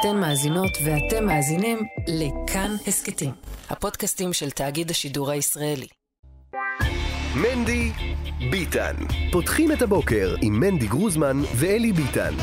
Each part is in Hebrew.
אתן מאזינות ואתם מאזינים לכאן הסכתים, הפודקאסטים של תאגיד השידור הישראלי. מנדי ביטן. פותחים את הבוקר עם מנדי גרוזמן ואלי ביטן.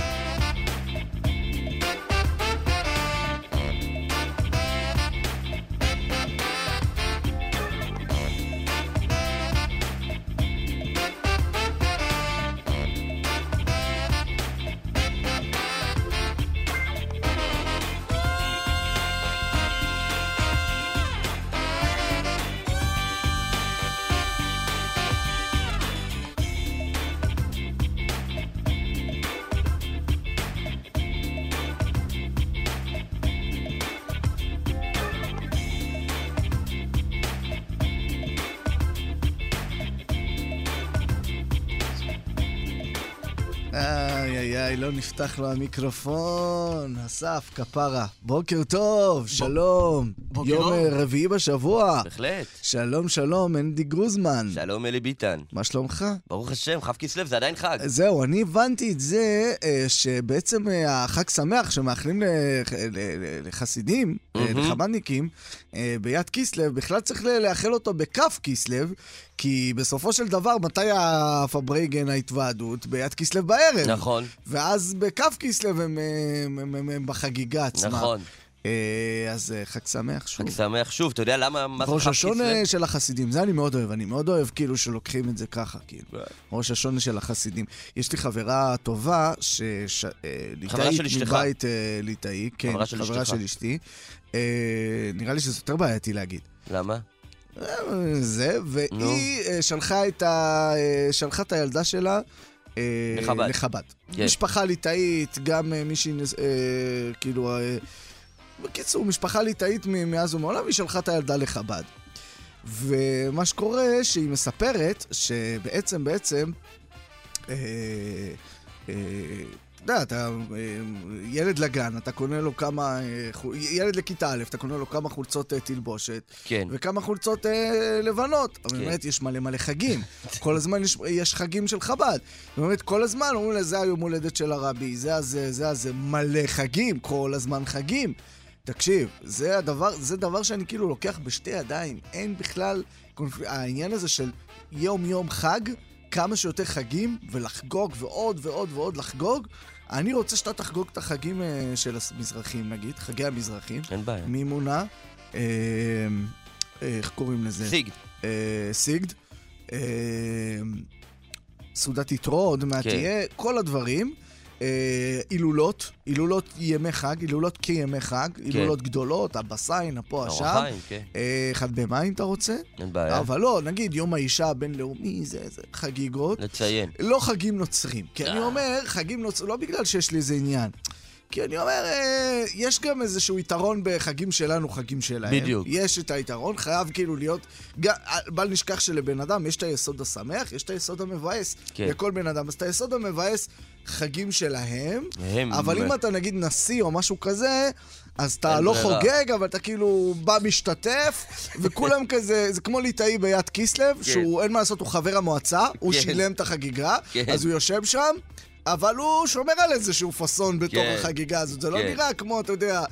נפתח לו המיקרופון. אסף, כפרה. בוקר טוב, שלום. יום. אה, רביעי בשבוע. בהחלט. שלום, שלום, אנדי גרוזמן. שלום אלי ביטן. מה שלומך? ברוך השם, כ' כסלו זה עדיין חג. זהו, אני הבנתי את זה אה, שבעצם אה, החג שמח שמאחלים לחסידים, אה, מהמם. לחב"דניקים, אה, ביד כסלו, בכלל צריך לאחל אותו בכף כסלו, כי בסופו של דבר, מתי הפברייגן ההתוועדות? ביד כסלו בערב. נכון, ואז בכף כסלו הם, הם, הם, הם, הם בחגיגה עצמה. נכון. אה, אז אה, חג שמח שוב. חג שמח שוב, אתה יודע למה, ראש? השונה של החסידים, זה אני מאוד אוהב, אני מאוד אוהב כאילו שלוקחים את זה ככה, כאילו. ראש השונה של החסידים. יש לי חברה טובה. אה, חברה ליטאית. מבית ליטאי, כן, חברה של אשתי. אה, נראה לי שזה יותר בעייתי להגיד. למה? זה. והיא שלחה את ה... שלחה את הילדה שלה. לחב"ד. לחב"ד. כן. משפחה ליטאית, גם מישהי, כאילו, בקיצור, משפחה ליטאית מאז ומעולם, היא שלחה את הילדה לחב"ד. ומה שקורה, שהיא מספרת שבעצם, בעצם, אה, אה, אתה יודע, אתה אה, ילד לגן, אתה קונה לו כמה, אה, ילד לכיתה א', אתה קונה לו כמה חולצות אה, תלבושת, כן. וכמה חולצות אה, לבנות. אבל כן. באמת, יש מלא מלא חגים. כל הזמן יש, יש חגים של חב"ד. באמת, כל הזמן אומרים לה, זה היום הולדת של הרבי, זה הזה, זה הזה, מלא חגים, כל הזמן חגים. תקשיב, זה הדבר, זה דבר שאני כאילו לוקח בשתי ידיים. אין בכלל, קונפ... העניין הזה של יום-יום חג, כמה שיותר חגים, ולחגוג ועוד ועוד ועוד לחגוג. אני רוצה שאתה תחגוג את החגים אה, של המזרחים, נגיד, חגי המזרחים. אין בעיה. מימונה, אה, איך קוראים לזה? סיג. אה, סיגד, אה, סעודת יתרו, עוד מעט כן. תהיה, כל הדברים. אה, הילולות, הילולות ימי חג, הילולות כימי חג, הילולות גדולות, הבסיין, הפה, השם. כן. אה, אחד במאי אם אתה רוצה. אין בעיה. אבל לא, נגיד יום האישה הבינלאומי, זה, זה חגיגות. לציין. לא חגים נוצרים. כי אני אה. אומר, חגים נוצרים, לא בגלל שיש לי איזה עניין. כי אני אומר, אה, יש גם איזשהו יתרון בחגים שלנו, חגים שלהם. בדיוק. יש את היתרון, חייב כאילו להיות... ג- בל נשכח שלבן אדם יש את היסוד השמח, יש את היסוד המבאס. כן. לכל בן אדם. אז את היסוד המבאס, חגים שלהם. הם... אבל אם אתה נגיד נשיא או משהו כזה, אז אתה לא ברירה. חוגג, אבל אתה כאילו בא משתתף, וכולם כזה, זה כמו ליטאי ביד כסלו, שהוא, אין מה לעשות, הוא חבר המועצה, הוא כן. שילם את החגיגה, כן. אז הוא יושב שם, אבל הוא שומר על איזשהו פאסון בתוך כן. החגיגה הזאת. זה לא כן. נראה כמו, אתה יודע,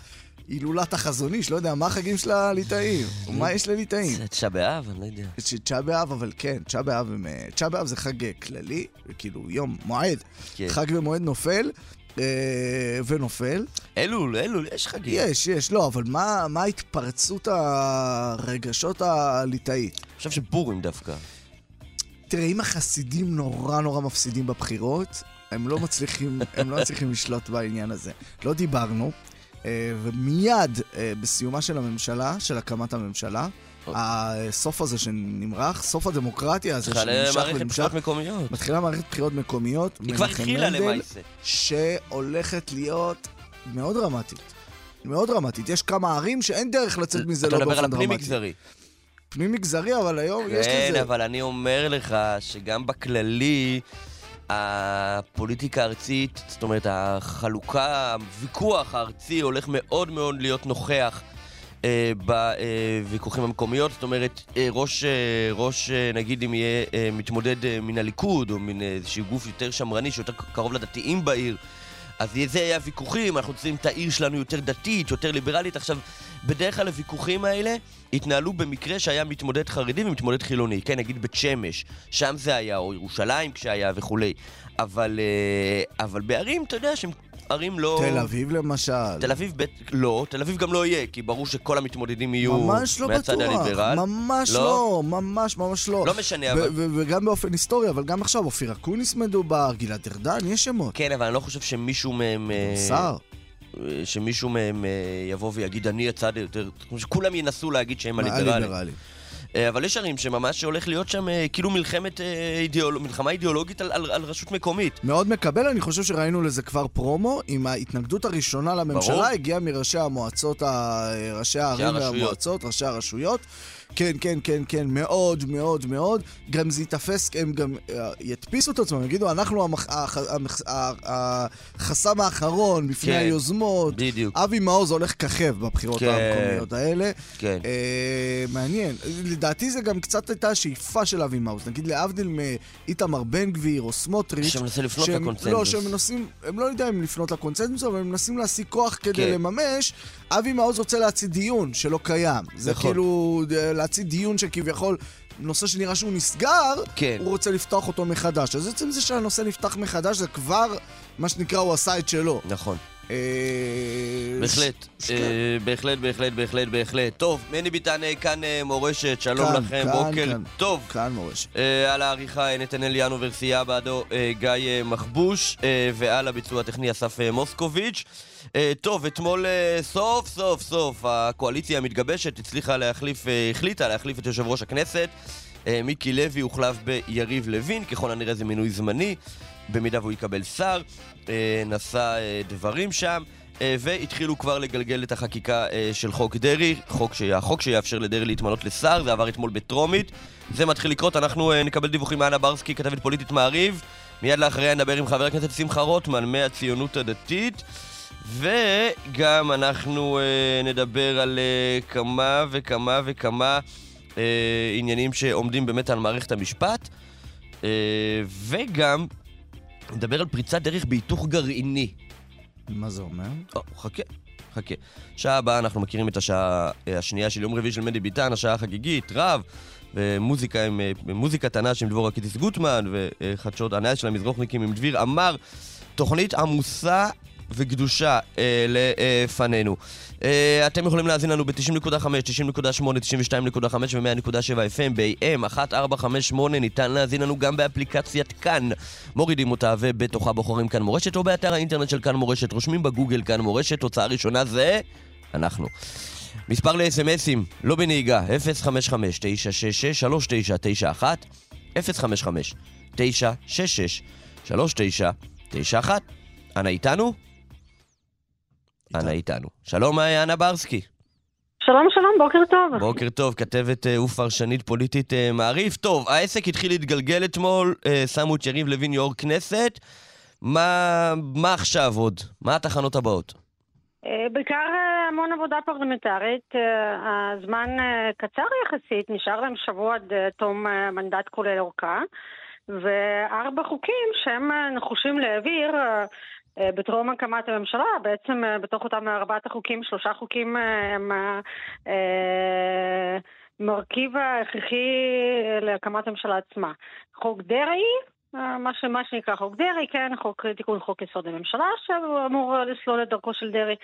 הילולת החזון איש, לא יודע, מה החגים של הליטאים? מה יש לליטאים? זה תשעה באב? אני לא יודע. יש תשעה באב, אבל כן, תשעה באב, הם, אה, תשעה באב זה חג אה, כללי, כאילו יום, מועד. כן. חג ומועד נופל, אה, ונופל. אלול, אלול, יש חגים. יש, יש, לא, אבל מה, מה התפרצות הרגשות הליטאית? אני חושב שבורים דווקא. תראה, אם החסידים נורא נורא מפסידים בבחירות, הם לא מצליחים, הם לא מצליחים לשלוט בעניין הזה. לא דיברנו, אה, ומיד אה, בסיומה של הממשלה, של הקמת הממשלה, הסוף הזה שנמרח, סוף הדמוקרטיה הזה שנמשך ונמשך, בחירות מקומיות. מתחילה מערכת בחירות מקומיות, היא כבר התחילה למעשה. שהולכת להיות מאוד דרמטית. מאוד דרמטית. יש כמה ערים שאין דרך לצאת מזה אתה לא מדבר על באופן דרמטי. מגזרי. פנים מגזרי, אבל היום יש כן, לזה. אבל אני אומר לך שגם בכללי, הפוליטיקה הארצית, זאת אומרת, החלוקה, הוויכוח הארצי הולך מאוד מאוד להיות נוכח. אה, בוויכוחים המקומיות, זאת אומרת, אה, ראש, אה, ראש, אה, נגיד אם יהיה אה, מתמודד אה, מן הליכוד, או מן איזשהו גוף יותר שמרני, שיותר קרוב לדתיים בעיר, אז זה יהיה הוויכוחים, אנחנו רוצים את העיר שלנו יותר דתית, יותר ליברלית. עכשיו, בדרך כלל הוויכוחים האלה התנהלו במקרה שהיה מתמודד חרדי ומתמודד חילוני. כן, נגיד בית שמש, שם זה היה, או ירושלים כשהיה וכולי. אבל, אה, אבל בערים, אתה יודע, שהם ערים לא... תל אביב למשל. תל אביב בית... לא, תל אביב גם לא יהיה, כי ברור שכל המתמודדים יהיו ממש לא מהצד בטוח, הליברל. ממש לא? לא, ממש ממש לא. לא משנה, אבל... וגם באופן היסטורי, אבל גם עכשיו, אופיר אקוניס מדובר, גלעד ארדן, יש שמות. כן, אבל אני לא חושב שמישהו מהם... שר. אה, שמישהו מהם אה, יבוא ויגיד, אני הצד היותר... שכולם ינסו להגיד שהם הליברלים. אה, אבל יש ערים שממש הולך להיות שם אה, כאילו מלחמת אידיאול... מלחמה אידיאולוגית על, על, על רשות מקומית. מאוד מקבל, אני חושב שראינו לזה כבר פרומו, עם ההתנגדות הראשונה לממשלה, ברור. הגיעה מראשי המועצות, ראשי הערים. והמועצות, ראשי הרשויות. כן, כן, כן, כן, מאוד, מאוד, מאוד. גם זה ייתפס, הם גם אה, ידפיסו את עצמם, יגידו, אנחנו המח, המח, החסם האחרון בפני כן, היוזמות. בדיוק. אבי מעוז הולך ככב בבחירות כן. המקומיות האלה. כן. אה, מעניין. לדעתי זה גם קצת הייתה השאיפה של אבי מעוז. נגיד להבדיל מאיתמר בן גביר או סמוטריץ'. שמנסה לפנות שהם- לקונצנזוס. לא, שהם מנסים, הם לא יודעים אם לפנות לקונצנזוס, אבל הם מנסים להשיג כוח כדי כן. לממש. אבי מעוז רוצה להציא דיון שלא קיים. זה נכון. כאילו אה, להציא דיון שכביכול... נושא שנראה שהוא נסגר, כן. הוא רוצה לפתוח אותו מחדש. אז עצם זה שהנושא נפתח מחדש, זה כבר, מה שנקרא, הוא עשה את שלו. נכון. אה, בהחלט, אה, בהחלט, בהחלט, בהחלט, בהחלט. טוב, מני ביטן כאן מורשת, שלום לכם, בוקר. טוב. כאן מורשת. אה, על העריכה נתנאל יאנו ורסייה בעדו גיא מחבוש, ועל הביצוע הטכני אסף מוסקוביץ'. אה, טוב, אתמול אה, סוף סוף סוף הקואליציה המתגבשת הצליחה להחליף, אה, החליטה להחליף את יושב ראש הכנסת. מיקי לוי הוחלף ביריב לוין, ככל הנראה זה מינוי זמני, במידה והוא יקבל שר. נשא דברים שם. והתחילו כבר לגלגל את החקיקה של חוק דרעי, חוק, ש... החוק שיאפשר לדרעי להתמנות לשר, זה עבר אתמול בטרומית. זה מתחיל לקרות, אנחנו נקבל דיווחים מאנה ברסקי, כתבת פוליטית מעריב. מיד לאחריה נדבר עם חבר הכנסת שמחה רוטמן מהציונות הדתית. וגם אנחנו אה, נדבר על אה, כמה וכמה וכמה אה, עניינים שעומדים באמת על מערכת המשפט. אה, וגם נדבר על פריצת דרך בהיתוך גרעיני. מה זה אומר? או, חכה, חכה. שעה הבאה אנחנו מכירים את השעה אה, השנייה של יום רביעי של מדי ביטן, השעה החגיגית, רב, ומוזיקה עם, אה, מוזיקה תנ"ש עם דבורה קיטיס גוטמן, וחדשות הנאה של המזרוחניקים עם דביר עמר. תוכנית עמוסה וקדושה אה, לפנינו. אה, אתם יכולים להאזין לנו ב-90.5, 90.8, 92.5 ו-100.7 FM ב-AM 1458. ניתן להאזין לנו גם באפליקציית כאן. מורידים אותה ובתוכה בוחרים כאן מורשת, או באתר האינטרנט של כאן מורשת. רושמים בגוגל כאן מורשת, תוצאה ראשונה זה... אנחנו. מספר ל-SMSים, לא בנהיגה, 055-966-3991, 055-966-3991. אנה איתנו? אנה איתנו. שלום, אנה ברסקי. שלום שלום, בוקר טוב. בוקר טוב, כתבת אה, ופרשנית פוליטית אה, מעריב. טוב, העסק התחיל להתגלגל אתמול, אה, שמו את יריב לוין יו"ר כנסת. מה, מה עכשיו עוד? מה התחנות הבאות? בעיקר המון עבודה פרלמנטרית, הזמן קצר יחסית, נשאר להם שבוע עד תום מנדט כולל אורכה, וארבע חוקים שהם נחושים להעביר בטרום הקמת הממשלה, בעצם אה, בתוך אותם ארבעת החוקים, שלושה חוקים אה, הם אה, אה, מרכיב ההכרחי אה, להקמת הממשלה עצמה. חוק דרעי, אה, מה, ש, מה שנקרא חוק דרעי, כן, חוק, תיקון חוק יסוד הממשלה, שאמור לסלול את דרכו של דרעי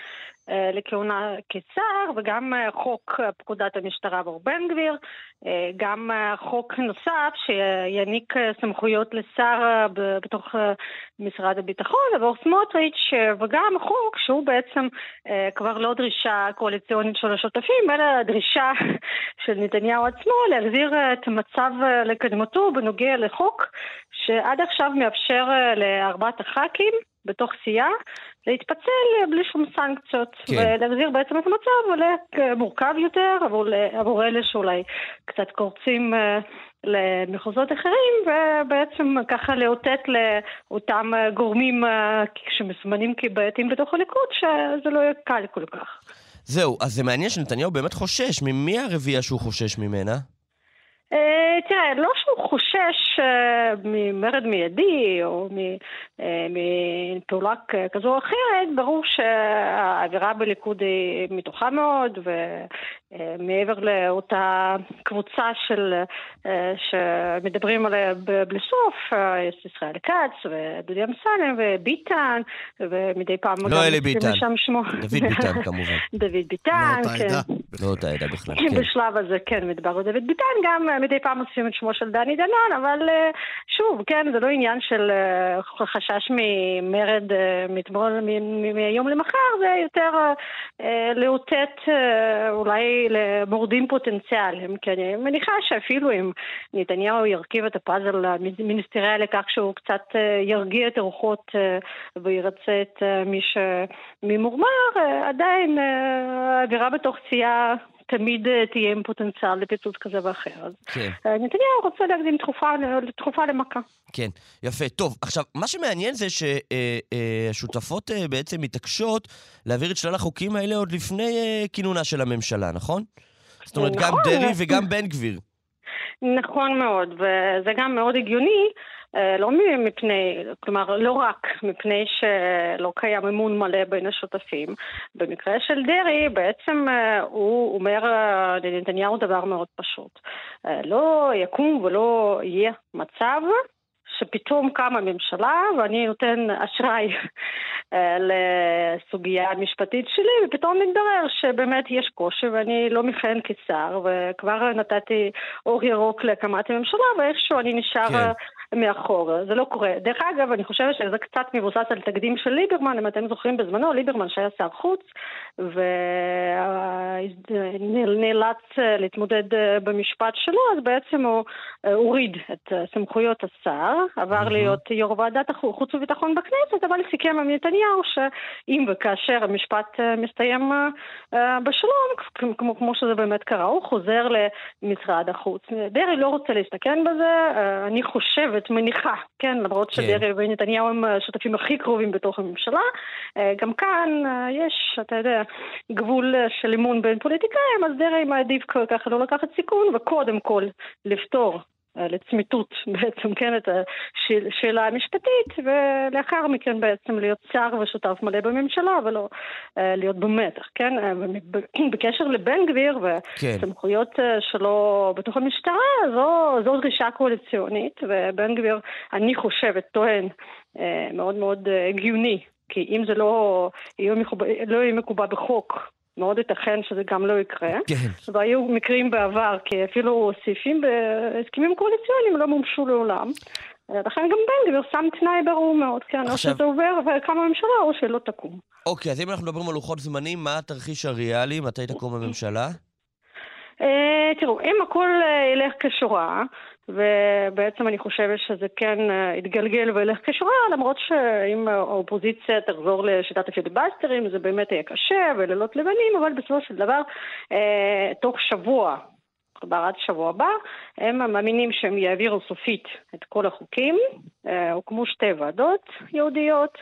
אה, לכהונה כשר, וגם אה, חוק פקודת המשטרה עבור בן גביר, אה, גם חוק נוסף שיעניק סמכויות לשר בתוך משרד הביטחון עבור סמוטריץ', וגם חוק שהוא בעצם כבר לא דרישה קואליציונית של השותפים, אלא דרישה של נתניהו עצמו להחזיר את המצב לקדמותו בנוגע לחוק שעד עכשיו מאפשר אה, לארבעת הח"כים בתוך סיעה להתפצל אה, בלי שום סנקציות, כן. ולהחזיר בעצם את המצב למורכב יותר עבור, עבור אלה שאולי קצת קורצים אה, למחוזות אחרים, ובעצם ככה לאותת לאותם אה, גורמים אה, שמסומנים כבעייתיים בתוך הליכוד, שזה לא יהיה קל כל כך. זהו, אז זה מעניין שנתניהו באמת חושש. ממי הרביעייה שהוא חושש ממנה? אה, תראה, לא שהוא חושש אה, ממרד מיידי או אה, מפעולה כזו או אחרת, ברור שהאווירה בליכוד היא מתוחה מאוד, ומעבר לאותה קבוצה של, שמדברים עליה בלי סוף, יש ישראל כץ ודודי אמסלם וביטן, ומדי פעם לא אלי ביטן, דוד ביטן כמובן. דוד ביטן, לא כן. לא אותה עדה בכלל, כן. בשלב הזה, כן, מדבר על דוד ביטן, גם מדי פעם מוסיפים את שמו של דני דנון, אבל אה, שוב, כן, זה לא עניין של אה, חשש ממרד אה, מהיום למחר, זה יותר לאותת אולי למורדים פוטנציאליים, כי אני מניחה שאפילו אם נתניהו ירכיב את הפאזל המיניסטריאלי כך שהוא קצת ירגיע את הרוחות וירצה את מי שממורמר, עדיין האווירה בתוך סיעה תמיד אה, תהיה עם פוטנציאל לפיצוץ כזה ואחר. כן. אה, נתניהו רוצה להקדים תקופה למכה. כן, יפה. טוב, עכשיו, מה שמעניין זה שהשותפות אה, בעצם מתעקשות להעביר את שלל החוקים האלה עוד לפני כינונה של הממשלה, נכון? זאת אומרת, נכון. גם דרעי וגם בן גביר. נכון מאוד, וזה גם מאוד הגיוני. אה, לא מפני, כלומר, לא רק מפני שלא קיים אמון מלא בין השותפים. במקרה של דרעי, בעצם אה, הוא אומר לנתניהו דבר מאוד פשוט. אה, לא יקום ולא יהיה מצב שפתאום קמה ממשלה ואני נותן אשראי לסוגיה המשפטית שלי, ופתאום מתברר שבאמת יש קושי ואני לא מכהן כשר, וכבר נתתי אור ירוק להקמת הממשלה, ואיכשהו אני נשאר... כן. מאחור, זה לא קורה. דרך אגב, אני חושבת שזה קצת מבוסס על תקדים של ליברמן, אם אתם זוכרים בזמנו, ליברמן שהיה שר חוץ, ונאלץ להתמודד במשפט שלו, אז בעצם הוא הוריד את סמכויות השר, עבר. להיות יו"ר ועדת החוץ וביטחון בכנסת, אבל סיכם עם נתניהו שאם וכאשר המשפט מסתיים בשלום, כמו, כמו שזה באמת קרה, הוא חוזר למשרד החוץ. דרעי לא רוצה להסתכן בזה, אני חושבת חושבת, מניחה, כן, למרות כן. שדרעי ונתניהו הם השותפים הכי קרובים בתוך הממשלה, אה, גם כאן אה, יש, אתה יודע, גבול של אמון בין פוליטיקאים, אז דרעי מעדיף ככה לא לקחת סיכון, וקודם כל לפתור אה, לצמיתות בעצם, כן, את השאלה המשפטית, ולאחר מכן בעצם להיות שר ושותף מלא בממשלה, ולא uh, להיות במתח, כן? Uh, בקשר לבן גביר וסמכויות כן. שלו בתוך המשטרה, זו, זו דרישה קואליציונית, ובן גביר, אני חושבת, טוען מאוד מאוד הגיוני, כי אם זה לא יהיה לא יהיה מקובל בחוק, מאוד ייתכן שזה גם לא יקרה. כן. והיו מקרים בעבר, כי אפילו סעיפים בהסכמים קואליציוניים לא מומשו לעולם. לכן גם בן גביר שם תנאי ברור מאוד, כן, עכשיו... או שזה עובר וכמה ממשלה או שלא תקום. אוקיי, אז אם אנחנו מדברים על לוחות זמנים, מה התרחיש הריאלי? מתי תקום הממשלה? אה, תראו, אם הכל אה, ילך כשורה, ובעצם אני חושבת שזה כן אה, יתגלגל וילך כשורה, למרות שאם האופוזיציה תחזור לשיטת הפיליבסטרים זה באמת יהיה קשה ולילות לבנים, אבל בסופו של דבר, תוך שבוע כלומר עד שבוע הבא, הם מאמינים שהם יעבירו סופית את כל החוקים. הוקמו שתי ועדות יהודיות,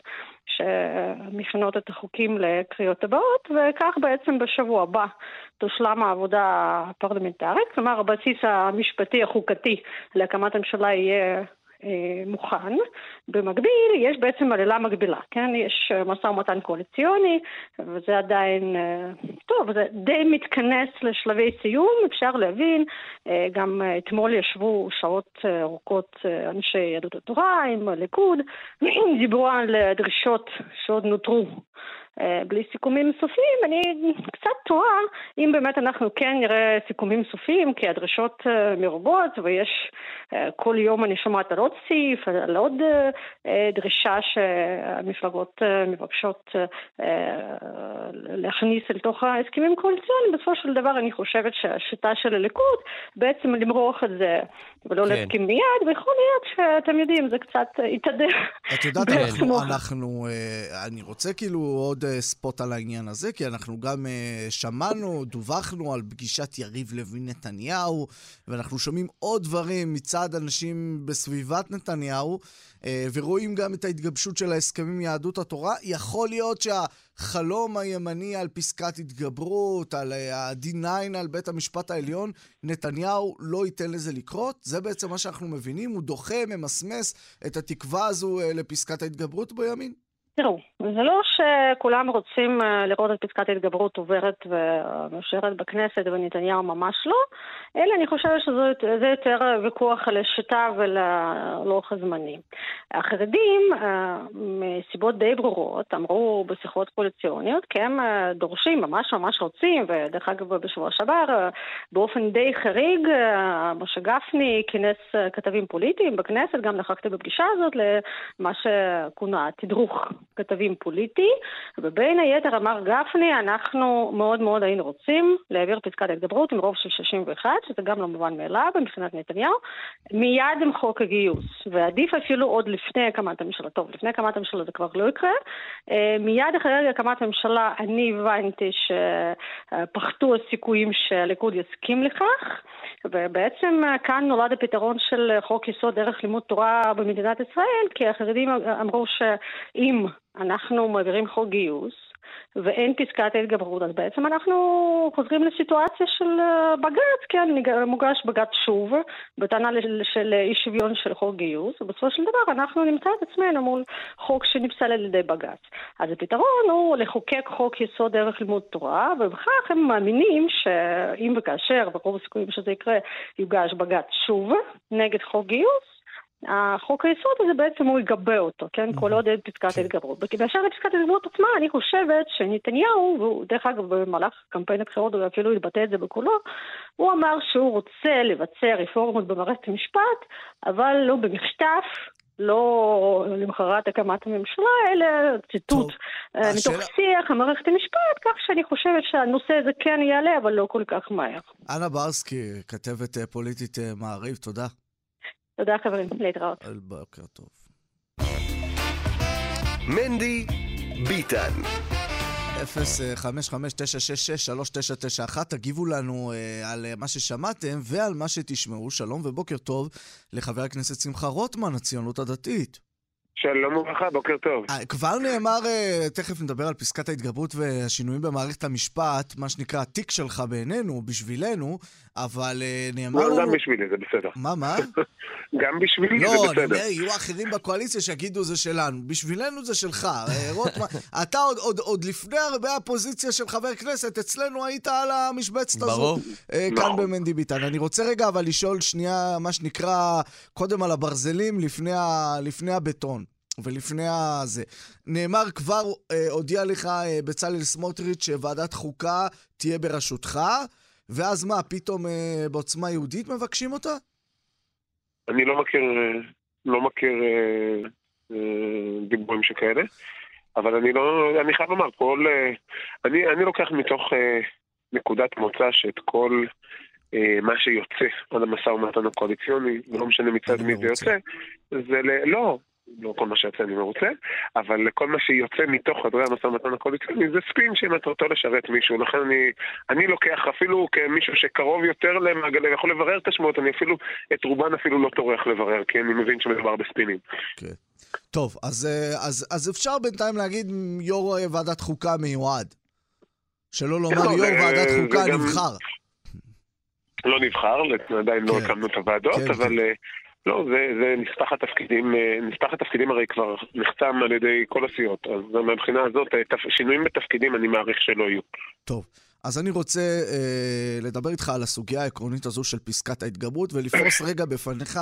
שמכינות את החוקים לקריאות הבאות, וכך בעצם בשבוע הבא תושלם העבודה הפרלמנטרית, כלומר הבסיס המשפטי החוקתי להקמת הממשלה יהיה אה, מוכן. במקביל, יש בעצם עלילה מקבילה, כן? יש אה, משא ומתן קואליציוני, וזה עדיין, אה, טוב, זה די מתכנס לשלבי סיום, אפשר להבין. גם אתמול ישבו שעות ארוכות אנשי יהדות התורה עם הליכוד, דיברו על דרישות שעוד נותרו אה, בלי סיכומים סופיים, אני קצת תוהה אם באמת אנחנו כן נראה סיכומים סופיים, כי הדרישות אה, מרובות ויש אה, כל יום אני שומעת על עוד סעיף, על עוד דרישה שהמפלגות מבקשות להכניס אל תוך ההסכמים הקואליציוניים. בסופו של דבר אני חושבת שהשיטה של הליכוד בעצם למרוח את זה ולא כן. להסכים מיד, ויכול להיות שאתם יודעים, זה קצת יתהדר. את יודעת, אנחנו, אנחנו, אני רוצה כאילו עוד ספוט על העניין הזה, כי אנחנו גם uh, שמענו, דווחנו על פגישת יריב לוין-נתניהו, ואנחנו שומעים עוד דברים מצד אנשים בסביבת נתניהו, uh, ורואים גם את ההתגבשות של ההסכמים עם יהדות התורה. יכול להיות שה... החלום הימני על פסקת התגברות, על ה-D9 על בית המשפט העליון, נתניהו לא ייתן לזה לקרות? זה בעצם מה שאנחנו מבינים? הוא דוחה, ממסמס את התקווה הזו לפסקת ההתגברות בימין? תראו, זה לא שכולם רוצים אה, לראות את פסקת ההתגברות עוברת ומאושרת בכנסת ונתניהו ממש לא, אלא אני חושבת שזה יותר ויכוח על השיטה וללוח הזמנים. החרדים, אה, מסיבות די ברורות, אמרו בשיחות קואליציוניות, כי הם אה, דורשים, ממש ממש רוצים, ודרך אגב בשבוע שעבר, באופן די חריג, משה גפני כינס כתבים פוליטיים בכנסת, גם נכחתי בפגישה הזאת למה שכונה תדרוך כתבים פוליטי, ובין היתר אמר גפני, אנחנו מאוד מאוד היינו רוצים להעביר פסקת ההתגברות עם רוב של 61, שזה גם לא מובן מאליו מבחינת נתניהו, מיד עם חוק הגיוס, ועדיף אפילו עוד לפני הקמת הממשלה. טוב, לפני הקמת הממשלה זה כבר לא יקרה. אה, מיד אחרי הקמת הממשלה אני הבנתי שפחתו הסיכויים שהליכוד יסכים לכך, ובעצם כאן נולד הפתרון של חוק יסוד דרך לימוד תורה במדינת ישראל, כי החרדים אמרו שאם אנחנו מעבירים חוק גיוס, ואין פסקת ההתגברות, אז בעצם אנחנו חוזרים לסיטואציה של אה, בג"ץ, כן, מוגש בג"ץ שוב, בטענה של אי שוויון של חוק גיוס, ובסופו של דבר אנחנו נמצא את עצמנו מול חוק שנפסל על ידי בג"ץ. אז הפתרון הוא לחוקק חוק יסוד ערך לימוד תורה, ובכך הם מאמינים שאם וכאשר, ורוב הסיכויים שזה יקרה, יוגש בג"ץ שוב נגד חוק גיוס, החוק היסוד הזה בעצם הוא יגבה אותו, כן? כל עוד אין פסקת כן. ההתגברות. באשר לפסקת ההתגברות עצמה, אני חושבת שנתניהו, והוא דרך אגב במהלך קמפיין הבחירות הוא אפילו התבטא את זה בקולו, הוא אמר שהוא רוצה לבצע רפורמות במערכת המשפט, אבל לא במחטף, לא למחרת הקמת הממשלה, אלא ציטוט אה, מתוך שיח המערכת המשפט, כך שאני חושבת שהנושא הזה כן יעלה, אבל לא כל כך מהר. אנה ברסקי, כתבת אה, פוליטית אה, מעריב, תודה. תודה חברים, להתראות. בוקר טוב. מנדי ביטן 055-966-3991, תגיבו לנו uh, על uh, מה ששמעתם ועל מה שתשמעו. שלום ובוקר טוב לחבר הכנסת שמחה רוטמן, הציונות הדתית. שלום וברכה, בוקר טוב. אה, כבר נאמר, אה, תכף נדבר על פסקת ההתגברות והשינויים במערכת המשפט, מה שנקרא התיק שלך בעינינו, בשבילנו, אבל אה, נאמר לא, לנו... גם בשבילי, זה בסדר. מה, מה? גם בשבילי לא, זה בסדר. לא, אני אומר, יהיו אחרים בקואליציה שיגידו זה שלנו. בשבילנו זה שלך. רוטמן, אתה עוד, עוד, עוד לפני הרבה הפוזיציה של חבר כנסת, אצלנו היית על המשבצת הזו. ברור. כאן. במנדי ביטן. אני רוצה רגע אבל לשאול שנייה, מה שנקרא, קודם על הברזלים לפני, ה, לפני הבטון. ולפני הזה. נאמר כבר, אה, הודיע לך אה, בצלאל סמוטריץ' שוועדת חוקה תהיה בראשותך, ואז מה, פתאום אה, בעוצמה יהודית מבקשים אותה? אני לא מכיר, אה, לא מכיר אה, אה, דיבורים שכאלה, אבל אני לא, אני חייב לומר, כל, אה, אני, אני לוקח מתוך אה, נקודת מוצא שאת כל... אה, מה שיוצא על המשא ומתן הקואליציוני, ולא משנה מצד מי זה יוצא, זה ל... לא, לא כל מה שיוצא אני מרוצה, אבל כל מה שיוצא מתוך חדרי המשא ומתן הקואליציוני זה ספין שמטרתו לשרת מישהו. לכן אני, אני לוקח אפילו כמישהו שקרוב יותר למעגלי, יכול לברר את השמועות, אני אפילו, את רובן אפילו לא טורח לברר, כי אני מבין שמדובר בספינים. כן. טוב, אז, אה, אז, אז אפשר בינתיים להגיד יו"ר אה, ועדת חוקה מיועד. שלא לומר לא, יו"ר ועדת חוקה נבחר. לא נבחר, עדיין לא כן. הקמנו את הוועדות, כן, אבל... כן. לא, זה, זה נספח התפקידים, אה, נספח התפקידים הרי כבר נחתם על ידי כל הסיעות, אז מהבחינה הזאת, אה, שינויים בתפקידים אני מעריך שלא יהיו. טוב. אז אני רוצה אה, לדבר איתך על הסוגיה העקרונית הזו של פסקת ההתגברות ולפרוס רגע בפניך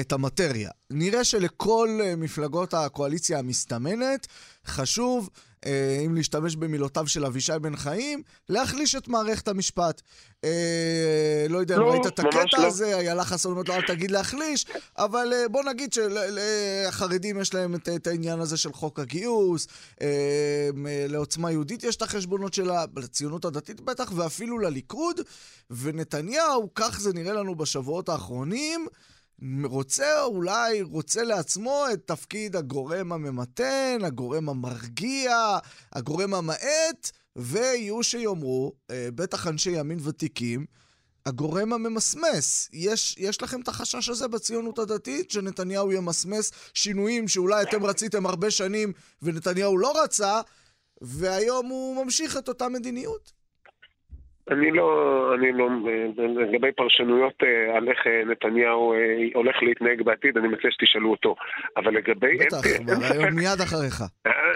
את המטריה. נראה שלכל אה, מפלגות הקואליציה המסתמנת חשוב אם להשתמש במילותיו של אבישי בן חיים, להחליש את מערכת המשפט. אה, לא יודע אם לא, ראית את הקטע לא. הזה, איילה חסון אומרת לו, אל תגיד להחליש, אבל אה, בוא נגיד שלחרדים יש להם את, את העניין הזה של חוק הגיוס, אה, לעוצמה יהודית יש את החשבונות שלה, לציונות הדתית בטח, ואפילו לליכוד, ונתניהו, כך זה נראה לנו בשבועות האחרונים, רוצה אולי, רוצה לעצמו את תפקיד הגורם הממתן, הגורם המרגיע, הגורם המאט, ויהיו שיאמרו, אה, בטח אנשי ימין ותיקים, הגורם הממסמס. יש, יש לכם את החשש הזה בציונות הדתית, שנתניהו ימסמס שינויים שאולי אתם רציתם הרבה שנים ונתניהו לא רצה, והיום הוא ממשיך את אותה מדיניות. אני לא, אני לא, לגבי פרשנויות אה, על איך אה, נתניהו אה, הולך להתנהג בעתיד, אני מציע שתשאלו אותו. אבל לגבי... בטח, בריאיון מיד אחריך.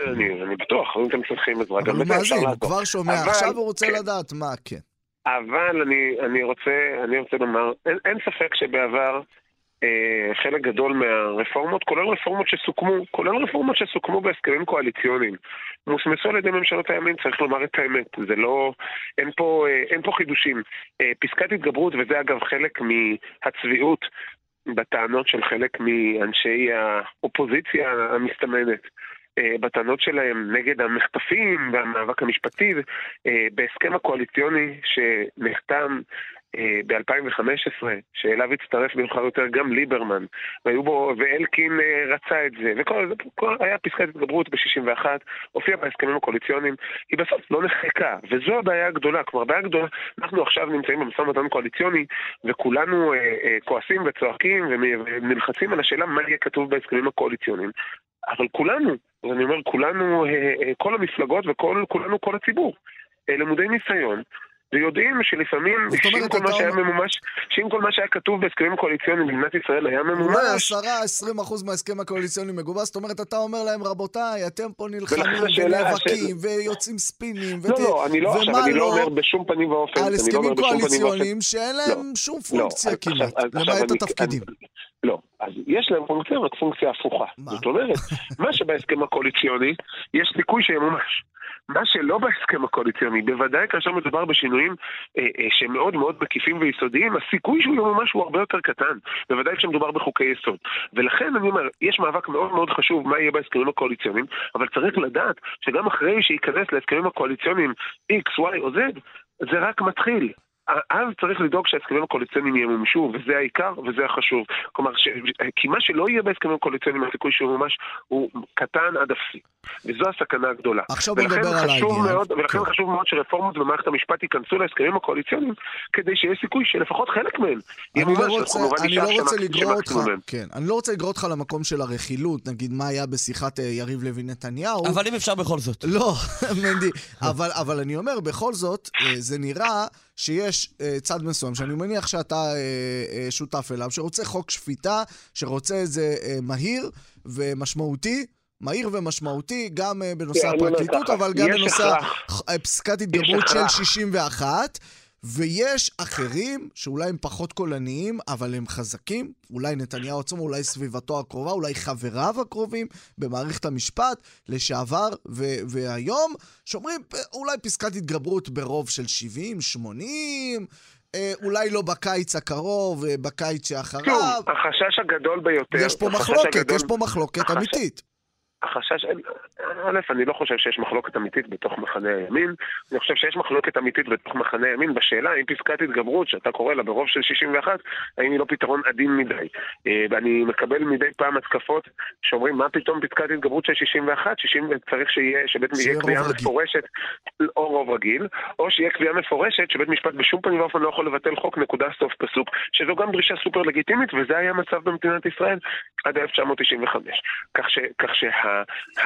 אני, אני בטוח, אם אתם צריכים עזרה, אבל הוא מאזין, הוא כבר שומע, עכשיו הוא רוצה כן. לדעת מה, כן. אבל אני, אני, רוצה, אני רוצה לומר, אין, אין ספק שבעבר אה, חלק גדול מהרפורמות, כולל רפורמות שסוכמו, כולל רפורמות שסוכמו בהסכמים קואליציוניים, מוסמסו על ידי ממשלות הימין, צריך לומר את האמת, זה לא, אין פה, אה, אין פה חידושים. אה, פסקת התגברות, וזה אגב חלק מהצביעות בטענות של חלק מאנשי האופוזיציה המסתמנת. בטענות שלהם נגד המחטפים והמאבק המשפטי בהסכם הקואליציוני שנחתם אה, ב-2015, שאליו הצטרף מאוחר יותר גם ליברמן, והיו בו, ואלקין אה, רצה את זה, וכל זה, כל, היה פסקת התגברות ב-61, הופיעה בהסכמים הקואליציוניים, היא בסוף לא נחקקה, וזו הבעיה הגדולה. כלומר, הבעיה הגדולה, אנחנו עכשיו נמצאים במשא ומתן קואליציוני, וכולנו אה, אה, כועסים וצועקים ונלחצים על השאלה מה יהיה כתוב בהסכמים הקואליציוניים. אבל כולנו, ואני אומר כולנו, אה, אה, כל המפלגות וכולנו כל הציבור, למודי ניסיון, ויודעים שלפעמים, שאם כל מה שהיה ממומש, שאם כל מה שהיה כתוב בהסכמים קואליציוניים במדינת ישראל היה ממומש... אולי עשרה, עשרים אחוז מההסכם הקואליציוני מגובס, זאת אומרת, אתה אומר להם, רבותיי, אתם פה נלחמים ונאבקים ויוצאים ספינים, לא, לא, אני לא עכשיו, אני לא אומר בשום פנים ואופן, על הסכמים קואליציוניים שאין להם לא. שום לא, פונקציה כמעט, למעט התפקידים. לא, אז יש להם פונקציה, רק פונקציה הפוכה. זאת אומרת, מה שבהסכם הקואליציוני, יש סיכוי שימומש. מה שלא בהסכם הקואליציוני, בוודאי כאשר מדובר בשינויים אה, אה, שהם מאוד מקיפים ויסודיים, הסיכוי שהוא ימומש הוא הרבה יותר קטן, בוודאי כשמדובר בחוקי יסוד. ולכן אני אומר, יש מאבק מאוד מאוד חשוב מה יהיה בהסכמים הקואליציוניים, אבל צריך לדעת שגם אחרי שייכנס להסכמים הקואליציוניים X, Y או Z, זה רק מתחיל. אז צריך לדאוג שההסכמים הקואליציוניים ימומשו, וזה העיקר וזה החשוב. כלומר, ש... כי מה שלא יהיה בהסכמים הקואליציוניים, הסיכוי שהוא ממש, הוא קטן עד אפסי. וזו הסכנה הגדולה. עכשיו בוא נדבר על העניין. ולכן כן. חשוב מאוד שרפורמות במערכת המשפט ייכנסו להסכמים הקואליציוניים, כדי שיהיה סיכוי שלפחות חלק מהם ימומש. אני לא רוצה, אני לא רוצה לגרור אותך, כן, אני לא רוצה לגרור אותך למקום של הרכילות, נגיד מה היה בשיחת אה, יריב לוין נתניהו. אבל אם אפשר בכל זאת. לא, מנדי, אבל, אבל אני אומר, בכל זאת, אה, זה נראה שיש uh, צד מסוים, שאני מניח שאתה uh, uh, שותף אליו, שרוצה חוק שפיטה, שרוצה את זה uh, מהיר ומשמעותי. מהיר ומשמעותי, גם uh, בנושא כן, הפרקליטות, אבל גם בנושא פסקת התגברות של 61. ויש אחרים שאולי הם פחות קולניים, אבל הם חזקים. אולי נתניהו עצמו, אולי סביבתו הקרובה, אולי חבריו הקרובים במערכת המשפט, לשעבר ו- והיום, שאומרים אולי פסקת התגברות ברוב של 70, 80, אה, אולי לא בקיץ הקרוב, אה, בקיץ שאחריו. שוב, החשש הגדול ביותר... יש פה מחלוקת, הגדול... יש פה מחלוקת. אמיתית. החשש, א', אני לא חושב שיש מחלוקת אמיתית בתוך מחנה הימין, אני חושב שיש מחלוקת אמיתית בתוך מחנה הימין בשאלה אם פסקת התגברות, שאתה קורא לה ברוב של 61, האם היא לא פתרון עדין מדי. אה, ואני מקבל מדי פעם התקפות שאומרים, מה פתאום פסקת התגברות של 61? 60 צריך שיהיה, שבית יהיה קביעה מפורשת, או רוב רגיל, או שיהיה קביעה מפורשת שבית משפט בשום פנים ואופן לא יכול לבטל חוק נקודה סוף פסוק, שזו גם דרישה סופר לגיטימית, וזה היה המצב במדינת ישראל עד 1995. כך, ש, כך שה...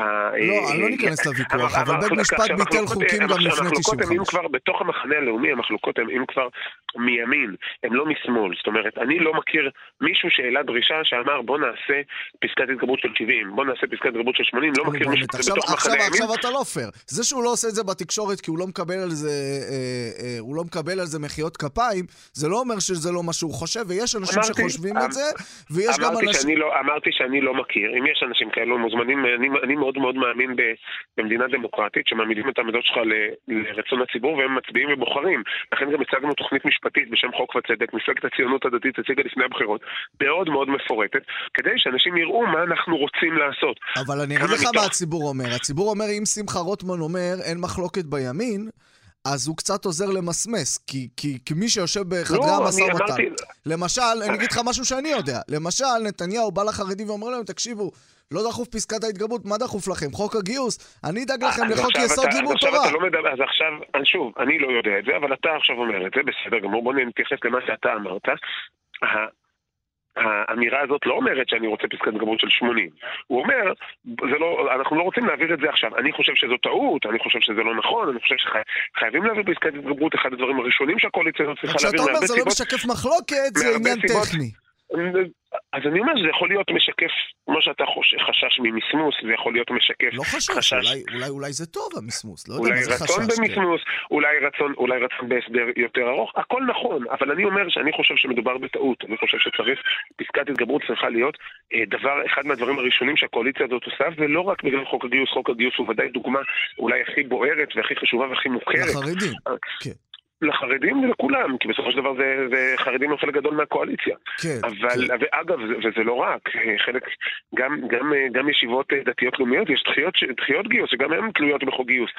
לא, אני לא ניכנס לוויכוח, אבל בית משפט ביטל חוקים גם לפני 95. המחלוקות הן כבר בתוך המחנה הלאומי, המחלוקות הן כבר מימין, הן לא משמאל. זאת אומרת, אני לא מכיר מישהו שהעלה דרישה שאמר בוא נעשה פסקת התגברות של 70, בוא נעשה פסקת התגברות של 80, לא מכיר מישהו כזה בתוך מחנה הימין. עכשיו אתה לא פייר. זה שהוא לא עושה את זה בתקשורת כי הוא לא מקבל על זה, אה, אה, הוא לא מקבל על זה מחיאות כפיים, זה לא אומר שזה לא מה שהוא חושב, ויש אנשים שחושבים את זה, ויש גם אנשים... לא- אמרתי שאני לא מכיר. אם יש אנשים כאלו מוזמנים, אני אני מאוד מאוד מאמין במדינה דמוקרטית, שמעמידים את העמדות שלך לרצון הציבור והם מצביעים ובוחרים. לכן גם הצגנו תוכנית משפטית בשם חוק וצדק, מפלגת הציונות הדתית הציגה לפני הבחירות, מאוד מאוד מפורטת, כדי שאנשים יראו מה אנחנו רוצים לעשות. אבל אני אגיד לך מתוך... מה הציבור אומר. הציבור אומר, אם שמחה רוטמן אומר אין מחלוקת בימין, אז הוא קצת עוזר למסמס, כי, כי, כי מי שיושב בחדרי לא, המשא ומתן, אמרתי... למשל, אני אגיד לך משהו שאני יודע, למשל, נתניהו בא לחרדים ואומר להם, תקשיבו, לא דחוף פסקת ההתגברות, מה דחוף לכם? חוק הגיוס? אני אדאג לכם לחוק יסוד לימוד תורה. לא מדבר, אז עכשיו, שוב, אני לא יודע את זה, אבל אתה עכשיו אומר את זה, בסדר גמור, בוא נתייחס למה שאתה אמרת. האמירה הזאת לא אומרת שאני רוצה פסקת התגברות של 80. הוא אומר, זה לא, אנחנו לא רוצים להעביר את זה עכשיו. אני חושב שזו טעות, אני חושב שזה לא נכון, אני חושב שחייבים להעביר פסקת התגברות, אחד הדברים הראשונים שהקואליציה הזאת צריכה להעביר כשאתה אומר זה לא משקף מחלוקת, זה עניין טכני. אז אני אומר, זה יכול להיות משקף, כמו שאתה חושב, חשש ממסמוס, זה יכול להיות משקף לא חשש, חשש... אולי, אולי, אולי זה טוב המסמוס, לא יודע מה זה חשש. אולי רצון במסמוס, כן. אולי רצון, אולי רצון בהסדר יותר ארוך, הכל נכון, אבל אני אומר שאני חושב שמדובר בטעות, אני חושב שצריך, פסקת התגברות צריכה להיות אה, דבר, אחד מהדברים הראשונים שהקואליציה הזאת עושה, ולא רק בגלל חוק הגיוס, חוק הגיוס הוא ודאי דוגמה אולי הכי בוערת והכי חשובה והכי מוכרת. לחרדים, אה, כן. לחרדים ולכולם, כי בסופו של דבר זה, זה חרדים הם חלק גדול מהקואליציה. כן. אבל, כן. ואגב, וזה לא רק, חלק, גם, גם, גם ישיבות דתיות לאומיות, יש דחיות, דחיות גיוס, שגם הן תלויות בחוק גיוס.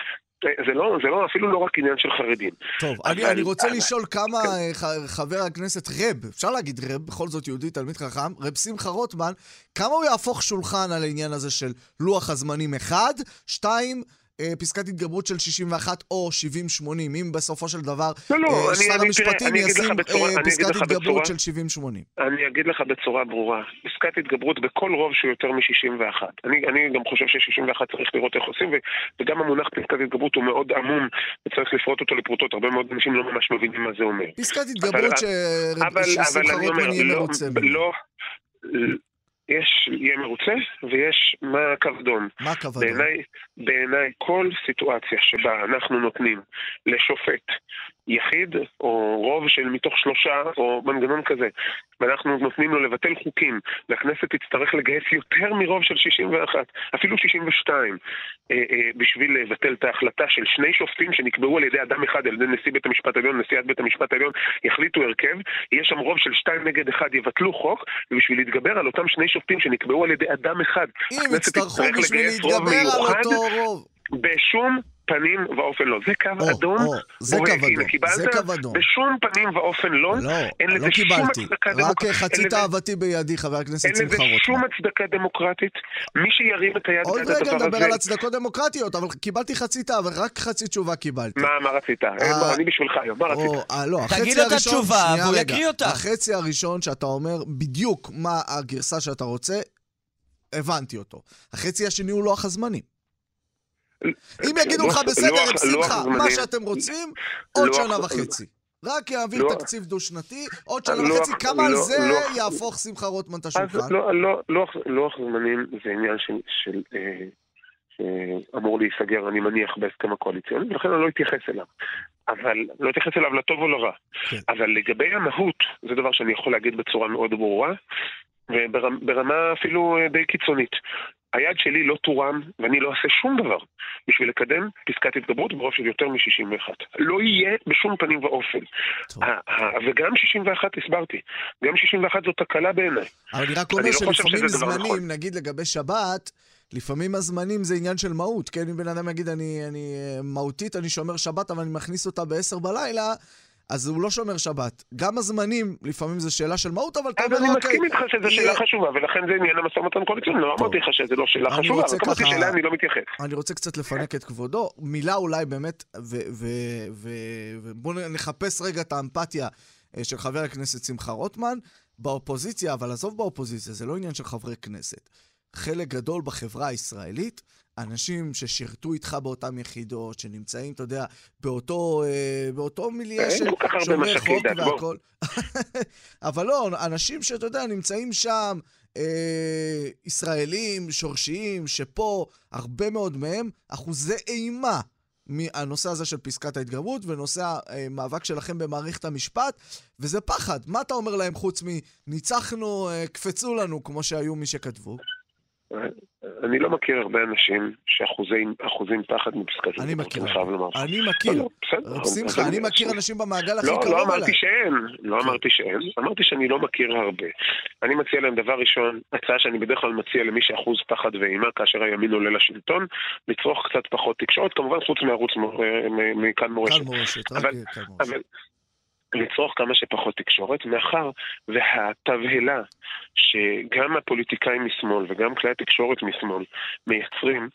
זה לא, זה לא, אפילו לא רק עניין של חרדים. טוב, אבל, אני, אני רוצה אבל, לשאול כמה כן. חבר הכנסת רב, אפשר להגיד רב, בכל זאת יהודי, תלמיד חכם, רב שמחה רוטמן, כמה הוא יהפוך שולחן על העניין הזה של לוח הזמנים אחד, שתיים, אה, פסקת התגברות של 61 או 70-80, אם בסופו של דבר לא, לא, אה, אני, שר אני, המשפטים תראה, ישים בצורה, אה, פסקת התגברות בצורה, של 70-80. אני אגיד לך בצורה ברורה, פסקת התגברות בכל רוב שהוא יותר מ-61. אני, אני גם חושב ש-61 צריך לראות איך עושים, וגם המונח פסקת התגברות הוא מאוד עמום, וצריך לפרוט אותו לפרוטות, הרבה מאוד אנשים לא ממש מבינים מה זה אומר. פסקת התגברות ששמחה רוטמן יהיה לא, מרוצה. לא, יש יהיה מרוצה ויש מה קו אדום. מה קו אדום? בעיניי, בעיניי כל סיטואציה שבה אנחנו נותנים לשופט יחיד, או רוב של מתוך שלושה, או מנגנון כזה, ואנחנו נותנים לו לבטל חוקים, והכנסת תצטרך לגייס יותר מרוב של 61, אפילו 62, אה, אה, בשביל לבטל את ההחלטה של שני שופטים שנקבעו על ידי אדם אחד, על ידי נשיא בית המשפט העליון, נשיאת בית המשפט העליון, יחליטו הרכב, יהיה שם רוב של שתיים נגד אחד, יבטלו חוק, ובשביל להתגבר על אותם שני שופטים שנקבעו על ידי אדם אחד, אם יצטרכו בשביל להתגבר על אותו רוב. בשום פנים ואופן לא. זה קו או, אדום. או, זה קו אדום, זה קו אדום. בשום פנים ואופן לא. לא, אין לזה לא דמוקרטית. רק חצי תאוותי בידי, חבר הכנסת שמחה רוטמן. אין לזה שום הצדקה דמוקרטית. מי שירים את היד עוד רגע נדבר על הצדקות דמוקרטיות, אבל קיבלתי חצי תאווה, רק חצי תשובה קיבלתי. מה, מה רצית? אה, אני בשבילך היום, מה רצית? אה, לא, תגיד את התשובה, והוא יקריא אותה. החצי הראשון שאתה אומר בדיוק מה הגרסה שאתה רוצה, הבנתי אותו. החצי השני הוא לוח הזמנים. אם יגידו לך, בסדר, רב שמחה, מה שאתם רוצים, עוד שנה וחצי. רק יעביר תקציב דו-שנתי, עוד שנה וחצי, כמה על זה יהפוך שמחה רוטמן את השולחן? לוח זמנים זה עניין של... שאמור להיסגר, אני מניח, בהסכם הקואליציוני, ולכן אני לא אתייחס אליו. אבל, לא אתייחס אליו לטוב או לרע. כן. אבל לגבי המהות, זה דבר שאני יכול להגיד בצורה מאוד ברורה, וברמה אפילו די קיצונית. היד שלי לא תורם, ואני לא אעשה שום דבר בשביל לקדם פסקת התגברות ברוב של יותר מ-61. לא יהיה בשום פנים ואופן. וגם 61, הסברתי, גם 61 זאת תקלה בעיניי. אבל אני רק אומר לא שלפעמים זמנים, נכון. נגיד לגבי שבת, לפעמים הזמנים זה עניין של מהות, כן? אם בן אדם יגיד, אני, אני מהותית, אני שומר שבת, אבל אני מכניס אותה ב-10 בלילה, אז הוא לא שומר שבת. גם הזמנים, לפעמים זו שאלה של מהות, אבל אתה אומר, אוקיי... אז אני מסכים איתך שזו שאלה חשובה, ולכן זה עניין המשא ומתן קוליציוני. לא אמרתי לך שזו לא שאלה חשובה, אבל אמרתי שאלה אני לא מתייחס. אני רוצה קצת לפנק את כבודו. מילה אולי באמת, ובואו נחפש רגע את האמפתיה אה, של חבר הכנסת שמחה רוטמן. באופוזיציה, אבל עזוב באופוזיציה, זה לא עניין של חברי כנסת. חלק גדול בחברה הישראלית אנשים ששירתו איתך באותן יחידות, שנמצאים, אתה יודע, באותו, אה, באותו מיליה של שומרי חוק והכל. אבל לא, אנשים שאתה יודע, נמצאים שם, אה, ישראלים, שורשיים, שפה, הרבה מאוד מהם, אחוזי אימה. מהנושא הזה של פסקת ההתגברות ונושא המאבק שלכם במערכת המשפט, וזה פחד. מה אתה אומר להם חוץ מניצחנו, אה, קפצו לנו, כמו שהיו מי שכתבו? אני לא מכיר הרבה אנשים שאחוזים פחד מפסקת אני מכיר, אני מכיר. לא, שמחה, אני מכיר אנשים במעגל הכי לא, קרוב אליי. לא אמרתי שאין, לא כן. אמרתי שאין, אמרתי שאני לא מכיר הרבה. אני מציע להם דבר ראשון, הצעה שאני בדרך כלל מציע למי שאחוז פחד ואימה כאשר הימין עולה לשלטון, לצרוך קצת פחות תקשורת, כמובן חוץ מערוץ מכאן מורשת. כאן מורשת, רק כאן מורשת. לצרוך כמה שפחות תקשורת, מאחר והתבהלה שגם הפוליטיקאים משמאל וגם כלי התקשורת משמאל מייצרים,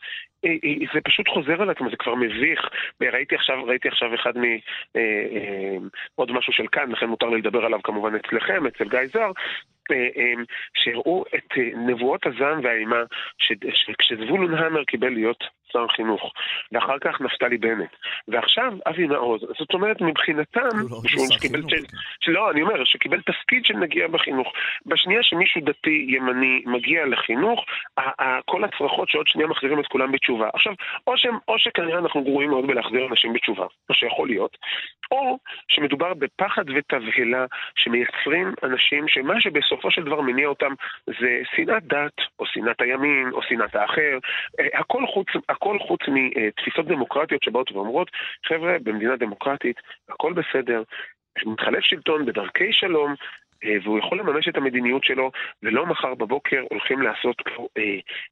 אה, אה, זה פשוט חוזר על עצמו, זה כבר מביך. ראיתי עכשיו, ראיתי עכשיו אחד מ... אה, עוד משהו של כאן, לכן מותר לי לדבר עליו כמובן אצלכם, אצל גיא. אה, אה, שהראו את אה, נבואות הזעם והאימה כשזבולון המר קיבל להיות שר חינוך, ואחר כך נפתלי בנט, ועכשיו אבי מעוז. זאת אומרת, מבחינתם, לא, שהוא שר קיבל, חינוך, של- כן. שלא, אני אומר, שקיבל תפקיד של נגיע בחינוך. בשנייה שמישהו דתי ימני מגיע לחינוך, כל הצרחות שעוד שנייה מחזירים את כולם בתשובה. עכשיו, או, שהם, או שכנראה אנחנו גרועים מאוד בלהחזיר אנשים בתשובה, מה שיכול להיות, או שמדובר בפחד ותבהלה שמייצרים אנשים שמה שבסופו של דבר מניע אותם זה שנאת דת, או שנאת הימין, או שנאת האחר, אה, הכל חוץ, הכל חוץ מתפיסות דמוקרטיות שבאות ואומרות, חבר'ה, במדינה דמוקרטית הכל בסדר, מתחלף שלטון בדרכי שלום, והוא יכול לממש את המדיניות שלו, ולא מחר בבוקר הולכים לעשות אה,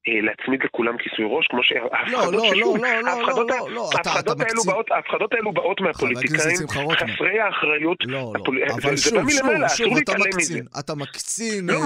אה, להצמיד לכולם כיסוי ראש, כמו שההפחדות לא, לא, ששוב, לא, לא, לא, ההפחדות לא, לא, לא, האלו. באות- מהפוליטיקאים. חסרי האחריות. לא, לא. זה- בא מלמעלה, אסור אתה להתעלם מזה. אתה מקצין לא, אה,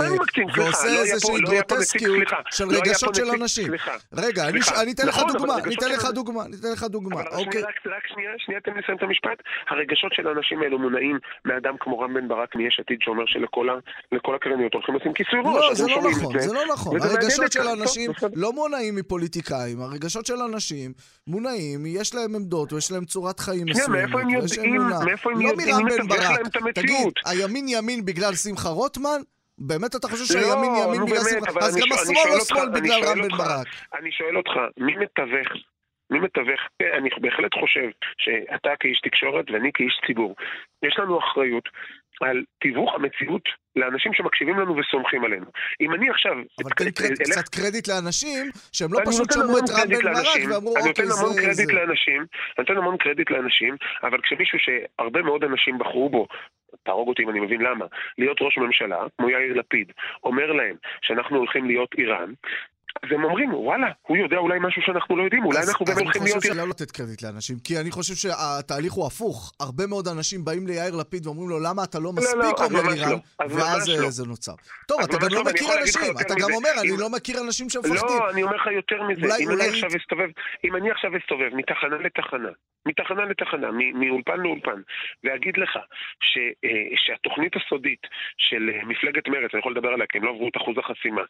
ועושה לא איזושהי לא גרוטסקיות. של לא רגשות של אנשים. רגע, אני אתן לך נכון, דוגמה, אני אתן לך דוגמה, אני אתן לך דוגמה, אוקיי. רק שנייה, שנייה, תן לי לסיים את המשפט. הרגשות של האנשים האלו מונעים מאדם כמו רם בן ברק מיש עתיד שאומר שלכל הקרניות הולכים לשים כיסוי ראש. לא, אתם זה לא נכון, זה לא נכון. הרגשות של. אנשים. לא מונעים מפוליטיקאים, הרגשות של אנשים מונעים, יש להם עמדות ויש להם צורת חיים מסוימת. מאיפה הם ויש יודעים-. מאיפה הם לא יודעים ברק. להם את המציאות? תגיד, הימין ימין בגלל שמחה רוטמן? באמת אתה חושב לא, שהימין ימין בגלל שמחה? אז גם השמאל הוא שמאל בגלל רם בן ברק. אני שואל אותך, מי מתווך? מי מתווך? כן, אני בהחלט חושב שאתה כאיש תקשורת ואני כאיש ציבור, יש לנו אחריות על תיווך המציאות לאנשים שמקשיבים לנו וסומכים עלינו. אם אני עכשיו... אבל תן קרדיט- אלך- קצת קרדיט לאנשים, שהם לא אני פשוט שמעו את רם בן ברק ואמרו, אני אוקיי, נותן המון זה... קרדיט זה." לאנשים, אני נותן המון קרדיט לאנשים, אבל כשמישהו שהרבה מאוד אנשים בחרו בו, תהרוג אותי אם אני מבין למה, להיות ראש ממשלה, כמו יאיר לפיד, אומר להם שאנחנו הולכים להיות איראן, אז הם אומרים, וואלה, הוא יודע אולי משהו שאנחנו לא יודעים, אולי אז- אנחנו באמת אז הולכים אני להיות חושב איראן. שלא לתת קרדיט לאנשים, כי אני חושב שהתהליך הוא הפוך. הרבה מאוד אנשים באים ליאיר לפיד ואומרים לו, למה אתה לא לא, מספיק אז אומר איראן, לא, אז ואז אה, לא. זה נוצר. טוב, אז אתה גם לא, לא מכיר אנשים, אתה גם. אומר, אני לא מכיר אנשים שמפחדים. לא, אני אומר לך יותר מזה. אם אני עכשיו אסתובב, אם אני עכשיו אסתובב מתחנה לתחנה, מתחנה לתחנה, מאולפן לאולפן, ואגיד לך ש, אה, שהתוכנית הסודית של אה, מפלגת מרצ, אני יכול לדבר עליה כי הם לא עברו את אחוז החסימה,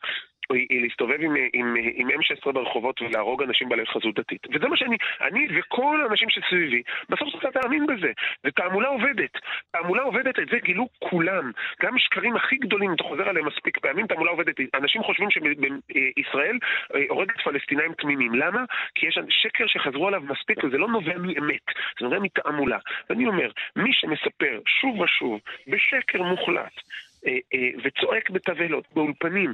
היא, היא להסתובב עם, עם, אה, עם M16 ברחובות ולהרוג אנשים בעלי חזות דתית. וזה מה שאני, אני וכל האנשים שסביבי, בסוף צריך להאמין בזה. זה תעמולה עובדת. תעמולה עובדת, את זה גילו כולם. גם שקרים הכי גדולים, אתה חוזר עליהם מספיק פעמים, תעמולה עובדת. אנשים חושבים שבישראל אה, הורגת פלסטינאים תמימים. למה? כי יש שקר שחזרו עליו מספיק, וזה לא נובע מאמת, זה נובע מתעמולה. ואני אומר, מי שמספר שוב ושוב, בשקר מוחלט, וצועק בתבהלות, באולפנים,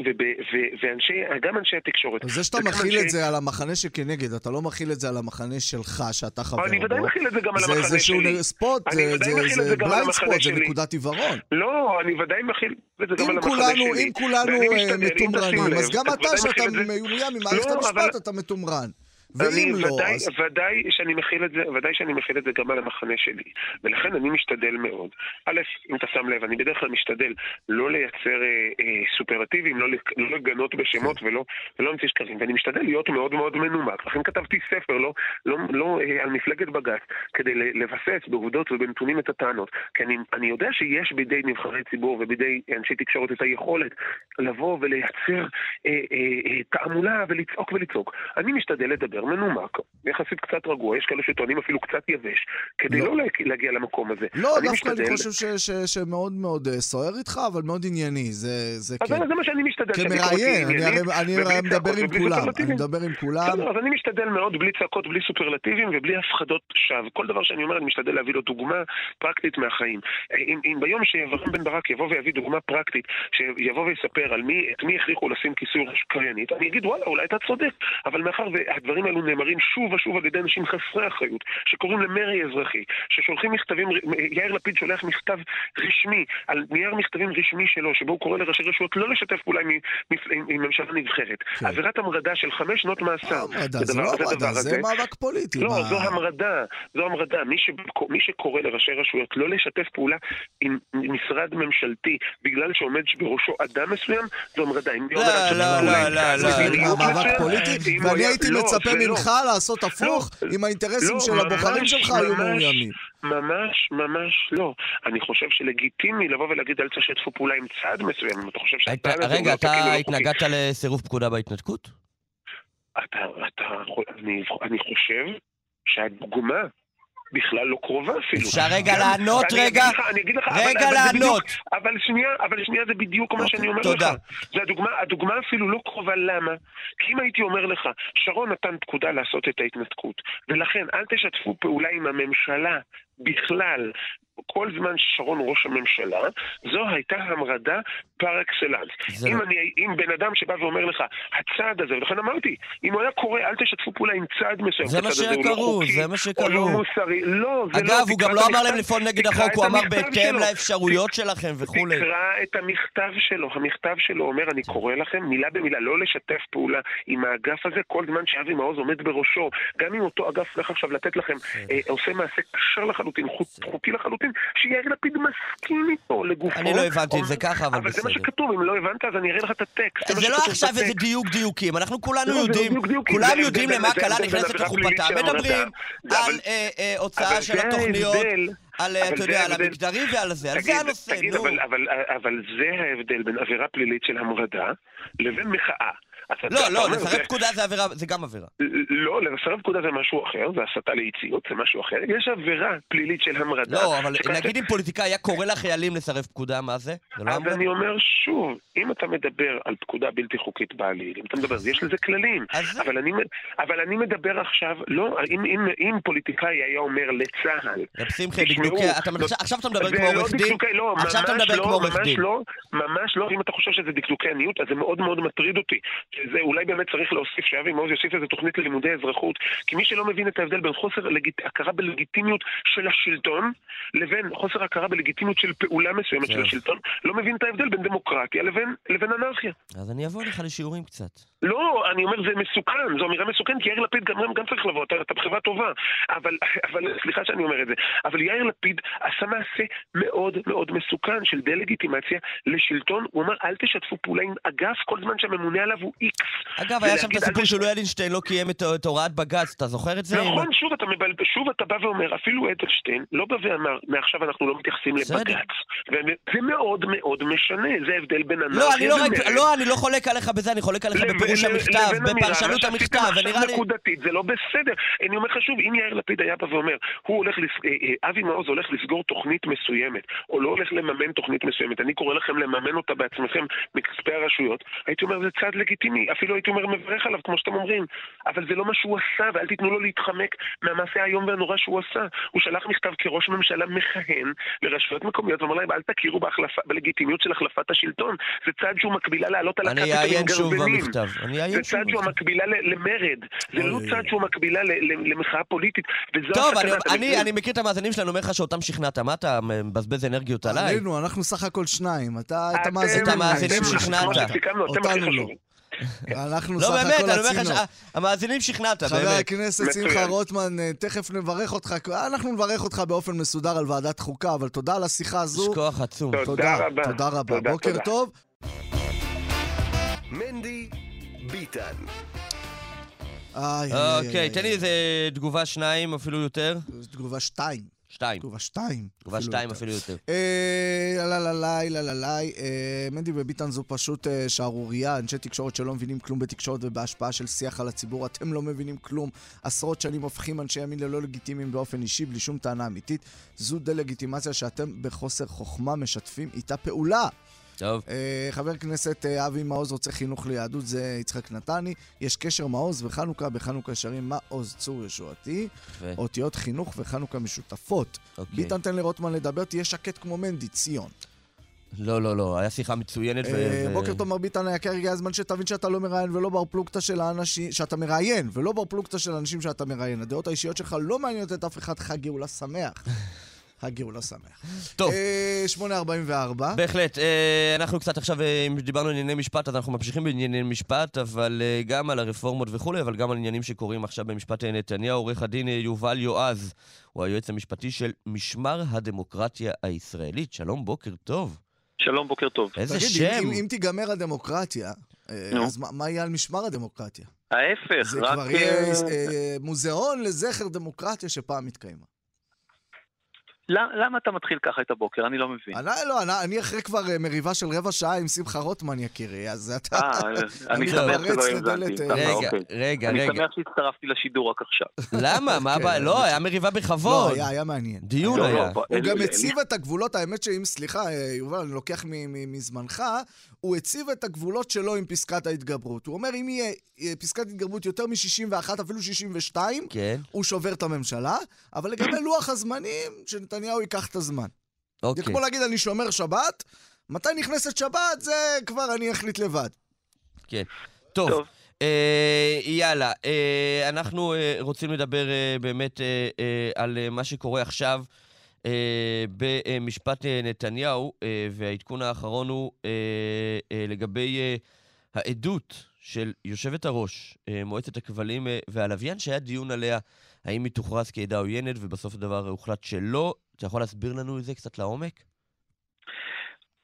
וב- ו- ואנשי, גם אנשי התקשורת. זה שאתה וגם מכיל את זה על המחנה שכנגד, אתה לא מכיל את זה על המחנה שלך, שאתה חבר בו. אני ודאי מכיל את זה גם על המחנה איזשהו שלי. ספוט, אני זה- מכיל את זה בליינד ספוט, זה. נקודת עיוורון. לא, אני ודאי מכיל את זה גם על המחנה שלי. אם כולנו אה, מתומרנים, אז גם אתה שאתה. מאוים ממערכת לא, המשפט, אתה מתומרן. ואם לא, ודאי, אז... ודאי שאני מכיל את זה, ודאי שאני מכיל את זה גם על המחנה שלי. ולכן אני משתדל מאוד. א', אם אתה שם לב, אני בדרך כלל משתדל לא לייצר אה, אה, סופרטיבים, לא, לא לגנות בשמות ולא, ולא להמציא שקרים. ואני משתדל להיות מאוד מאוד מנומק. לכן כתבתי ספר, לא, לא, לא אה, על מפלגת בג"ץ, כדי לבסס בעובדות ובנתונים את הטענות. כי אני, אני יודע שיש בידי נבחרי ציבור ובידי אנשי תקשורת את היכולת לבוא ולייצר אה, אה, אה, תעמולה ולצעוק ולצעוק. אני משתדל לדבר מנומק, יחסית קצת רגוע, יש כאלה שטוענים אפילו קצת יבש, כדי לא. לא, להגיע למקום הזה. לא, אני דווקא אני משתדל- חושב ש- ש- שמאוד מאוד אה, סוער איתך, אבל מאוד ענייני, זה זה אז כן. זה מה שאני משתדל. כמראיין, אני אני הרי מדבר עם כולם, אני. מדבר עם כולם. בסדר, אז אני משתדל מאוד בלי צעקות, בלי סופרלטיבים ובלי הפחדות שווא. כל דבר שאני אומר, אני משתדל להביא לו דוגמה פרקטית מהחיים. אם, אם ביום שאברהם בן ברק יבוא ויביא דוגמה פרקטית, שיבוא ויספר על מי, את מי הכריחו לשים כיסוי קריינית, אני אגיד, וואלה, אולי אתה צודק. אבל מאחר והדברים האלו נאמרים שוב ושוב על ידי אנשים חסרי אחריות, שקוראים למרי אזרחי, ששולחים מכתבים, יאיר לפיד שולח מכתב רשמי, על נייר מכתבים רשמי שלו, שבו הוא קורא לראשי רשויות לא לשתף פעולה עם, עם, עם ממשלה נבחרת. כן. עבירת המרדה של חמש שנות מאסר. המרדה, זה זה לא זה המרדה, זה. מאבק פוליטי. לא, מה- זו המרדה, זו המרדה. מי, ש... מי שקורא לראשי רשויות לא לשתף פעולה עם משרד ממשלתי בגלל שעומד בראשו אדם מסוים, זו המרדה. אם לא, לא, לא, לא, לא, זה מדיניות מאבק פוליטי, ואני הייתי לא, מצפה לא. ממך לעשות הפוך, לא, אם האינטרסים לא, של הבוחרים ממש, שלך היו ממש. מאוימים. ממש, ממש לא. אני חושב שלגיטימי לבוא ולהגיד אל תשתפו פעולה עם צד מסוים, אם אתה חושב הוא רגע, לא אתה. התנגדת לסירוב פקודה בהתנתקות? אתה, אתה, אני, אני חושב שהדוגמה בכלל לא קרובה אפילו. אפשר רגע לענות רגע? אני אגיד לך, רגע לענות. אבל שנייה, אבל שנייה זה בדיוק מה שאני אומר לך. תודה. זה הדוגמה, הדוגמה אפילו לא קרובה, למה? כי אם הייתי אומר לך, שרון נתן פקודה לעשות את ההתנתקות, ולכן אל תשתפו פעולה עם הממשלה בכלל. כל זמן ששרון ראש הממשלה, זו הייתה המרדה פר אקסלנס. זה אם, לא- אני, אם בן אדם שבא ואומר לך, הצעד הזה, ולכן אמרתי, אם הוא היה קורא, אל תשתפו פעולה עם צעד מסוים, זה מה הוא לא שקראו, חוקי, זה מה או שקראו. לא מוסרי, לא, זה לא, אגב, הוא גם לא אמר להם לפעול נגד החוק, הוא אמר בהתאם. לאפשרויות שלכם וכולי. תקרא את המכתב שלו, המכתב שלו אומר, אני קורא לכם מילה במילה, לא לשתף פעולה עם האגף הזה כל זמן שאבי מעוז עומד בראשו. גם אם אותו אגף הולך עכשיו לתת לכם, אה, עושה מעשה קשר לחלוטין, חוק- חוקי לחלוטין, שיאיר לפיד מסכים איתו לגופו. אני לא הבנתי את זה ככה, אבל אבל זה מה בסדר. שכתוב, אם לא הבנת אז אני אראה לך את הטקסט. זה לא עכשיו איזה. דיוק דיוקים, אנחנו כולנו לא, זה יודעים, כולם יודעים למה ההבדל נכנסת לחופתה, מדברים. על אה, אה, הוצאה של התוכניות. על, אה, אתה יודע, על ההבדל. המגדרי ועל זה, על זה הנושא, תגיד, נו. אבל, אבל, אבל זה ההבדל בין עבירה פלילית של המרדה לבין מחאה. לא, לא, לסרב פקודה זה עבירה, זה גם עבירה. לא, לסרב פקודה זה משהו אחר, זה הסתה לאי ציות, זה משהו אחר. יש עבירה פלילית של המרדה. לא, אבל נגיד אם פוליטיקאי היה קורא לחיילים לסרב פקודה, מה זה? לא אז? אני אומר שוב, אם אתה מדבר על פקודה בלתי חוקית בעליל, אם אתה מדבר, יש לזה כללים. אבל אני, מדבר עכשיו, לא, אם, פוליטיקאי היה אומר לצה"ל, תשמעו, לא- מדבר- עכשיו אתה מדבר כמו לא עורך דין? לא, עכשיו אתה ממש מדבר לא, כמו עורך ממש. לא, ממש לא, אם אתה חושב שזה דקדוקי עניות, אז זה מאוד מאוד מטריד אותי. שזה אולי באמת צריך להוסיף, שאבי מעוז יוסיף איזה תוכנית ללימודי אזרחות, כי מי שלא מבין את ההבדל בין חוסר לגיט... הכרה בלגיטימיות של השלטון, לבין חוסר הכרה בלגיטימיות של פעולה מסוימת של טוב. השלטון, לא מבין את ההבדל בין דמוקרטיה לבין, לבין אנרכיה. אז אני אבוא לך לשיעורים קצת. לא, אני אומר, זה מסוכן, זו אמירה מסוכנת, כי יאיר לפיד גם, גם צריך לבוא, אתה, אתה בחברה טובה. אבל, אבל, סליחה שאני אומר את זה, אבל יאיר לפיד עשה מעשה מאוד מאוד מסוכן של דה-לגיטימציה לשלטון. הוא אמר, אל תשתפו פעולה עם אגף כל זמן שהממונה עליו הוא איקס. אגב, היה שם את הסיפור שלואי אדלשטיין לא קיים את את הוראת בג"ץ, אתה זוכר את זה? נכון, שוב אתה מבלבל, שוב אתה בא ואומר, אפילו אדלשטיין לא בא ואמר, מעכשיו אנחנו לא מתייחסים. לבג"ץ. וזה מאוד מאוד משנה, זה ההבדל בין אנרכיה לא, אני לא. לא, אני לא חולק עליך בזה, אני חולק עליך בפירוש המכתב, בפרשנות המכתב, ונראה לי... נקודתית, זה לא בסדר. אני אומר לך שוב, אם יאיר לפיד היה בא ואומר. אה, אה, אבי מעוז הולך לסגור תוכנית מסוימת, או לא הולך לממן תוכנית מסוימת, אני קורא לכם לממן אותה בעצמכם מכספי הרשויות, הייתי אומר, זה צעד לגיטימי, אפילו הייתי אומר, מברך עליו, כמו שאתם אומרים. אבל זה לא מה שהוא עשה, ואל תיתנו לו להתחמק מהמעשה האיום והנורא שהוא עשה. הוא שלח מכתב כראש ממשלה מכהן לרשויות מקומיות, ואמר להם, אל תכירו בהחלפה, בלגיטימיות של החלפת השלטון. זה צעד שהוא מקבילה לעלות על הקאפטרים עם אעיין שוב גרזנים. במכתב. אני זה אעיין שוב צעד שהוא. מקבילה למרד, זה לא. צעד שהוא מקבילה למחאה פוליטית, טוב, אני- מכיר את המאזינים שלנו, אומר לך שאותם שכנעת, מה אתה מבזבז אנרגיות עליי? עלינו, אנחנו סך הכל שניים. אתה, את המאזינים. את המאזינים שכנעת. כמו שסיכמנו, אותנו הכי לא. חשובים. אנחנו לא סך באמת, הכל אני אומר לך עשינו. שהמאזינים שכנעת, חבר באמת. הכנסת מצוין. שמחה רוטמן, אה, תכף נברך אותך, אנחנו נברך אותך באופן מסודר על ועדת חוקה, אבל תודה על השיחה יש הזו. כוח עצום. תודה. תודה, רבה. תודה רבה. בוקר. טוב. מנדי ביטן. איי, איי, איי, אוקיי, תן לי איזה תגובה שניים, אפילו יותר. תגובה שתיים. שתיים. תגובה שתיים. תגובה שתיים. אפילו יותר. אה, לה לה לה לה לה לה אה, מנדי וביטן זו פשוט אה, שערורייה, אנשי תקשורת שלא מבינים כלום בתקשורת ובהשפעה של שיח על הציבור, אתם לא מבינים כלום. עשרות שנים הופכים אנשי ימין ללא לגיטימיים באופן אישי, בלי שום טענה אמיתית. זו דה-לגיטימציה שאתם בחוסר חוכמה משתפים איתה פעולה. טוב. אה, חבר הכנסת אה, אבי מעוז רוצה חינוך ליהדות, זה יצחק נתני. יש קשר מעוז וחנוכה, בחנוכה שרים מעוז צור ישועתי. יפה. אותיות חינוך וחנוכה משותפות. אוקיי. ביטן תן לרוטמן לדבר, תהיה שקט כמו מנדי, ציון. לא, לא, לא, היה שיחה מצוינת. ו- אה, ו- בוקר טוב, מר ביטן היקר, הגיע הזמן שתבין שאתה לא מראיין ולא בר פלוגתא של האנשים, שאתה מראיין ולא בר פלוגתא של האנשים שאתה מראיין. הדעות האישיות שלך לא מעניינות את אף אחד, חג גאולה שמח. חג גאולה שמח. טוב. אה, 8.44. בהחלט. אה, אנחנו קצת עכשיו, אה, אם דיברנו על ענייני משפט, אז אנחנו ממשיכים בענייני משפט, אבל אה, גם על הרפורמות וכולי, אבל גם על עניינים שקורים עכשיו במשפט אה, נתניהו. עורך הדין אה, יובל יועז הוא היועץ המשפטי של משמר הדמוקרטיה הישראלית. שלום, בוקר טוב. שלום, בוקר טוב. איזה תגיד, שם. אם, אם תיגמר הדמוקרטיה, אה, נו. אז מה- מה יהיה על משמר הדמוקרטיה? ההפך, זה רק... כבר יהיה אה, אה, מוזיאון לזכר דמוקרטיה שפעם התקיימה. למ- למה אתה מתחיל ככה את הבוקר? אני לא מבין. אני, לא, אני, אני אחרי כבר אה, מריבה של רבע שעה עם שמחה רוטמן, יקירי, אז אתה... אה, אני אני שמח שלא האזנתי. אה, ככה, רגע, אוקיי. רגע, אני רגע. שמח שהצטרפתי לשידור רק עכשיו. למה? מה הבעיה? כן, לא, היה מריבה לא, בכבוד. היה, היה מעניין. דיון לא, היה. לא, הוא גם הציב את הגבולות, האמת שאם, סליחה, אה, יובל, אני לוקח מ- מ- מזמנך, הוא הציב את הגבולות שלו עם פסקת ההתגברות. הוא אומר, אם יהיה אה, פסקת התגברות יותר מ-61, אפילו 62, כן, הוא שובר את הממשלה, אבל לגבי לוח הזמנים, שנתניהו ייקח את הזמן. זה אוקיי. כמו להגיד, אני שומר שבת, מתי נכנסת שבת, זה כבר אני אחליט לבד. כן. טוב. טוב. אה, יאללה, אה, אנחנו אה, רוצים לדבר אה, באמת אה, אה, על אה, מה שקורה עכשיו אה, במשפט אה, נתניהו, אה, והעדכון האחרון הוא אה, אה, לגבי אה, העדות של יושבת הראש, אה, מועצת הכבלים אה, והלוויין, שהיה דיון עליה, האם היא תוכרז כעדה עוינת, ובסוף הדבר הוחלט שלא. אתה יכול להסביר לנו את זה קצת לעומק?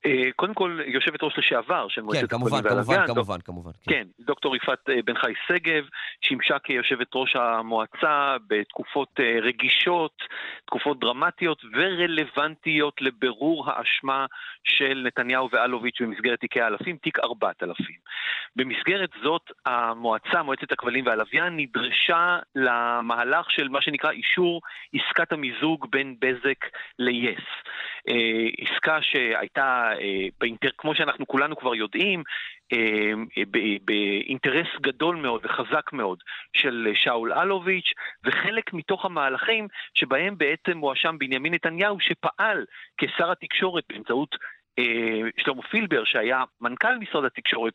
אה, קודם כל, יושבת ראש לשעבר של מועצת כן, כמובן, הכבלים כמובן, והלוויין, כמובן, כמובן. כן. כן, דוקטור יפעת אה, בן חי שגב, שימשה כיושבת ראש המועצה בתקופות אה, רגישות, תקופות דרמטיות ורלוונטיות לבירור האשמה של נתניהו ואלוביץ' במסגרת תיקי האלפים, תיק 4000. במסגרת זאת, המועצה, מועצת הכבלים והלוויין, נדרשה למהלך של מה שנקרא אישור עסקת המיזוג בין בזק ל-yes. אה, עסקה שהייתה, אה, באינטר... כמו שאנחנו כולנו כבר יודעים, אה, ב- באינטרס גדול מאוד וחזק מאוד של שאול אלוביץ', וחלק מתוך המהלכים שבהם בעצם מואשם בנימין נתניהו שפעל כשר התקשורת באמצעות אה, שלמה פילבר, שהיה מנכ"ל משרד התקשורת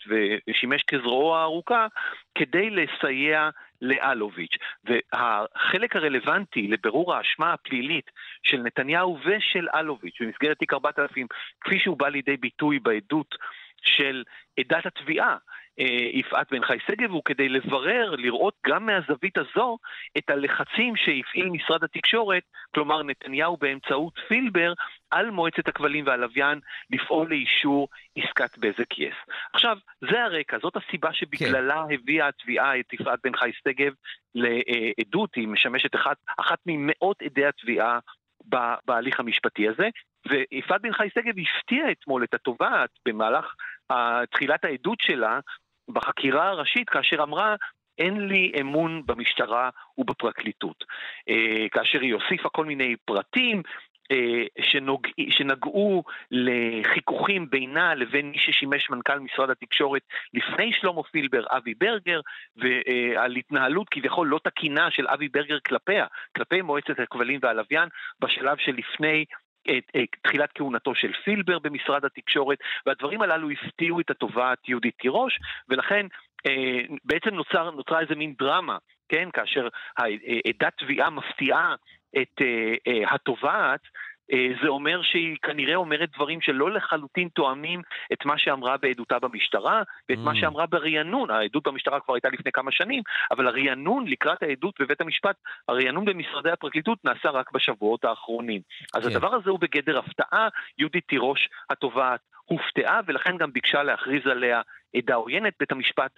ושימש כזרועו הארוכה, כדי לסייע לאלוביץ'. והחלק הרלוונטי לבירור האשמה הפלילית של נתניהו ושל אלוביץ' במסגרת תיק 4000, כפי שהוא בא לידי ביטוי בעדות של עדת התביעה, אה, יפעת בן חי שגב, הוא כדי לברר, לראות גם מהזווית הזו את הלחצים שהפעיל משרד התקשורת, כלומר נתניהו באמצעות פילבר, על מועצת הכבלים והלוויין לפעול לאישור עסקת בזק יס. עכשיו, זה הרקע, זאת הסיבה שבגללה הביאה התביעה את יפעת בן חי שגב לעדות, היא משמשת אחת, אחת ממאות עדי התביעה בהליך המשפטי הזה, ויפעת בן חי שגב הפתיעה אתמול את התובעת במהלך ה- תחילת העדות שלה בחקירה הראשית, כאשר אמרה, אין לי אמון במשטרה ובפרקליטות. אה, כאשר היא הוסיפה כל מיני פרטים, אה, שנוג... שנגעו לחיכוכים בינה לבין מי ששימש מנכ"ל משרד התקשורת לפני שלמה פילבר, אבי ברגר, ועל התנהלות כביכול לא תקינה של אבי ברגר כלפיה, כלפי מועצת הכבלים והלוויין, בשלב שלפני את, את תחילת כהונתו של פילבר במשרד התקשורת, והדברים הללו הפתיעו את התובעת יהודית תירוש, ולכן אה, בעצם נוצר, נוצרה איזה מין דרמה, כן, כאשר עדת תביעה מפתיעה את אה, אה, התובעת, אה, זה אומר שהיא כנראה אומרת דברים שלא לחלוטין תואמים את מה שאמרה בעדותה במשטרה ואת מה Mm. שאמרה ברענון. העדות במשטרה כבר הייתה לפני כמה שנים, אבל הרענון לקראת העדות בבית המשפט, הרענון במשרדי הפרקליטות נעשה רק בשבועות האחרונים. אז כן. הדבר הזה הוא בגדר הפתעה, יהודית תירוש התובעת הופתעה ולכן גם ביקשה להכריז עליה עדה עוינת. בית המשפט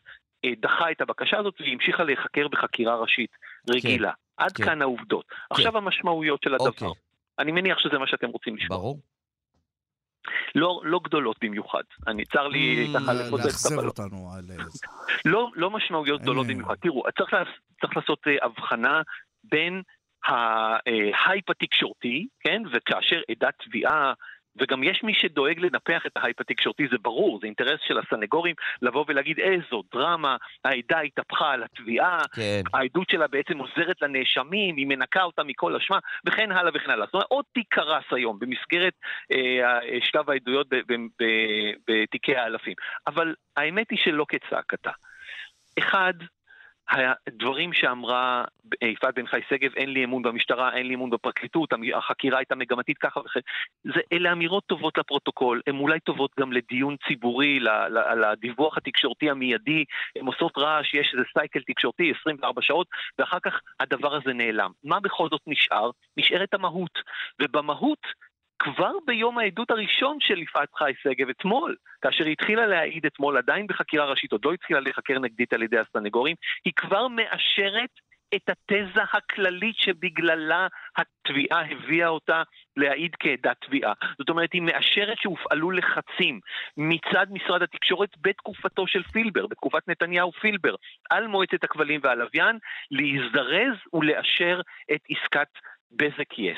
דחה את הבקשה הזאת והיא המשיכה להיחקר בחקירה ראשית רגילה. עד כן. כאן העובדות. עכשיו המשמעויות של הדבר. אוקיי. אני מניח שזה מה שאתם רוצים לשמוע. ברור. לא, לא גדולות במיוחד. אני, צר לי Mm, ככה לפוצץ את הבלון. אותנו על... אה. לא, לא משמעויות גדולות אה. במיוחד. תראו, צריך, צריך לעשות אה, הבחנה בין ההייפ התקשורתי, כן, וכאשר עדת תביעה, וגם יש מי שדואג לנפח את ההייפ התקשורתי, זה ברור, זה אינטרס של הסנגורים לבוא ולהגיד איזו דרמה, העדה התהפכה על התביעה, כן. העדות שלה בעצם עוזרת לנאשמים, היא מנקה אותם מכל אשמה, וכן הלאה וכן הלאה. זאת אומרת, עוד תיק קרס היום במסגרת אה, שלב העדויות בתיקי האלפים. אבל האמת היא שלא כצעקתה. אחד, הדברים שאמרה אה, יפעת בן חי שגב, אין לי אמון במשטרה, אין לי אמון בפרקליטות, החקירה הייתה מגמתית ככה וכן, אלה אמירות טובות לפרוטוקול, הן אולי טובות גם לדיון ציבורי, ל- ל- על הדיווח התקשורתי המיידי, הן עושות רעש, יש איזה סייקל תקשורתי, 24 שעות, ואחר כך הדבר הזה נעלם. מה בכל זאת נשאר? נשארת המהות, ובמהות כבר ביום העדות הראשון של יפעת חי שגב אתמול, כאשר היא התחילה להעיד אתמול עדיין בחקירה ראשית, עוד לא התחילה להיחקר נגדית על ידי הסנגורים, היא כבר מאשרת את התזה הכללית שבגללה התביעה הביאה אותה להעיד כעדת תביעה. זאת אומרת, היא מאשרת שהופעלו לחצים מצד משרד התקשורת בתקופתו של פילבר, בתקופת נתניהו פילבר, על מועצת הכבלים והלוויין, להזדרז ולאשר את עסקת בזק יס,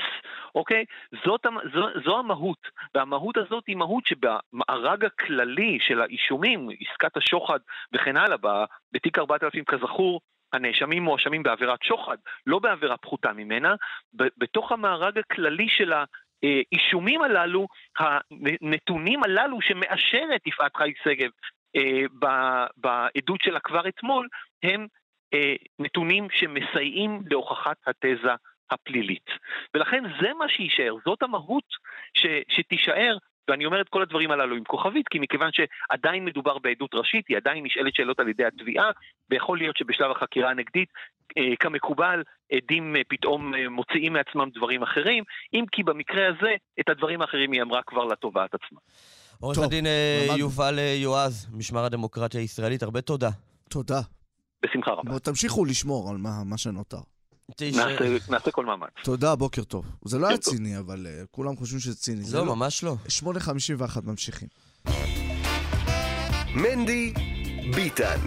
אוקיי? זאת, זו, זו המהות, והמהות הזאת היא מהות שבמארג הכללי של האישומים, עסקת השוחד וכן הלאה, בתיק 4000 כזכור, הנאשמים מואשמים בעבירת שוחד, לא בעבירה פחותה ממנה, בתוך המארג הכללי של האישומים הללו, הנתונים הללו שמאשרת יפעת חי שגב אה, בעדות שלה כבר אתמול, הם אה, נתונים שמסייעים להוכחת התזה הפלילית. ולכן זה מה שיישאר, זאת המהות ש, שתישאר ואני אומר את כל הדברים הללו עם כוכבית, כי מכיוון שעדיין מדובר בעדות ראשית, היא עדיין נשאלת שאלות על ידי התביעה, ויכול להיות שבשלב החקירה הנגדית, אה, כמקובל, עדים אה, פתאום אה, מוציאים מעצמם דברים אחרים, אם כי במקרה הזה, את הדברים האחרים היא אמרה כבר לתובעת עצמה. עורך הדין יובל יועז, משמר הדמוקרטיה הישראלית, הרבה תודה. תודה. בשמחה רבה. תמשיכו לשמור על מה, מה שנותר. נעשה כל מאמץ. תודה, בוקר טוב. זה לא היה ציני, אבל uh, כולם חושבים שזה ציני. לא, לא, ממש לא. 8.51 ממשיכים. מנדי ביטן.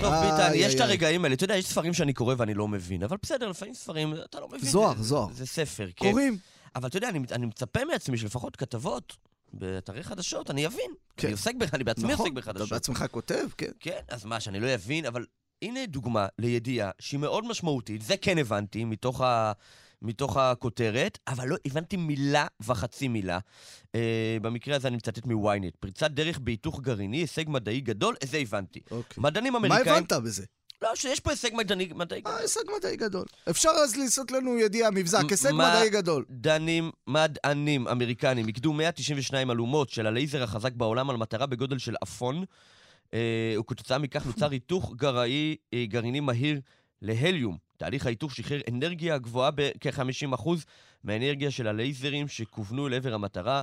טוב, ביטן, יש את הרגעים האלה. אתה יודע, יש ספרים שאני קורא ואני לא מבין, אבל בסדר, לפעמים ספרים, אתה לא מבין. זוהר, זוהר. זה ספר, כן. קוראים. אבל אתה יודע, אני מצפה מעצמי שלפחות כתבות באתרי חדשות, אני אבין. כן. אני עוסק בך, אני בעצמי נכון, עוסק בחדשות. אתה בעצמך כותב, כן. כן, אז מה, שאני לא אבין, אבל הנה דוגמה לידיעה שהיא מאוד משמעותית, זה כן הבנתי מתוך, ה, מתוך הכותרת, אבל לא הבנתי מילה וחצי מילה. Uh, במקרה הזה אני מצטט מוויינט. פריצת דרך בהיתוך גרעיני, הישג מדעי גדול, זה הבנתי. אוקיי. מדענים אמריקאים... מה הבנת בזה? לא, שיש פה הישג מדעני, מדעי גדול. אה, הישג מדעי גדול. אפשר אז לעשות לנו ידיעה, מבזק, הישג מדעי גדול. מדענים, מדענים אמריקנים יקדו 192 אלומות של הלייזר החזק בעולם על מטרה בגודל של אפון. אה, וכתוצאה מכך נוצר היתוך גרעי, אה, גרעיני מהיר להליום. תהליך ההיתוך שחרר אנרגיה גבוהה בכ-50% מהאנרגיה של הלייזרים שכוונו לעבר המטרה,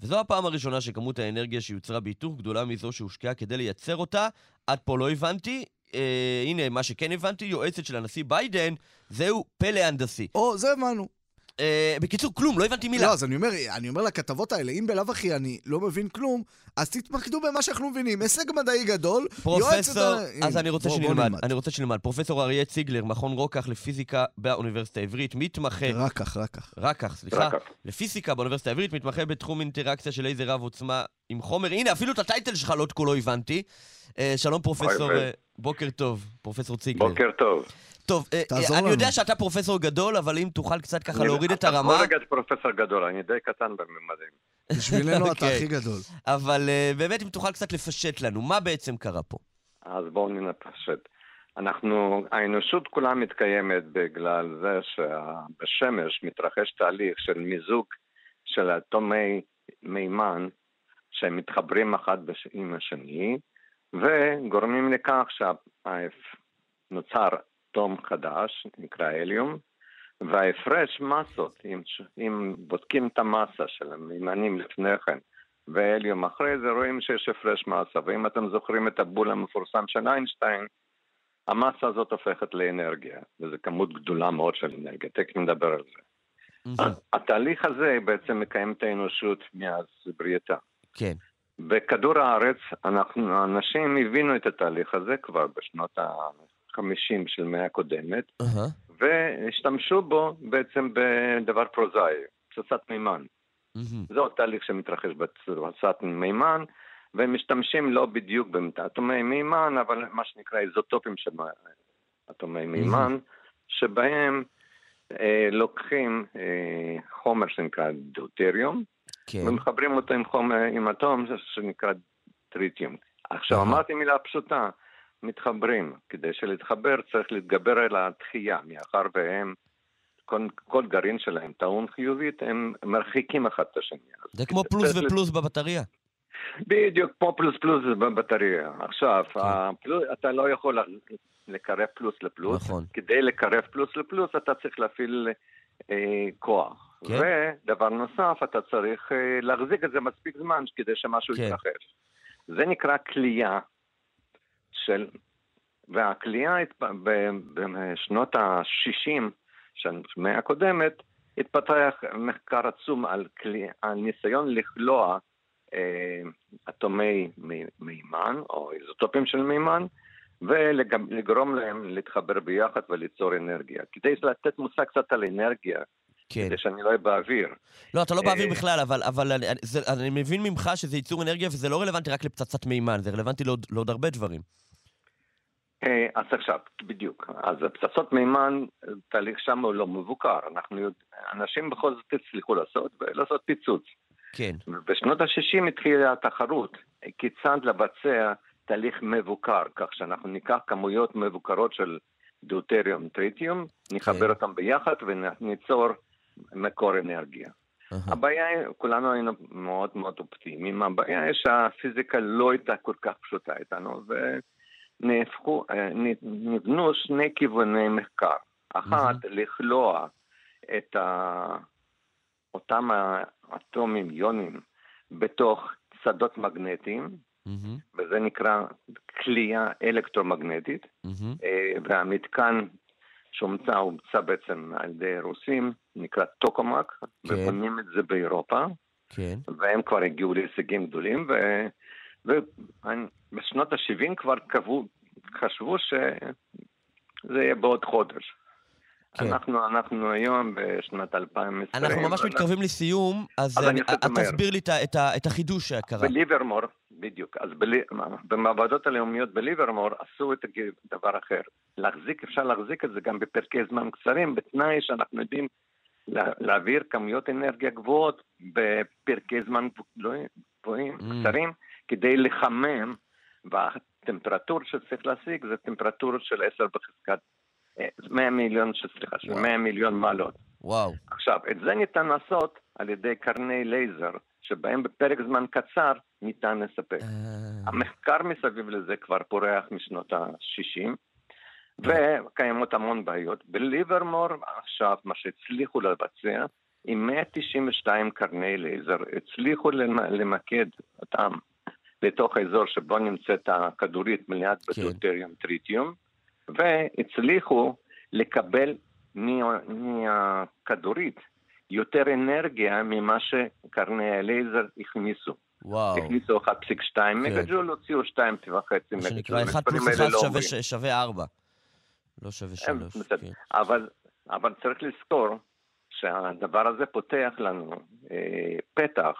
וזו הפעם הראשונה שכמות האנרגיה שיוצרה בהיתוך גדולה מזו שהושקעה כדי לייצר אותה. עד פה לא הבנתי. אה, הנה, מה שכן הבנתי, יועצת של הנשיא ביידן, זהו פלא הנדסי. או, זה הבנו. אה, בקיצור, כלום, לא הבנתי מילה. לא, אז אני אומר, אני אומר לכתבות האלה, אם בלאו הכי אני לא מבין כלום, אז תתמקדו במה שאנחנו מבינים. הישג מדעי גדול, פרופסור, אז אני רוצה שנלמד, אני רוצה שנלמד. פרופסור אריה ציגלר, מכון רוקח לפיזיקה באוניברסיטה העברית, מתמחה... רקח, רקח. רקח, סליחה. לפיזיקה באוניברסיטה העברית, מתמחה בתחום אינטראקציה של איזה רב עוצמה עם חומר. הנה, אפילו את הטייטל שלך לא כולו הבנתי. אה, שלום פרופסור, אה, בוקר טוב, פרופסור ציגלר. בוקר טוב. טוב, אה, אני יודע שאתה פרופסור גדול, אבל אם תוכל קצת ככה להוריד את הרמה... אתה יכול פרופסור גדול, אני די קטן בממדים. בשבילנו אתה אוקיי. הכי גדול. אבל אה, באמת, אם תוכל קצת לפשט לנו, מה בעצם קרה פה? אז בואו נפשט. אנחנו, האנושות כולה מתקיימת בגלל זה שבשמש מתרחש תהליך של מיזוג של אטומי מימן שמתחברים אחד עם השני וגורמים לכך שנוצר אטום חדש, נקרא הליום, וההפרש מסות, אם, אם בודקים את המסה של המימנים לפני כן והליום אחרי זה, רואים שיש הפרש מסה, ואם אתם זוכרים את הבול המפורסם של איינשטיין, המסה הזאת הופכת לאנרגיה, וזו כמות גדולה מאוד של אנרגיה, תכף נדבר על זה. התהליך הזה בעצם מקיים את האנושות מאז בריאתה. כן. בכדור הארץ, אנחנו, אנשים הבינו את התהליך הזה כבר בשנות ה... 50 של מאה הקודמת, uh-huh. והשתמשו בו בעצם בדבר פרוזאי, פצצת מימן. Uh-huh. זהו התהליך שמתרחש בפצצת מימן, והם משתמשים לא בדיוק באטומי מימן, אבל מה שנקרא איזוטופים של אטומי מימן, uh-huh. שבהם אה, לוקחים אה, חומר שנקרא דוטריום, כן. ומחברים אותו עם חומר, עם אטום שנקרא טריטיום. עכשיו. אמרתי מילה פשוטה. מתחברים. כדי שלהתחבר צריך להתגבר על התחייה, מאחר והם, כל, כל גרעין שלהם טעון חיובית, הם מרחיקים אחד את השני. זה כמו פלוס ופלוס בבטריה. בדיוק, כמו פלוס פלוס בבטריה. עכשיו, כן. הפלוס, אתה לא יכול לקרב פלוס לפלוס. נכון. כדי לקרב פלוס לפלוס אתה צריך להפעיל אה, כוח. כן. ודבר נוסף, אתה צריך אה, להחזיק את זה מספיק זמן כדי שמשהו כן. יתרחש. זה נקרא כליאה של... והכליאה בשנות ה-60 של המאה הקודמת התפתח מחקר עצום על, כלי, על ניסיון לכלוא אה, אטומי מימן או איזוטופים של מימן ולגרום להם להתחבר ביחד וליצור אנרגיה. כדי לתת מושג קצת על אנרגיה, כן. כדי שאני לא אהיה באוויר. לא, אתה לא באוויר אה, בכלל, אבל, אבל אני, זה, אני מבין ממך שזה ייצור אנרגיה וזה לא רלוונטי רק לפצצת מימן, זה רלוונטי לעוד, לעוד הרבה דברים. אה, אז עכשיו, בדיוק. אז פצצות מימן, תהליך שם הוא לא מבוקר. אנחנו יודע, אנשים בכל זאת הצליחו לעשות, ולעשות פיצוץ. כן. בשנות ה-60 התחילה התחרות, כיצד לבצע תהליך מבוקר, כך שאנחנו ניקח כמויות מבוקרות של דוטריום טריטיום, נחבר כן. אותם ביחד וניצור מקור אנרגיה. Uh-huh. הבעיה, כולנו היינו מאוד מאוד אופטימיים, הבעיה היא שהפיזיקה לא הייתה כל כך פשוטה איתנו, ונהפכו, אה, נבנו שני כיווני מחקר. אחת, uh-huh. לכלוא את ה... אותם האטומים, יונים, בתוך שדות מגנטיים, mm-hmm. וזה נקרא כליאה אלקטרומגנטית, mm-hmm. והמתקן שהומצא, הומצא בעצם על ידי רוסים, נקרא טוקומק, כן. ובונים את זה באירופה, כן. והם כבר הגיעו להישגים גדולים, ו... ובשנות ה-70 כבר קבעו, חשבו שזה יהיה בעוד חודש. כן. אנחנו, אנחנו היום בשנת 2020. אנחנו ממש מתקרבים לסיום, אז, אז אני, תסביר לי את, את, את החידוש שקרה. בליברמור, בדיוק, אז בלי, במעבדות הלאומיות בליברמור עשו את הדבר אחר. להחזיק, אפשר להחזיק את זה גם בפרקי זמן קצרים, בתנאי שאנחנו יודעים לה, להעביר כמויות אנרגיה גבוהות בפרקי זמן גבוהים, mm. קצרים, כדי לחמם, והטמפרטורה שצריך להשיג זה טמפרטורה של 10 בחזקת 100 מיליון, סליחה, של 100 מיליון מעלות. וואו. עכשיו, את זה ניתן לעשות על ידי קרני לייזר, שבהם בפרק זמן קצר ניתן לספק. אה. המחקר מסביב לזה כבר פורח משנות ה-60, וקיימות המון בעיות. בליברמור עכשיו, מה שהצליחו לבצע, עם 192 קרני לייזר, הצליחו למקד אותם לתוך האזור שבו נמצאת הכדורית מלאת כן. בדוטריום טריטיום, והצליחו לקבל מהכדורית יותר אנרגיה ממה שקרני הלייזר הכניסו. וואו. הכניסו 1.2 כן. מגה-ג'ול, הוציאו 2.5 מגה-ג'ול. מה שנקרא 1 פלוס 1 לא שווה, שווה 4. לא שווה 3. כן. אבל, אבל צריך לזכור שהדבר הזה פותח לנו אה, פתח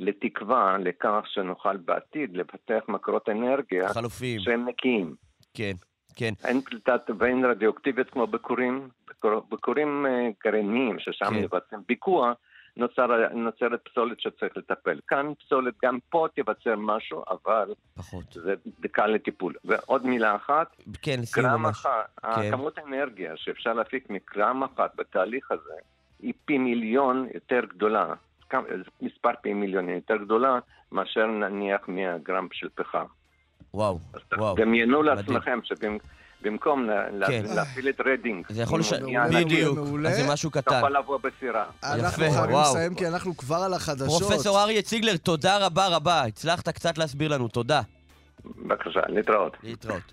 לתקווה לכך שנוכל בעתיד לפתח מקורות אנרגיה חלופים. שהם נקיים. כן. כן. אין פליטת ואין רדיואקטיבית כמו בכורים, בכורים אה, גרעיניים, ששם כן. מבצעים ביקוע, נוצר, נוצרת פסולת שצריך לטפל. כאן פסולת, גם פה תיווצר משהו, אבל פחות. זה קל לטיפול. ועוד מילה אחת, כן, גרם ממש. אחת, כן. כמות האנרגיה שאפשר להפיק מגרם אחת בתהליך הזה, היא פי מיליון יותר גדולה, מספר פי מיליון יותר גדולה, מאשר נניח מהגרם של פחם. וואו, וואו. דמיינו לעצמכם שבמקום כן. להפעיל את רדינג, זה יכול לש... בדיוק, אז זה משהו קטן. תוכל לבוא בסירה. אנחנו חייבים לסיים כי אנחנו כבר על החדשות. פרופסור אריה ציגלר, תודה רבה רבה. הצלחת קצת להסביר לנו, תודה. בבקשה, להתראות. להתראות.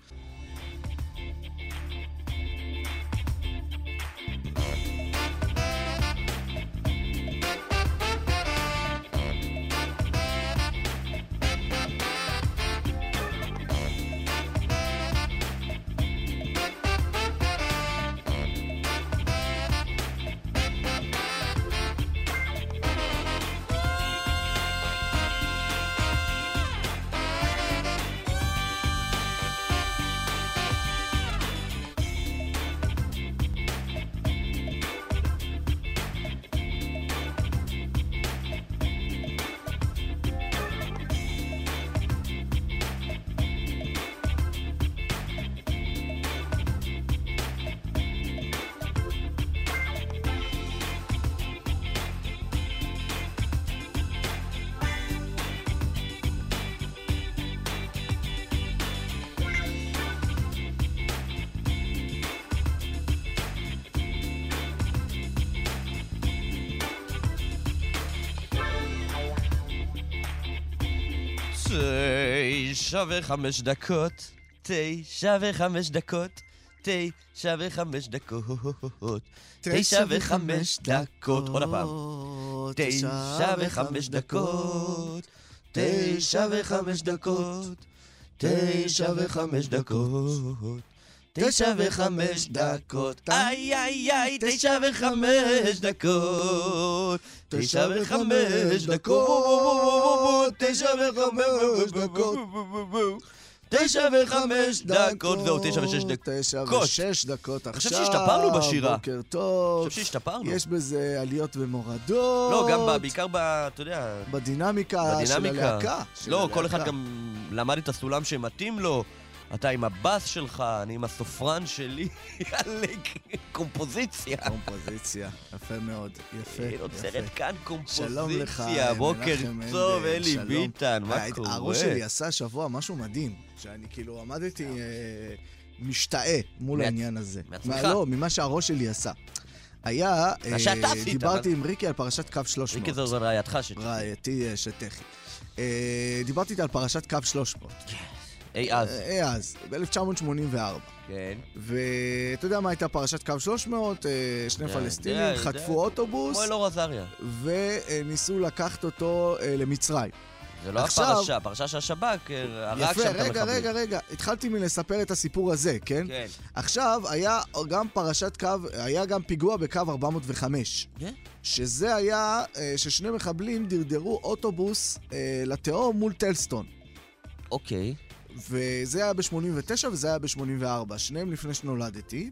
תשע וחמש דקות, תשע וחמש דקות, תשע וחמש דקות, תשע וחמש דקות, עוד הפעם. תשע וחמש דקות, תשע וחמש דקות, תשע וחמש דקות. תשע וחמש דקות, איי איי איי, תשע וחמש דקות, תשע וחמש דקות, תשע וחמש דקות, תשע וחמש דקות, זהו, תשע ושש דקות. תשע ושש דקות עכשיו. חושב שהשתפרנו בשירה. בוקר טוב. אני חושב שהשתפרנו. יש בזה עליות ומורדות. לא, גם בעיקר ב... אתה יודע... בדינמיקה של. הלהקה. לא, כל אחד. גם למד את הסולם שמתאים לו. אתה עם הבאס שלך, אני עם הסופרן שלי. יאללה, קומפוזיציה. קומפוזיציה, יפה מאוד, יפה, היא נוצרת יפה. כאן קומפוזיציה. בוקר טוב, אלי. ביטן, מה קורה? הראש שלי עשה השבוע משהו מדהים, שאני כאילו עמדתי אה, משתאה מול העניין הזה. מעצמך? לא, ממה שהראש שלי עשה. היה, אה, דיברתי עם ריקי על פרשת קו 300. ריקי זו זו רעייתך שלי. רעייתי אה. אה, דיברתי איתה על פרשת קו 300. אי אז. אה, אז, ב-1984. כן. ואתה יודע מה הייתה פרשת קו 300? אה, שני יודע, פלסטינים יודע, חטפו יודע. אוטובוס כמו אלאור עזריה. וניסו לקחת אותו אה, למצרים. זה לא עכשיו- הפרשה, הפרשה שהשב"כ אה, הרג יפה, שם את רגע, המחבלים. רגע, רגע. התחלתי מלספר את הסיפור הזה, כן? כן. עכשיו, היה גם פרשת קו, היה גם פיגוע בקו 405. כן? שזה היה ששני מחבלים דרדרו אוטובוס לתהום מול טלסטון. אוקיי. וזה היה ב-89 וזה היה ב-84, שניהם לפני שנולדתי.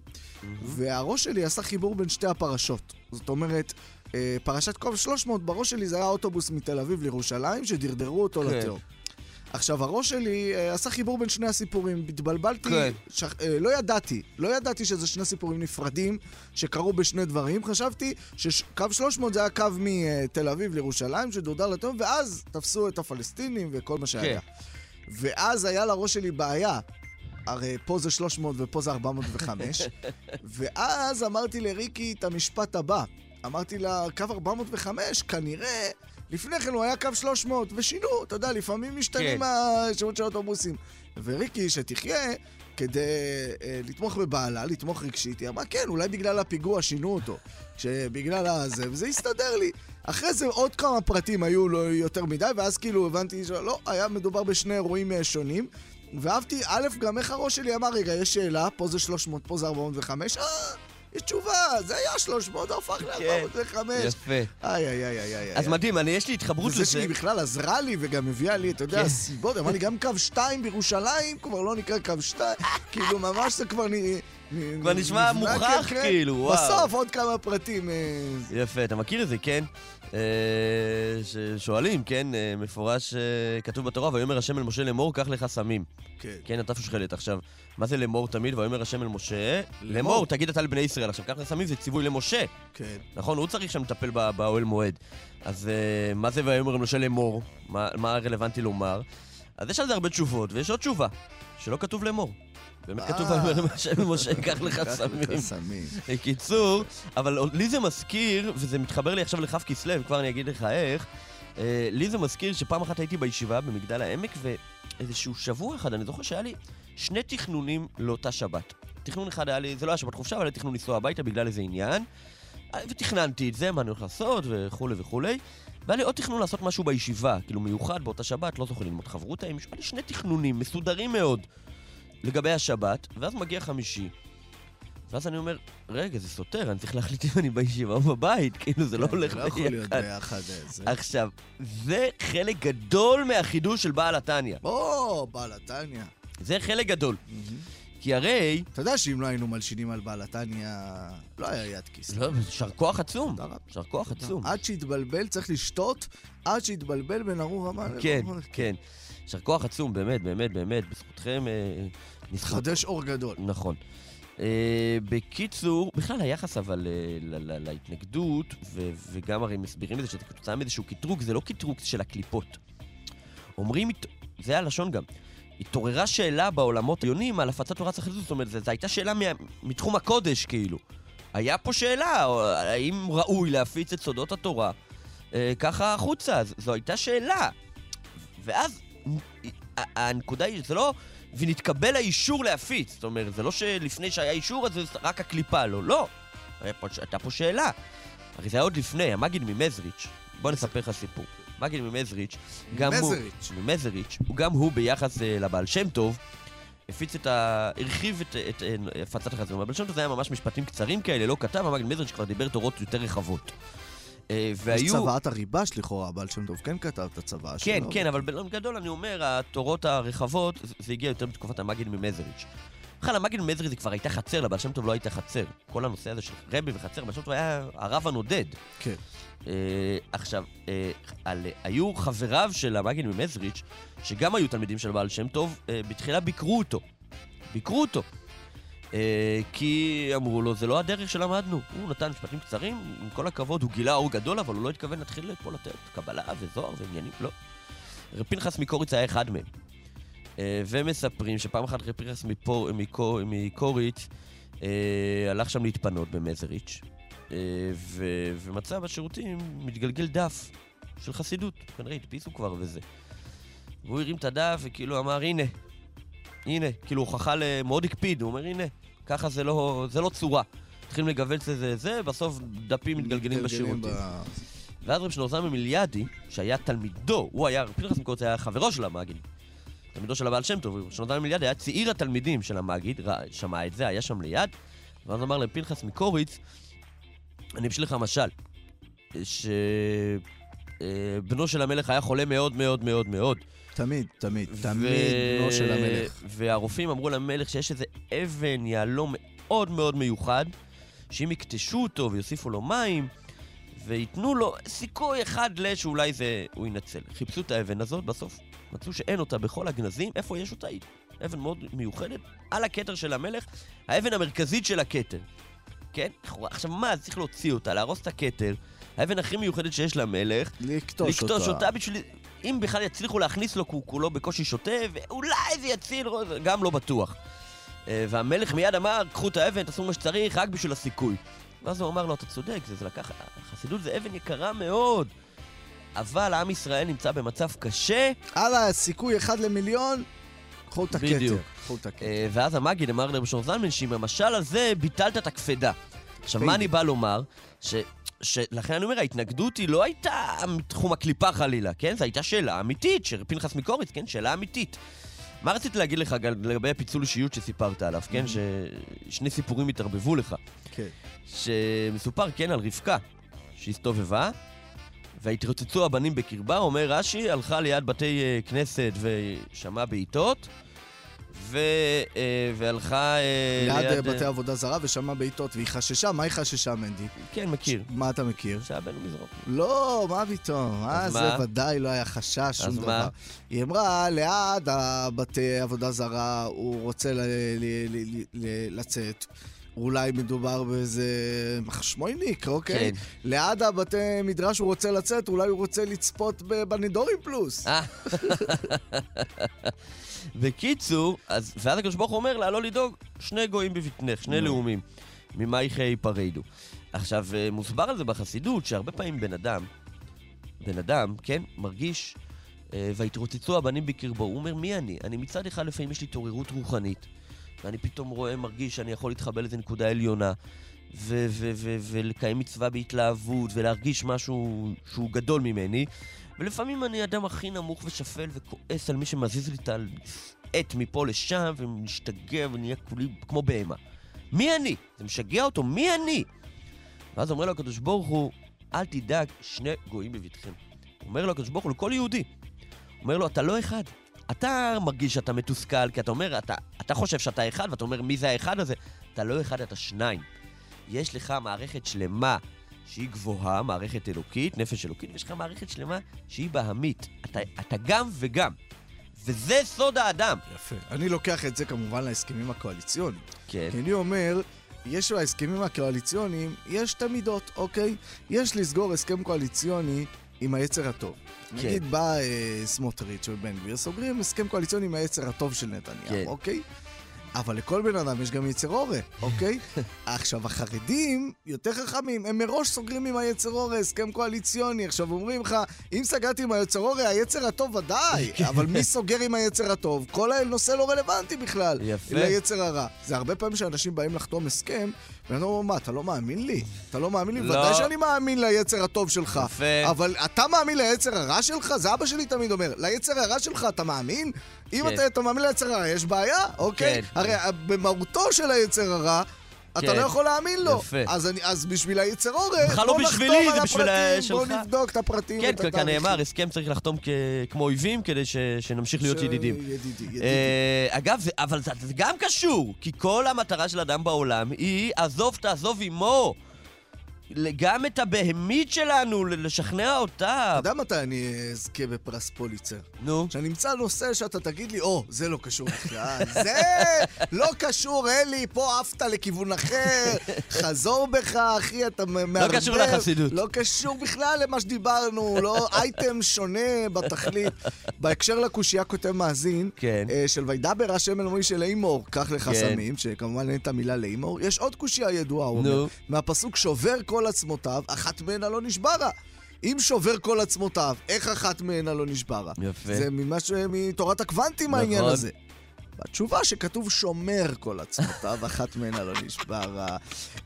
והראש שלי עשה חיבור בין שתי הפרשות. זאת אומרת, אה, פרשת קו 300, בראש שלי זה היה אוטובוס מתל אביב לירושלים, שדרדרו אותו כן. לתהום. עכשיו, הראש שלי אה, עשה חיבור בין שני הסיפורים. התבלבלתי, כן. שכ... אה, לא ידעתי, לא ידעתי שזה שני סיפורים נפרדים שקרו בשני דברים. חשבתי שקו 300 זה היה קו מתל אביב לירושלים שדורדר לתהום, ואז תפסו את הפלסטינים וכל מה שהיה. ואז היה לראש שלי בעיה. הרי פה זה 300 ופה זה 405. ואז אמרתי לריקי את המשפט הבא. אמרתי לה, קו 405, כנראה, לפני כן הוא היה קו 300, ושינו, אתה יודע, לפעמים משתנים כן. השמות של האוטובוסים. וריקי, שתחיה, כדי אה, לתמוך בבעלה, לתמוך רגשית, היא אמרה, כן, אולי בגלל הפיגוע שינו אותו. שבגלל הזה, וזה הסתדר לי. אחרי זה עוד כמה פרטים היו לא יותר מדי, ואז כאילו הבנתי שלא, היה מדובר בשני אירועים אה, שונים. ואהבתי, א', גם איך הראש שלי אמר, רגע, יש שאלה, פה זה 300, פה זה 405, אה, יש תשובה, זה היה 300, זה הפך ל-405. יפה. איי, איי, איי, איי. אז מדהים, יש לי התחברות וזה לזה. שהיא בכלל עזרה לי וגם הביאה לי, אתה יודע, כן. סיבות, אמר לי גם קו 2 בירושלים כבר לא נקרא קו 2, כאילו ממש זה כבר כבר נשמע מוכח, כן, כן. כאילו, וואו. בסוף עוד כמה פרטים. אה, יפה, אתה מכיר את זה, כן? אה, ששואלים, כן? אה, מפורש כתוב בתורה, ויאמר השם אל משה לאמור, קח לך סמים. כן. כן, אתה שושכלת. עכשיו, מה זה לאמור תמיד? ויאמר השם אל משה, לאמור. תגיד אתה לבני ישראל. עכשיו, קח לך סמים זה ציווי למשה. כן. נכון? הוא צריך שם לטפל באוהל מועד. אז מה זה ויאמר משה לאמור? מה רלוונטי לומר? אז יש על זה הרבה תשובות, ויש עוד תשובה, שלא כתוב לאמור. באמת כתוב אה. ויאמר השם משה, קח לך סמים. בקיצור, אבל לי זה מזכיר, וזה מתחבר לי עכשיו לכ' כסלו, כבר אני אגיד לך איך, אה, לי זה מזכיר שפעם אחת הייתי בישיבה במגדל העמק, ואיזשהו שבוע אחד, אני זוכר שהיה לי שני תכנונים לאותה שבת. תכנון אחד היה לי, זה לא היה שבת חופשה, אבל היה תכנון לנסוע הביתה בגלל איזה עניין. ותכננתי את זה, מה אני הולך לעשות, וכולי וכולי. והיה לי עוד תכנון לעשות משהו בישיבה, כאילו מיוחד באותה שבת, לא זוכר ללמוד חברותה עם מישהו, היה לי שני תכנונים מסודרים מאוד לגבי השבת, ואז מגיע חמישי. ואז אני אומר, רגע, זה סותר, אני צריך להחליט אם אני בישיבה או בבית, כאילו זה לא הולך לא יכול להיות ביחד. ביחד. אה, זה. עכשיו, זה חלק גדול מהחידוש של בעל התניא. או, בעל התניא. זה חלק גדול. כי הרי, אתה יודע שאם לא היינו מלשינים על בעל התניא, לא היה יד כיס. לא, יישר כוח עצום. יישר כוח עצום. עד שהתבלבל, צריך לשתות, עד שהתבלבל בין ארור המן. כן, כן. יישר כוח עצום, באמת, באמת, באמת. בזכותכם אה, נזכות. חדש אור גדול. נכון. אה, בקיצור, בכלל היחס אבל אה, להתנגדות, וגם הרי מסבירים את זה שזה כתוצאה מאיזשהו קטרוג, זה לא קטרוג של הקליפות. אומרים, זה הלשון גם, התעוררה שאלה בעולמות העליונים על הפצת תורת החסידות, זאת אומרת, זו הייתה שאלה מה- מתחום הקודש, כאילו. היה פה שאלה, האם ראוי להפיץ את סודות התורה אה, ככה החוצה? זו הייתה שאלה. ואז הנקודה היא, זה לא... ונתקבל האישור להפיץ. זאת אומרת, זה לא שלפני שהיה אישור אז זה רק הקליפה, לא, לא. הייתה פה שאלה. הרי זה היה עוד לפני, המגיד ממזריץ'. בוא נספר לך סיפור. מגיד ממזריץ', גם הוא... ממזריץ'. ממזריץ', גם הוא ביחס אה, לבעל שם טוב, הפיץ את ה... הרחיב את, את, את הפצת החזון. הבעל שם טוב זה היה ממש משפטים קצרים כאלה, לא כתב, המגיד ממזריץ' כבר דיבר תורות יותר רחבות. אה, והיו... יש צוואת הריבש לכאורה, הבעל שם טוב כן כתב את הצוואה שלו. כן, כן, אבל בגדול אני אומר, התורות הרחבות, זה הגיע יותר בתקופת המגיד ממזריץ'. בכלל, המגיד ממזריץ' זה כבר הייתה חצר, לבעל שם טוב לא הייתה חצר. כל הנושא הזה של רבי וחצר, בעל שם טוב היה הרב הנודד. כן. Uh, עכשיו, uh, על, היו חבריו של המגיד ממזריץ', שגם היו תלמידים של בעל שם טוב, uh, בתחילה ביקרו אותו. ביקרו אותו. אה, כי אמרו לו, זה לא הדרך שלמדנו. הוא נתן משפטים קצרים, עם כל הכבוד, הוא גילה אור גדול, אבל הוא לא התכוון להתחיל פה לתת קבלה וזוהר ועניינים, לא. רב פנחס מקוריץ היה אחד מהם. אה, ומספרים שפעם אחת רב פנחס מקוריץ אה, הלך שם להתפנות במזריץ', ומצא בשירותים מתגלגל דף של חסידות. כנראה הדפיסו כבר וזה. והוא הרים את הדף וכאילו אמר, הנה, הנה, כאילו הוכחה מאוד הקפיד, הוא אומר, הנה, ככה זה לא, זה לא צורה. מתחילים לגוון את זה, בסוף דפים מתגלגלים בשירותים. ב... ואז רב שנורזן ממיליאדי, שהיה תלמידו, הוא היה, פנחס מקורץ היה חברו של המגיד, תלמידו של הבעל שם טוב, שנורזן ממיליאדי היה צעיר התלמידים של המגיד, שמע את זה, היה שם ליד, ואז אמר לפנחס מקוריץ, אני אמשל לך משל, שבנו של המלך היה חולה מאוד מאוד מאוד מאוד. תמיד, תמיד, תמיד בנו של המלך. והרופאים אמרו למלך שיש איזה אבן, יהלום מאוד מאוד מיוחד, שאם יקטשו אותו ויוסיפו לו מים, וייתנו לו סיכוי אחד ל... שאולי זה... הוא ינצל. חיפשו את האבן הזאת, בסוף מצאו שאין אותה בכל הגנזים. איפה יש אותה? היא אבן מאוד מיוחדת, על הכתר של המלך, האבן המרכזית של הכתר. כן? עכשיו מה, צריך להוציא אותה, להרוס את הכתר. האבן הכי מיוחדת שיש למלך, לקטוש אותה. לקטוש אותה בשביל... אם בכלל יצליחו להכניס לו, כי הוא כולו בקושי שותה, ואולי זה יציל, גם לא בטוח. אה, והמלך מיד אמר, קחו את האבן, תעשו מה שצריך, רק בשביל הסיכוי. ואז הוא אמר לו, אתה צודק, זה, זה לקח... החסידות זה אבן יקרה מאוד. אבל עם ישראל נמצא במצב קשה. הלאה, סיכוי אחד למיליון, קחו את הכתר. קחו את הכתר. אה, ואז המגיד אמר לראשון זלמן שעם המשל הזה ביטלת את הכפדה. עכשיו, מה אני בא לומר? ש... שלכן אני אומר, ההתנגדות היא לא הייתה מתחום הקליפה חלילה, כן? זו הייתה שאלה אמיתית, של פנחס מקוריץ, כן? שאלה אמיתית. מה רציתי להגיד לך לגבי הפיצול אישיות שסיפרת עליו, כן? Mm-hmm. ששני סיפורים התערבבו לך. כן. שמסופר, כן, על רבקה, שהסתובבה, והתרוצצו הבנים בקרבה, אומר רש"י, הלכה ליד בתי אה, כנסת ושמעה בעיטות, ו, אה, והלכה אה, ליד... ליד בתי עבודה זרה ושמעה בעיטות, והיא חששה, מה היא חששה, מנדי? כן, מכיר. ש... מה אתה מכיר? בנו מזרח. לא, מה פתאום? מה זה ודאי לא היה חשש, שום דבר. מה? היא אמרה, ליד הבתי עבודה זרה הוא רוצה ל... ל... ל... ל... לצאת. אולי מדובר באיזה מחשמויניק, אוקיי? כן. ליד הבתי מדרש הוא רוצה לצאת, אולי הוא רוצה לצפות בנידורים פלוס. בקיצור, אז, ואז הקדוש ברוך הוא אומר לה לא לדאוג, שני גויים בבטנך, שני לאומים. ממאיכי ייפרדו. עכשיו, אה, מוסבר על זה בחסידות, שהרבה פעמים בן אדם, בן אדם, כן, מרגיש, אה, והתרוצצו הבנים בקרבו. הוא אומר, מי אני? אני מצד אחד לפעמים יש לי התעוררות רוחנית, ואני פתאום רואה, מרגיש שאני יכול להתחבר לאיזה נקודה עליונה, ו- ו- ו- ולקיים מצווה בהתלהבות, ולהרגיש משהו שהוא גדול ממני, ולפעמים אני אדם הכי נמוך ושפל וכועס על מי שמזיז לי את העט מפה לשם, ומשתגע ונהיה כולי כמו בהמה. מי אני? זה משגע אותו, מי אני? ואז אומר לו הקדוש ברוך הוא, אל תדאג, שני גויים בבטחים. אומר לו הקדוש ברוך הוא לכל יהודי. אומר לו, אתה לא אחד. אתה מרגיש שאתה מתוסכל, כי אתה אומר, אתה, אתה חושב שאתה אחד, ואתה אומר, מי זה האחד הזה? אתה לא אחד, אתה שניים. יש לך מערכת שלמה שהיא גבוהה, מערכת אלוקית, נפש אלוקית, ויש לך מערכת שלמה שהיא בהמית. אתה, אתה גם וגם. וזה סוד האדם. יפה. אני לוקח את זה כמובן להסכמים הקואליציוניים. כן. כי אני אומר, יש בהסכמים הקואליציוניים, יש את המידות, אוקיי? יש לסגור הסכם קואליציוני עם היצר הטוב. כן. נגיד בא אה, סמוטריץ' ובן גביר, סוגרים הסכם קואליציוני עם היצר הטוב של נתניהו, כן. אוקיי? אבל לכל בן אדם יש גם יצר הורה, אוקיי? עכשיו, החרדים יותר חכמים, הם מראש סוגרים עם היצר הורה, הסכם קואליציוני. עכשיו, אומרים לך, אם סגרתי עם היצר הורה, היצר הטוב ודאי, אבל מי סוגר עם היצר הטוב? כל הנושא לא רלוונטי בכלל. יפה. ליצר הרע. זה הרבה פעמים שאנשים באים לחתום הסכם, ואני אומר, מה, אתה לא מאמין לי? אתה לא מאמין לי? לא. ודאי שאני מאמין ליצר הטוב שלך. יפה. אבל אתה מאמין ליצר הרע שלך? זה אבא שלי תמיד אומר. ליצר הרע שלך אתה מאמין? אם כן. אתה, מאמין ליצר הרע, יש בעיה, אוקיי? כן, הרי במהותו של היצר הרע... אתה כן. לא יכול להאמין לו. יפה. אז, אני, אז בשביל היצר בכלל לא בוא בשבילי, נחתום על בשביל ה- הפרטים, בוא שלך. נבדוק את הפרטים כן, ואת התאריכים. כנאמר, הסכם צריך לחתום כ- כמו אויבים כדי ש- שנמשיך להיות ש- ידידים. ידידי, ידידי. אה, אגב, זה- אבל זה זה גם קשור, כי כל המטרה של אדם בעולם היא עזוב תעזוב עמו. גם את הבהמית שלנו, לשכנע אותה. אתה יודע מתי אני אזכה בפרס פוליצר? נו. כשנמצא נושא שאתה תגיד לי, או, זה לא קשור בכלל, זה לא קשור, אלי, פה עפת לכיוון אחר, חזור בך, אחי, אתה מערבב. קשור לחסידות. לא קשור בכלל למה שדיברנו, לא אייטם שונה בתכלית. בהקשר לקושייה כותב מאזין, כן. אה, של וידבר השם אל מוישה לאמור, קח לך כן. סמים, שכמובן אין את המילה לאמור, יש עוד קושייה ידועה, הוא אומר. מהפסוק שובר כל עצמותיו, אחת מהן הלא נשברה. אם שובר כל עצמותיו, איך אחת מהן הלא נשברה? יפה. זה ממש מתורת הקוונטים נכון. העניין הזה. בתשובה שכתוב שומר כל עצמותיו, אחת מהן הלא נשברה.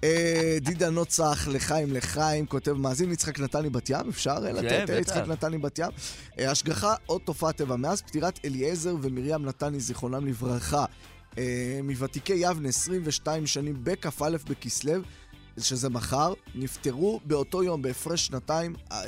אה, דידה נוצח, לחיים לחיים, כותב מאזין יצחק נתני בת ים, אפשר לתת בטח. יצחק נתני בת ים. אה, השגחה עוד תופעת טבע. מאז פטירת אליעזר ומרים נתני, זיכרונם לברכה, אה, מוותיקי יבנה, 22 שנים בכ"א בכסלו, שזה מחר, נפטרו באותו יום, בהפרש שנתיים, אה,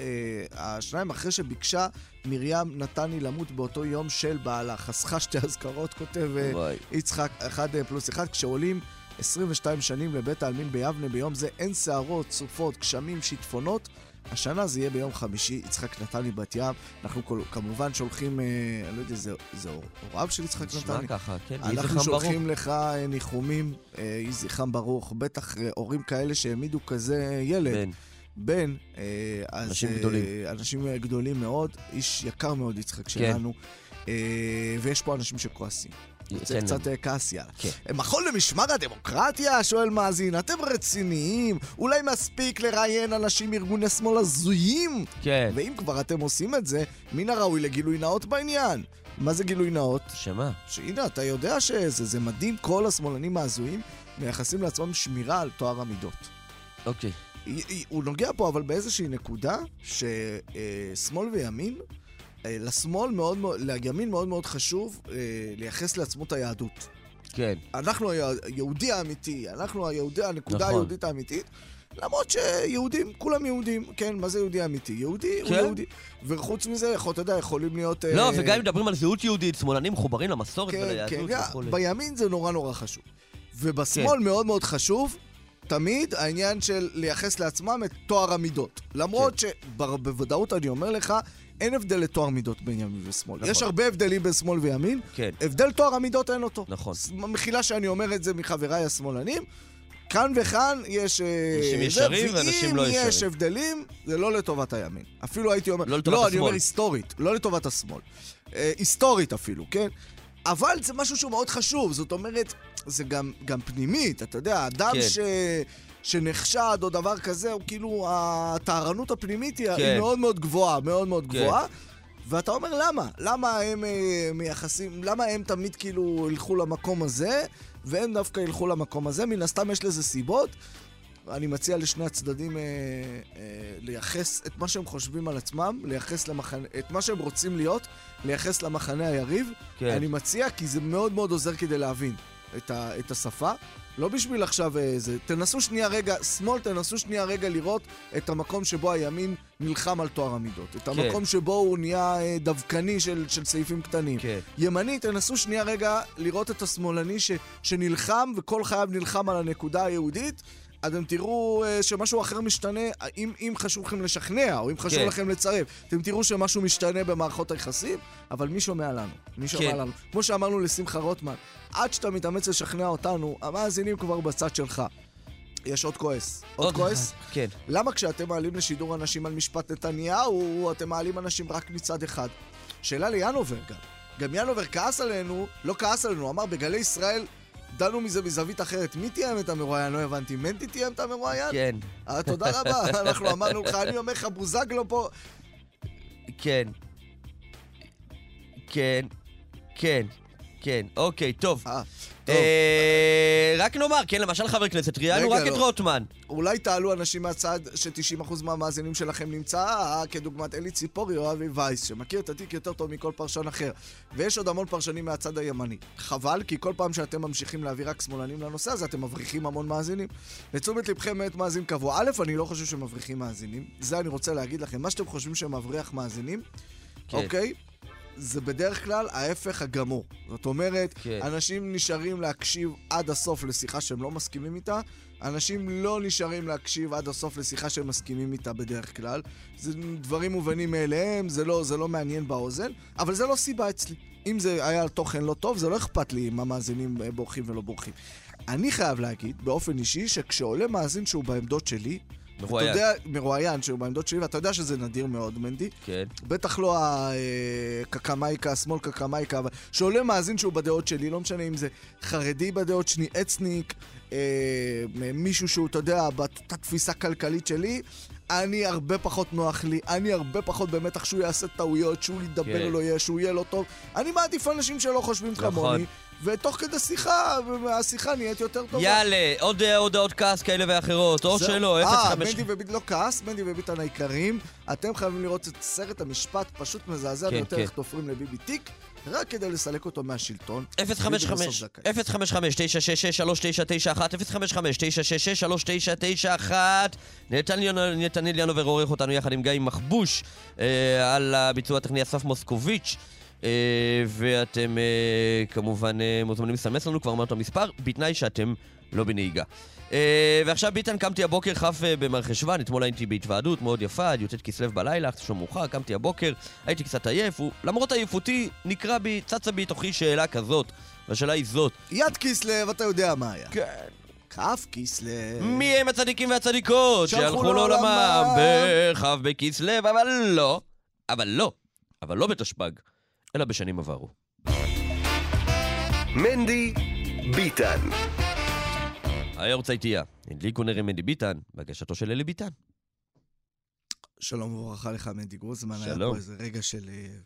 השניים אחרי שביקשה מרים נתני למות באותו יום של בעלה. חסכה שתי אזכרות, כותב אה. יצחק, אחד אה, פלוס אחד, כשעולים 22 שנים לבית העלמין ביבנה, ביום זה אין שערות, סופות, גשמים, שיטפונות. השנה זה יהיה ביום חמישי, יצחק נתני בת ים. אנחנו כל, כמובן שולחים, אה, אני לא יודע, זה, זה הוריו של יצחק נשמע נתני? ככה, כן, יהי אנחנו זכרם ברוך. שולחים לך אה, ניחומים, אה, יהי זכרם ברוך. בטח אה, הורים כאלה שהעמידו כזה ילד. בן. בן, אה, אז... אנשים אה, גדולים. אנשים אה, גדולים מאוד, איש יקר מאוד יצחק כן. שלנו. אה, ויש פה אנשים שכועסים. זה כן, קצת אה, כעס, יאללה. כן. מכון למשמר הדמוקרטיה? שואל מאזין, אתם רציניים? אולי מספיק לראיין אנשים מארגוני שמאל הזויים? כן. ואם כבר אתם עושים את זה, מן הראוי לגילוי נאות בעניין. מה זה גילוי נאות? שמה? שהנה, אתה יודע שזה זה מדהים, כל השמאלנים ההזויים מייחסים לעצמם שמירה על טוהר המידות. אוקיי. הוא נוגע פה אבל באיזושהי נקודה ששמאל וימין, אה, לשמאל מאוד מאוד, לימין מאוד מאוד חשוב אה, לייחס לעצמו את היהדות. כן. אנחנו היהודי האמיתי, אנחנו היהודי, הנקודה נכון. היהודית האמיתית. למרות שיהודים, כולם יהודים, כן, מה זה יהודי אמיתי? יהודי הוא כן. יהודי. וחוץ מזה, יכול, אתה יודע, יכולים להיות... לא, אה, וגם אם מדברים על זהות יהודית, שמאלנים מחוברים למסורת כן, כן, וליהדות גם וכולי. בימין זה נורא נורא חשוב. ובשמאל כן. מאוד מאוד חשוב, תמיד העניין של לייחס לעצמם את טוהר המידות. למרות כן. שבוודאות אני אומר לך, אין הבדל לטוהר מידות בין ימין ושמאל. נכון. יש הרבה הבדלים בין שמאל וימין, כן. הבדל טוהר המידות אין אותו. נכון. מחילה שאני אומר את זה מחבריי השמאלנים. כאן וכאן יש... אה, אנשים ישרים ואנשים לא ואם יש ישרים. הבדלים, זה לא לטובת הימין. אפילו הייתי אומר... לא לטובת לא, אני השמאל. אומר היסטורית, לא לטובת השמאל. אה, היסטורית אפילו, כן? אבל זה משהו שהוא מאוד חשוב, זאת אומרת, זה גם, גם פנימית, אתה יודע, אדם כן. ש... שנחשד או דבר כזה, הוא כאילו, הטהרנות הפנימית היא, כן. מאוד מאוד גבוהה, מאוד מאוד כן. גבוהה. ואתה אומר למה? למה הם אה, מייחסים, למה הם תמיד כאילו ילכו למקום הזה, והם דווקא ילכו למקום הזה? מן הסתם יש לזה סיבות. אני מציע לשני הצדדים אה, אה, לייחס את מה שהם חושבים על עצמם, לייחס למחנה, את מה שהם רוצים להיות, לייחס למחנה היריב. כן. אני מציע, כי זה מאוד מאוד עוזר כדי להבין את, ה, את השפה. לא בשביל עכשיו איזה... תנסו שנייה רגע, שמאל, תנסו שנייה רגע לראות את המקום שבו הימין נלחם על טוהר המידות. את המקום שבו הוא נהיה אה, דווקני של, של סעיפים קטנים. כן. ימני, תנסו שנייה רגע לראות את השמאלני ש, שנלחם, וכל חייו נלחם על הנקודה היהודית. אתם תראו uh, שמשהו אחר משתנה, אם, אם חשוב לכם לשכנע, או אם חשוב כן. לכם לצרף, אתם תראו שמשהו משתנה במערכות היחסים, אבל מי שומע לנו? מי שומע כן. לנו? כמו שאמרנו לשמחה רוטמן, עד שאתה מתאמץ לשכנע אותנו, המאזינים כבר בצד שלך. יש עוד כועס. עוד כועס? אחד. כן. למה כשאתם מעלים לשידור אנשים על משפט נתניהו, אתם מעלים אנשים רק מצד אחד? שאלה לינובר גם. גם ינובר כעס עלינו, לא כעס עלינו, אמר בגלי ישראל, דנו מזה מזווית אחרת. מי תיאם את המרואיין? לא הבנתי. מנדי תיאם את המרואיין? כן. אה, תודה רבה, אנחנו אמרנו לך, אני אומר לך, בוזגלו פה... כן. כן. כן. כן. אוקיי, טוב. אה, רק נאמר, כן, למשל חבר כנסת, ראיינו רק את לא. רוטמן. אולי תעלו אנשים מהצד ש-90% מהמאזינים שלכם נמצא, אה, כדוגמת אלי ציפורי או אבי וייס, שמכיר את התיק יותר טוב מכל פרשן אחר. ויש עוד המון פרשנים מהצד הימני. חבל, כי כל פעם שאתם ממשיכים להביא רק שמאלנים לנושא הזה, אתם מבריחים המון מאזינים. לתשומת לבכם מאת מאזין קבוע. א', אני לא חושב שמבריחים מאזינים. זה אני רוצה להגיד לכם. מה שאתם חושבים שמבריח מאזינים, כן. אוקיי? זה בדרך כלל ההפך הגמור. זאת אומרת, כן. אנשים נשארים להקשיב עד הסוף לשיחה שהם לא מסכימים איתה, אנשים לא נשארים להקשיב עד הסוף לשיחה שהם מסכימים איתה בדרך כלל. זה דברים מובנים מאליהם, זה לא, זה לא מעניין באוזן, אבל זה לא סיבה אצלי. אם זה היה תוכן לא טוב, זה לא אכפת לי אם המאזינים אה, בורחים ולא בורחים. אני חייב להגיד, באופן אישי, שכשעולה מאזין שהוא בעמדות שלי, מרואיין. אתה יודע, מרואיין שהוא בעמדות שלי, ואתה יודע שזה נדיר מאוד, מנדי, כן. בטח לא הקקמייקה, השמאל קקמייקה, אבל שעולה מאזין שהוא בדעות שלי, לא משנה אם זה חרדי בדעות שלי, אצניק, אה, מישהו שהוא, אתה יודע, באותה תפיסה כלכלית שלי, אני הרבה פחות נוח לי, אני הרבה פחות במתח שהוא יעשה טעויות, שהוא ידבר כן. לא יהיה, שהוא יהיה לא טוב. אני מעדיף אנשים שלא חושבים נכון. כמוני, ותוך כדי שיחה, השיחה נהיית יותר טובה. יאללה, עוד אה, הודעות כעס כאלה ואחרות, או. שלא, אה, 05... מנדי וביטן, לא כעס, מנדי וביטן היקרים, אתם חייבים לראות את סרט המשפט פשוט מזעזע כן, ביותר, כן. איך תופרים לביבי תיק, רק כדי לסלק אותו מהשלטון. 055 ביבי בסוף זכאי. 055-966-3991, 055-966-3991. נתנאל נתנאל ינובר עורך אותנו יחד עם גיא מחבוש אה, על הביצוע הטכני אסף מוסקוביץ'. אה, ואתם אה, כמובן אה, מוזמנים לסמס לנו, כבר אמרנו את המספר, בתנאי שאתם לא בנהיגה. ועכשיו ביטן, קמתי הבוקר כ' במרחשוון, אתמול הייתי בהתוועדות מאוד יפה, עד י"ט כסלו בלילה, הלכתי שם מאוחר, קמתי הבוקר, הייתי קצת עייף, ולמרות עייפותי, נקרא בי, צצה בי תוכי שאלה כזאת, והשאלה היא זאת, יד כיסלו, אתה יודע מה היה. כן. כף כיסלו. מי הם הצדיקים והצדיקות שהלכו לעולמם לעולמם. בכ' בכסלו, אבל לא, אבל לא, אבל לא בתשפ"ג, אלא בשנים עברו. מנדי ביטן. היורצה איתיה, הדליקו נר עם מדי ביטן, בהגשתו של אלי ביטן. שלום וברכה לך, מנדי גרוזמן. היה שלום. פה איזה רגע של אה,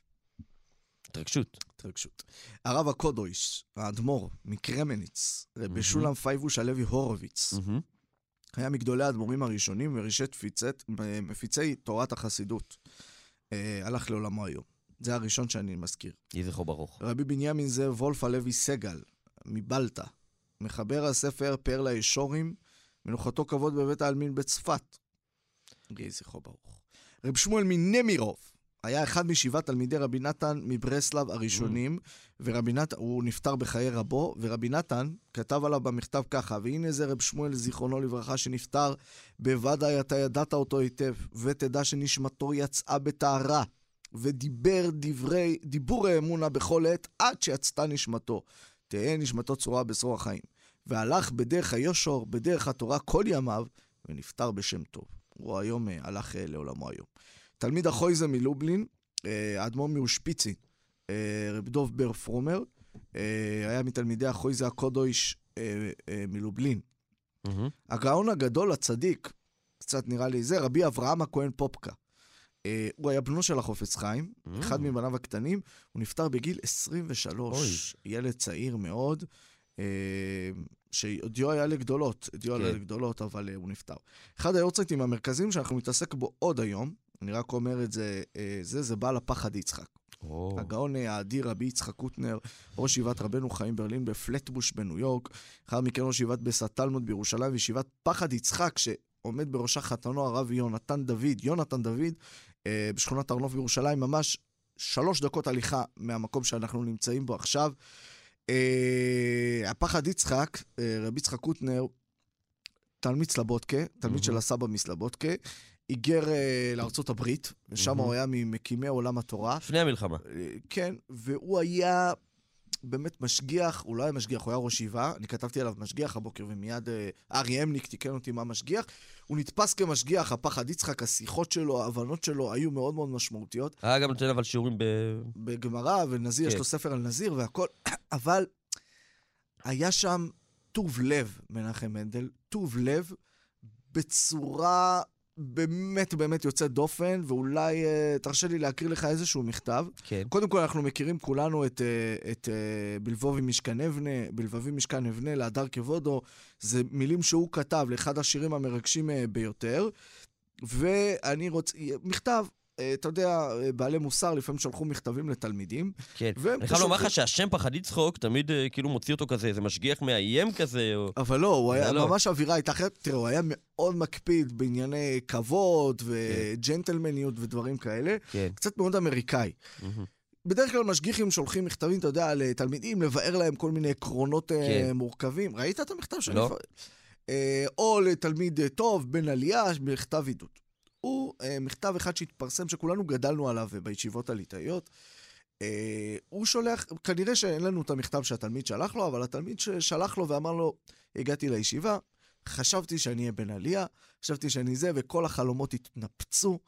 התרגשות. התרגשות. הרב הקודויש, האדמו"ר מקרמניץ, רבי שולם פייבוש הלוי הורוביץ. היה מגדולי האדמו"רים הראשונים וראשי תפיצת, מפיצי תורת החסידות. אה, הלך לעולמו היום. זה הראשון שאני מזכיר. יהי זכרו ברוך. רבי בנימין זאב וולף הלוי סגל, מבלטה, מחבר הספר פאר לישורים, מנוחתו כבוד בבית העלמין בצפת. יהי זכרו ברוך. רב שמואל מנמירוב היה אחד משבעת תלמידי רבי נתן מברסלב הראשונים, ורבי נתן, הוא נפטר בחיי רבו, ורבי נתן כתב עליו במכתב ככה, והנה זה רב שמואל זיכרונו לברכה שנפטר, בוודאי אתה ידעת אותו היטב, ותדע שנשמתו יצאה בטהרה, ודיבר דברי, דיבור האמונה בכל עת, עד שיצתה נשמתו. תהא נשמתו צורה בשרור החיים. והלך בדרך היושר, בדרך התורה כל ימיו, ונפטר בשם טוב. הוא היום אה, הלך אה, לעולמו היום. תלמיד החויזה מלובלין, האדמו"ר מאושפיצין, אה, רב דוב בר פרומר, היה מתלמידי החויזה הקודויש מלובלין. מהמם. הגאון הגדול, הצדיק, קצת נראה לי זה, רבי אברהם הכהן פופקה. אה, הוא היה בנו של החופץ חיים, Mm. אחד מבניו הקטנים, הוא נפטר בגיל 23, ילד צעיר מאוד, אה, שדיו היה לגדולות, דיו היה כן. לגדולות, אבל אה, הוא נפטר. אחד היורצייטים המרכזיים שאנחנו נתעסק בו עוד היום, אני רק אומר את זה, אה, זה, זה בעל הפחד יצחק. או. הגאון האדיר רבי יצחק קוטנר, ראש ישיבת רבנו חיים ברלין בפלטבוש בניו יורק, לאחר מכן ראש ישיבת בסת תלמוד בירושלים וישיבת פחד יצחק, שעומד בראשה חתנו הרב יונתן דוד, יונתן דוד, בשכונת הר נוף בירושלים, ממש שלוש דקות הליכה מהמקום שאנחנו נמצאים בו עכשיו. אה, הפחד יצחק, אה, רבי יצחק קוטנר, תלמיד סלבודקה, תלמיד של הסבא מסלבודקה, היגר אה, לארצות הברית, ושם מהמם. הוא היה ממקימי עולם התורה. לפני המלחמה. אה, כן, והוא היה באמת משגיח, הוא לא היה משגיח, הוא היה ראש ישיבה, אני כתבתי עליו משגיח הבוקר, ומיד אה, ארי אמניק תיקן אותי מה משגיח. הוא נתפס כמשגיח, הפחד יצחק, השיחות שלו, ההבנות שלו היו מאוד מאוד משמעותיות. היה גם נותן אבל שיעורים ב... בגמרא, ונזיר, יש כן. לו ספר על נזיר והכל, אבל היה שם טוב לב, מנחם מנדל, טוב לב, בצורה באמת באמת יוצאת דופן, ואולי uh, תרשה לי להקריא לך איזשהו מכתב. כן. קודם כל, אנחנו מכירים כולנו את, uh, את uh, בלבובי משכן אבנה, בלבבי משכן אבנה, להדר כבודו. זה מילים שהוא כתב לאחד השירים המרגשים uh, ביותר. ואני רוצה, מכתב, אתה יודע, אה, בעלי מוסר לפעמים שלחו מכתבים לתלמידים. כן. אני חייב לומר לך שהשם פחדי צחוק תמיד אה, כאילו מוציא אותו כזה, איזה משגיח מאיים כזה, או... אבל לא, הוא היה לא. ממש אווירה הייתה אחרת. תראה, הוא היה מאוד מקפיד בענייני כבוד וג'נטלמניות כן. ודברים כאלה. כן. קצת מאוד אמריקאי. בדרך כלל משגיחים שולחים מכתבים, אתה יודע, לתלמידים, לבאר להם כל מיני עקרונות כן. מורכבים. ראית את המכתב שאני... לא. או לתלמיד טוב, בן עלייה, מכתב עידוד. הוא אה, מכתב אחד שהתפרסם, שכולנו גדלנו עליו בישיבות הליטאיות. אה, הוא שולח, כנראה שאין לנו את המכתב שהתלמיד שלח לו, אבל התלמיד ששלח לו ואמר לו, הגעתי לישיבה, חשבתי שאני אהיה בן עלייה, חשבתי שאני זה, וכל החלומות התנפצו,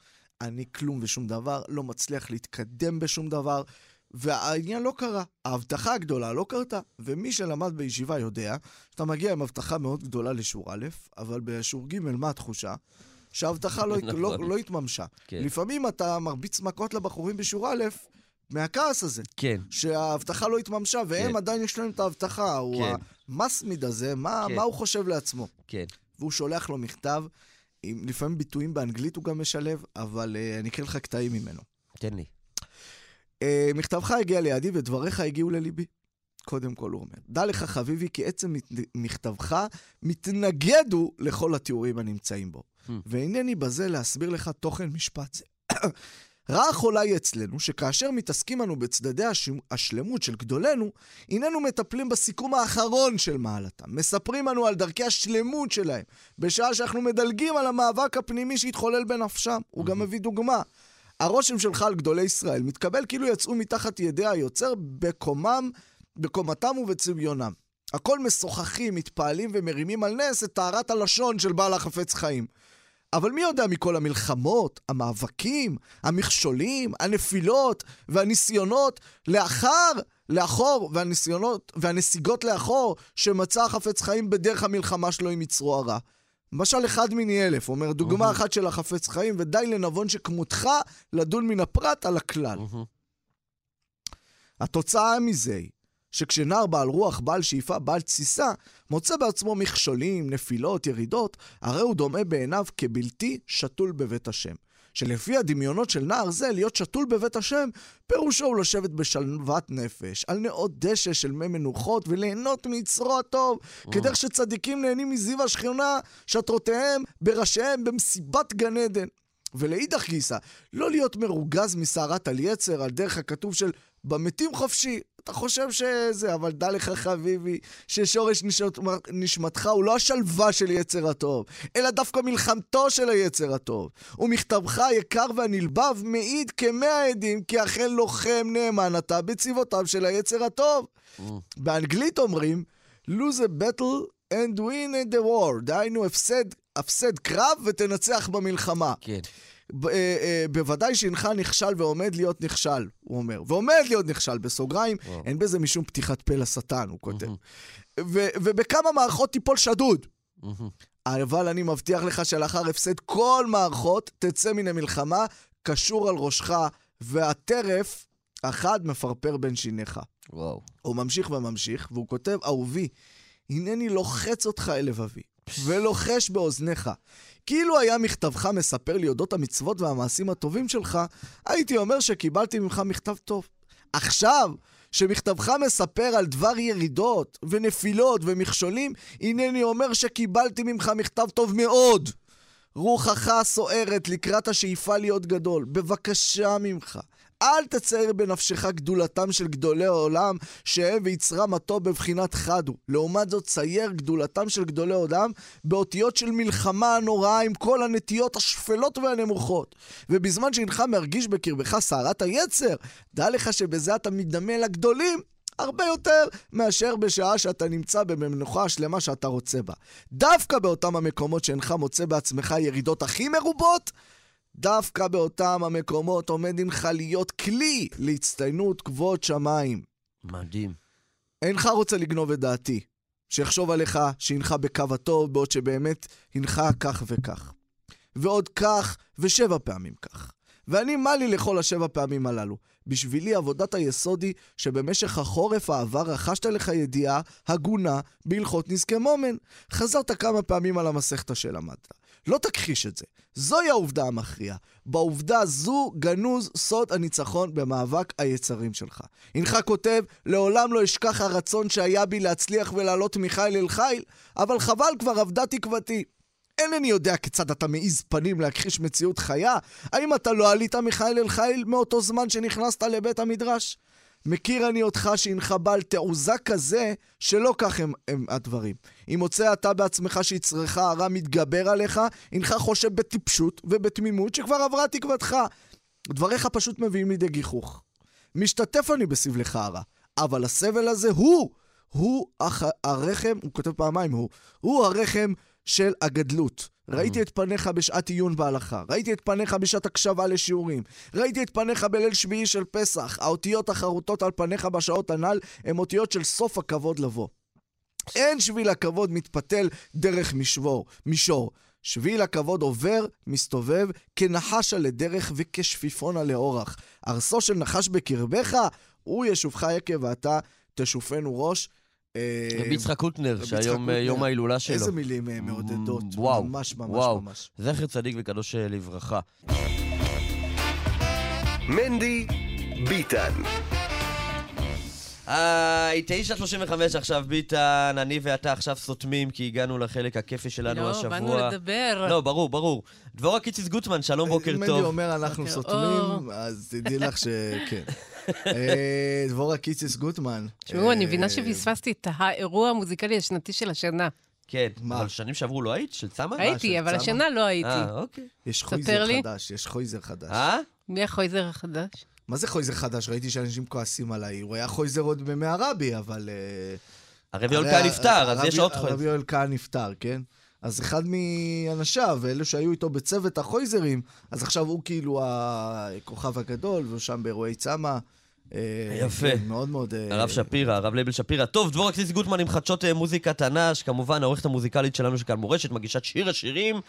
אני כלום ושום דבר, לא מצליח להתקדם בשום דבר, והעניין לא קרה. ההבטחה הגדולה לא קרתה, ומי שלמד בישיבה יודע שאתה מגיע עם הבטחה מאוד גדולה לשיעור א', אבל בשיעור ג' מה התחושה? שההבטחה לא, לא, נכון. לא התממשה. כן. לפעמים אתה מרביץ מכות לבחורים בשיעור א', מהכעס הזה. כן. שההבטחה לא התממשה, והם כן. עדיין יש להם את ההבטחה. כן. הוא המסמיד הזה, מה, כן. מה הוא חושב לעצמו? כן. והוא שולח לו מכתב, עם לפעמים ביטויים באנגלית הוא גם משלב, אבל uh, אני אקריא לך קטעים ממנו. תן לי. Uh, מכתבך הגיע לידי ודבריך הגיעו לליבי. קודם כל הוא אומר, דע לך חביבי כי עצם מכתבך מתנגד הוא לכל התיאורים הנמצאים בו. Hmm. ואינני בזה להסביר לך תוכן משפט זה. רעה חולה היא אצלנו, שכאשר מתעסקים אנו בצדדי השלמות של גדולנו, הננו מטפלים בסיכום האחרון של מעלתם. מספרים אנו על דרכי השלמות שלהם, בשעה שאנחנו מדלגים על המאבק הפנימי שהתחולל בנפשם. הוא גם מביא דוגמה. הרושם שלך על גדולי ישראל מתקבל כאילו יצאו מתחת ידי היוצר בקומם, בקומתם ובצביונם. הכל משוחחים, מתפעלים ומרימים על נס את טהרת הלשון של בעל החפץ חיים. אבל מי יודע מכל המלחמות, המאבקים, המכשולים, הנפילות והניסיונות לאחר, לאחור, והניסיונות והנסיגות לאחור שמצא החפץ חיים בדרך המלחמה שלו עם יצרו הרע. למשל אחד מיני אלף, אומר דוגמה uh-huh. אחת של החפץ חיים, ודי לנבון שכמותך לדון מן הפרט על הכלל. Uh-huh. התוצאה מזה היא שכשנער בעל רוח, בעל שאיפה, בעל תסיסה, מוצא בעצמו מכשולים, נפילות, ירידות, הרי הוא דומה בעיניו כבלתי שתול בבית השם. שלפי הדמיונות של נער זה, להיות שתול בבית השם, פירושו הוא לשבת בשלוות נפש, על נאות דשא של מי מנוחות, וליהנות מיצרו הטוב, mm. כדרך שצדיקים נהנים מזיו השכיונה, שטרותיהם, בראשיהם, במסיבת גן עדן. ולאידך גיסא, לא להיות מרוגז מסערת על יצר, על דרך הכתוב של במתים חופשי. אתה חושב שזה, אבל דע לך חביבי, ששורש נשמת, נשמתך הוא לא השלווה של יצר הטוב, אלא דווקא מלחמתו של היצר הטוב. ומכתבך היקר והנלבב מעיד כמאה עדים, כי אכן לוחם נאמן אתה בצבאותיו של היצר הטוב. Mm. באנגלית אומרים, lose a battle and win the war, דהיינו הפסד, הפסד קרב ותנצח במלחמה. כן. ב- אה, אה, בוודאי שהנך נכשל ועומד להיות נכשל, הוא אומר. ועומד להיות נכשל, בסוגריים, וואו. אין בזה משום פתיחת פה לשטן, הוא כותב. ו- ובכמה מערכות תיפול שדוד. אבל אני מבטיח לך שלאחר הפסד כל מערכות, תצא מן המלחמה, קשור על ראשך, והטרף, אחד מפרפר בין שיניך. וואו. הוא ממשיך וממשיך, והוא כותב, אהובי, הנני לוחץ אותך אל לבבי, ולוחש באוזניך. כאילו היה מכתבך מספר לי אודות המצוות והמעשים הטובים שלך, הייתי אומר שקיבלתי ממך מכתב טוב. עכשיו, שמכתבך מספר על דבר ירידות ונפילות ומכשולים, הנני אומר שקיבלתי ממך מכתב טוב מאוד. רוחך סוערת לקראת השאיפה להיות גדול. בבקשה ממך, אל תצייר בנפשך גדולתם של גדולי העולם, שהם ויצרם הטוב בבחינת חד הוא. לעומת זאת, צייר גדולתם של גדולי העולם באותיות של מלחמה נוראה עם כל הנטיות השפלות והנמוכות. ובזמן שהנך מרגיש בקרבך סערת היצר, דע לך שבזה אתה מתדמה לגדולים, הרבה יותר מאשר בשעה שאתה נמצא במנוחה השלמה שאתה רוצה בה. דווקא באותם המקומות שאינך מוצא בעצמך ירידות הכי מרובות, דווקא באותם המקומות עומד אינך להיות כלי להצטיינות כבוד שמיים. מדהים. אינך רוצה לגנוב את דעתי, שיחשוב עליך, שינך בקו הטוב, בעוד שבאמת הנך כך וכך. ועוד כך, ושבע פעמים כך. ואני, מה לי לכל השבע פעמים הללו? בשבילי עבודת היסוד היא שבמשך החורף העבר רכשת לך ידיעה הגונה בהלכות נזקי מומן. חזרת כמה פעמים על המסכתה שלמדת. לא תכחיש את זה. זוהי העובדה המכריעה. בעובדה זו גנוז סוד הניצחון במאבק היצרים שלך. הנך כותב, לעולם לא אשכח הרצון שהיה בי להצליח ולעלות מחיל אל חיל, אבל חבל כבר אבדה תקוותי. אינני יודע כיצד אתה מעיז פנים להכחיש מציאות חיה. האם אתה לא עלית מחיל אל חיל מאותו זמן שנכנסת לבית המדרש? מכיר אני אותך שהנך בעל תעוזה כזה, שלא כך הם, הם הדברים. אם מוצא אתה בעצמך שיצרך הרע מתגבר עליך, הנך חושב בטיפשות ובתמימות שכבר עברה תקוותך. דבריך פשוט מביאים לידי גיחוך. משתתף אני בסבלך הרע, אבל הסבל הזה הוא, הוא הח... הרחם, הוא כותב פעמיים הוא, הוא הרחם של הגדלות. ראיתי את פניך בשעת עיון בהלכה, ראיתי את פניך בשעת הקשבה לשיעורים, ראיתי את פניך בליל שביעי של פסח. האותיות החרוטות על פניך בשעות הנ"ל הן אותיות של סוף הכבוד לבוא. אין שביל הכבוד מתפתל דרך משבור, מישור. שביל הכבוד עובר, מסתובב, כנחש על לדרך וכשפיפון על. ארסו של נחש בקרבך, הוא ישובך יקב ואתה תשופנו ראש. אה, רבי יצחק קוטנר, שהיום אה. יום ההילולה שלו. איזה מילים אה, מעודדות. ממש ממש. ממש. זכר צדיק וקדוש לברכה. מנדי ביטן. היי, 9.35 עכשיו, ביטן, אני ואתה עכשיו סותמים, כי הגענו לחלק הכיפי שלנו לא, השבוע. באנו לדבר. לא, ברור, ברור. דבורה קיציס גוטמן, שלום, בוקר אם טוב. מנדי אומר אנחנו סותמים. אז תדעי לך שכן. אה, דבורה קיציס גוטמן. תשמעו, אני אה, מבינה שפספסתי את האירוע המוזיקלי השנתי של השנה. כן, מה? אבל שנים שעברו לא היית? של צמא? הייתי, אבל? השנה לא הייתי. אה, אוקיי. יש חויזר. חדש, יש חויזר חדש. אה? מי החויזר החדש? מה זה חויזר חדש? ראיתי שאנשים כועסים עליי. הוא היה חויזר עוד בימי הרבי, אבל... אה, הרב יואל הרי כהן נפטר, אז הרבי- יש עוד הרבי חויזר. יואל כהן נפטר, כן? אז אחד מאנשיו, ואלו שהיו איתו בצוות החויזרים, אז עכשיו הוא כאילו הכוכב הגדול, והוא שם באירועי צמא. אה, יפה. כן, מאוד מאוד... אה, הרב שפירא, הרב לייבל שפירא. טוב, דבורה קיציס גוטמן עם חדשות אה, מוזיקת אנ"ש, כמובן העורכת המוזיקלית שלנו של כאן מורשת, מגישת שיר השירים.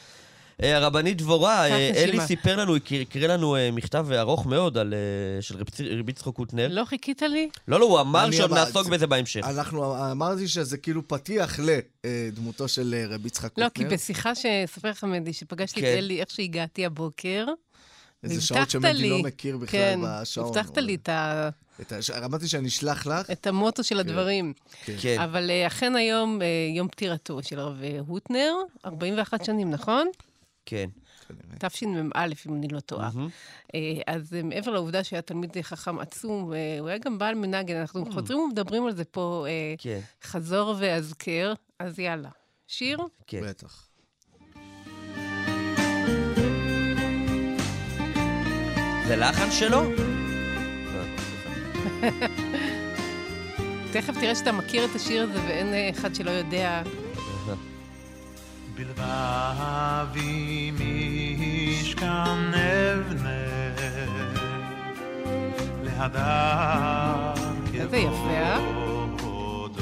אה, הרבנית דבורה, אה, אלי. סיפר לנו, הקריא לנו אה, מכתב ארוך מאוד על, של רבי יצחק קוטנר. לא חיכית לי? לא, לא, הוא אמר שעוד אמר- נעסוק בזה בהמשך. אנחנו, אמרתי שזה כאילו פתיח לדמותו של רבי יצחק לא, קוטנר. כי בשיחה שאספר לך, מנדי, שפגשתי את כן. אלי, איך שהגעתי הבוקר, איזה שעות שמנדי לי- לא מכיר בכלל כן, בשעון. הבטחת לי את ה- את ה- אמרתי שאני אשלח לך. את המוטו של הדברים. כן. אבל אה, אכן היום יום פטירתו של הרב הוטנר, 41 שנים, נכון? כן. תשמ"א, אם אני לא טועה. אה, אז אה, מעבר לעובדה שהיה תלמיד חכם עצום, אה, הוא היה גם בעל מנגן. אנחנו חוזרים ומדברים על זה פה, כן, חזור ואזכר, אז יאללה. שיר? כן. בטח. זה לחן שלו? תכף תראה שאתה מכיר את השיר הזה ואין אחד שלא יודע. בלבבי משכן אבנה להדר אה? כבודו.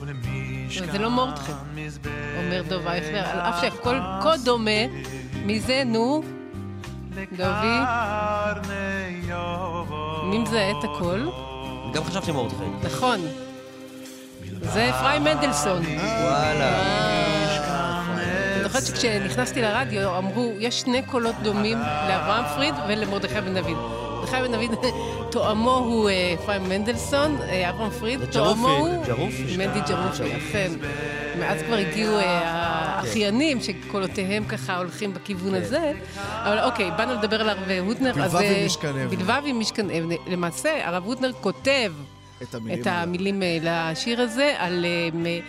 ולמשכן זה לא מורדכי, מזבח אומר דוב אייכלר, על אף שהכל כה דומה, מי זה? נו, דובי? מי מזהה את הכל? גם חשבתי מרדכי. נכון. זה אפרים מנדלסון. וואלה. אני זוכרת שכשנכנסתי לרדיו אמרו, יש שני קולות דומים לאברהם פריד ולמרדכי בן דוד. מרדכי בן דוד, תואמו הוא אה, אפרים מנדלסון, אה, אברהם פריד, תואמו הוא. מנדי ג'רופי, אכן. מאז כבר הגיעו אה, האחיינים שקולותיהם ככה הולכים בכיוון הזה. אבל אוקיי, באנו לדבר על הרב הוטנר. בלבבי אה, משכן אבן. בלבבי משכן אבן. למעשה, הרב הוטנר כותב את המילים את. המילים אה, לשיר הזה, על, אה,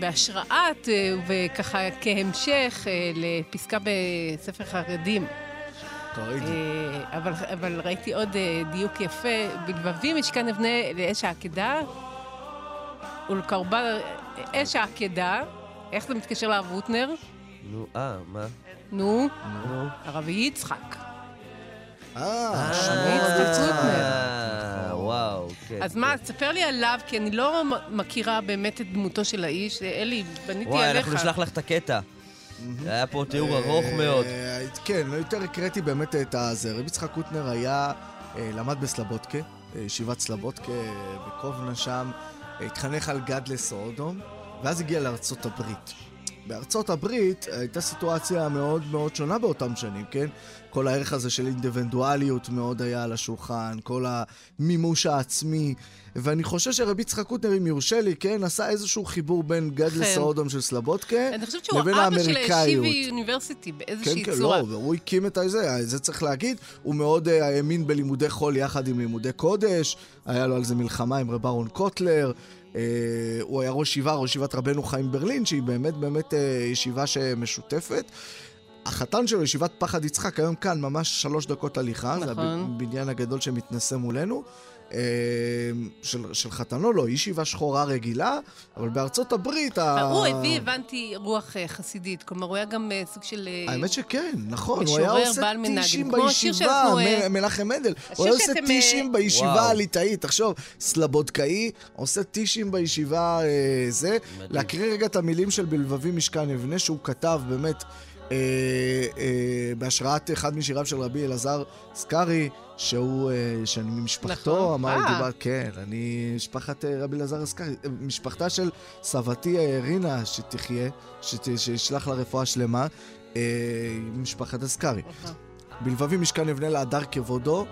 בהשראת אה, וככה כהמשך לפסקה בספר חרדים. אבל, אבל ראיתי עוד דיוק יפה, בלבבי משכן אבנה לאש העקדה ולקרבה אש העקדה. איך זה מתקשר לרב הוטנר? נו, אה, מה? נו, נו. הרב יצחק. אה, קוטנר. אה, וואו, כן, אז מה, תספר לי עליו, כי אני לא מכירה באמת את דמותו של האיש. אלי, בניתי וואי, עליך. אנחנו נשלח לך את הקטע. היה פה תיאור ארוך מאוד. אה, כן, לא יותר הקראתי באמת את הזה. רבי יצחק קוטנר היה, אה, למד בסלבודקה, אה, ישיבת סלבודקה אה, בקובנה שם, אה, התחנך על גד לסודום, ואז הגיע לארצות הברית. בארצות הברית הייתה סיטואציה מאוד מאוד שונה באותם שנים, כן? כל הערך הזה של אינדיבידואליות מאוד היה על השולחן, כל המימוש העצמי, ואני חושב שרבי יצחק קוטנר, אם יורשה לי, כן, עשה איזשהו חיבור בין גד כן. לסודום של סלבודקה אני חושבת שהוא לבין אבא של האמריקאיות. הישיבי יוניברסיטי באיזושהי כן, כן, צורה. לא, והוא הקים את זה, זה צריך להגיד. הוא מאוד אה, האמין בלימודי חול יחד עם לימודי קודש, היה לו על זה מלחמה עם רב אהרון קוטלר. אה, הוא היה ראש ישיבה, ראש ישיבת רבנו חיים ברלין, שהיא באמת באמת אה, ישיבה שמשותפת. החתן שלו, ישיבת פחד יצחק, היום כאן, ממש שלוש דקות הליכה, זה נכון. הבניין הגדול שמתנשא מולנו. אה, של, של חתנו, לא, ישיבה שחורה רגילה, אבל בארצות הברית... ה- הוא הביא, הבנתי, רוח אה, חסידית. כלומר, הוא היה גם אה, סוג של... אה, האמת שכן, נכון, הוא היה עושה. טישים בישיבה, אה, מנחם מנדל. הוא היה עושה שאתם, אה, טישים בישיבה. הליטאית. תחשוב, סלבודקאי עושה טישים בישיבה אה, זה. להקריא רגע את המילים של בלבבי משכן אבנה, שהוא כתב באמת אה, אה, בהשראת אחד משיריו של רבי אלעזר סקארי, שהוא, אה, שאני ממשפחתו, נכון. אמר, אה. דיבר, כן, אני משפחת אה, רבי אלעזר סקארי, אה, משפחתה של סבתי אה, רינה, שתחיה, שת- שישלח לה רפואה שלמה, אה, משפחת הסקארי. בלבבי משכן אבנה להדר כבודו,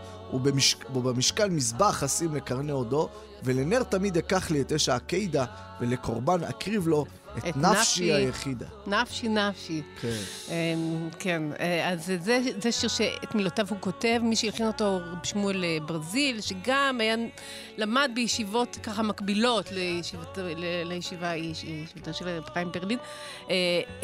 ובמשכן מזבח אשים לקרני הודו, ולנר תמיד אקח לי את אש העקידה, ולקורבן אקריב לו את, נפשי נפשי. היחידה. נפשי נפשי. כן. אמ, כן, אה, אז זה, זה שיר שאת מילותיו הוא כותב, מי שהלחין אותו שמואל אה, ברזיל, שגם היה, למד בישיבות ככה מקבילות לישיבת, לישיבה, יש- ישיבתו של רב חיים ברלין. אה,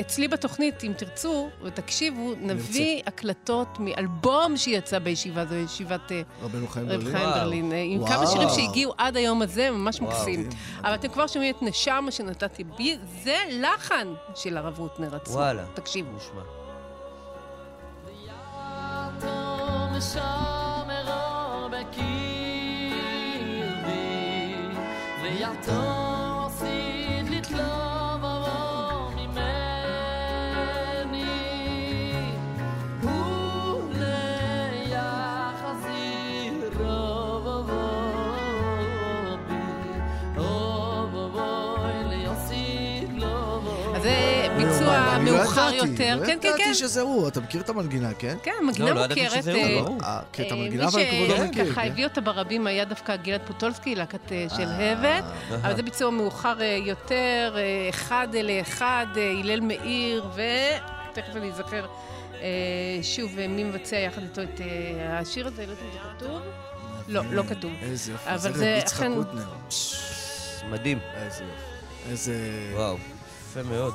אצלי בתוכנית, אם תרצו ותקשיבו, נביא הקלטות מאלבום שיצא בישיבה, זו ישיבת רבנו חיים ברלין. חיים. ברלין, עם וואו. כמה שירים שהגיעו עד היום הזה, ממש וואו. מקסים. אבל אתם כבר שומעים את נשמה שנתתי בי, זה לחן של הרב רוטנר עצמו. וואלה. תקשיבו. נשמע. אז מאוחר ידעתי, יותר. לא כן, כן, כן. ידעתי שזה הוא, אתה מכיר את המנגינה, כן? כן, מנגינה לא, לא ידעתי מוכרת. שזה הוא, אה, ברור. אה, כן, את אה, המנגינה, אבל כבודו מי מכיר. שככה כן. הביא אותה ברבים היה דווקא גלעד פוטולסקי, להקת של הבט, אבל זה ביצוע מאוחר יותר, אחד לאחד, הלל מאיר, ותכף אני אזכר שוב מי מבצע יחד איתו את השיר הזה, לא יודעת אם זה כתוב. לא, לא כתוב. איזה יופי, אבל זה זה רבי יצחק אכן- קוטנר. מדהים. איזה יופי. איזה... וואו, יפה מאוד.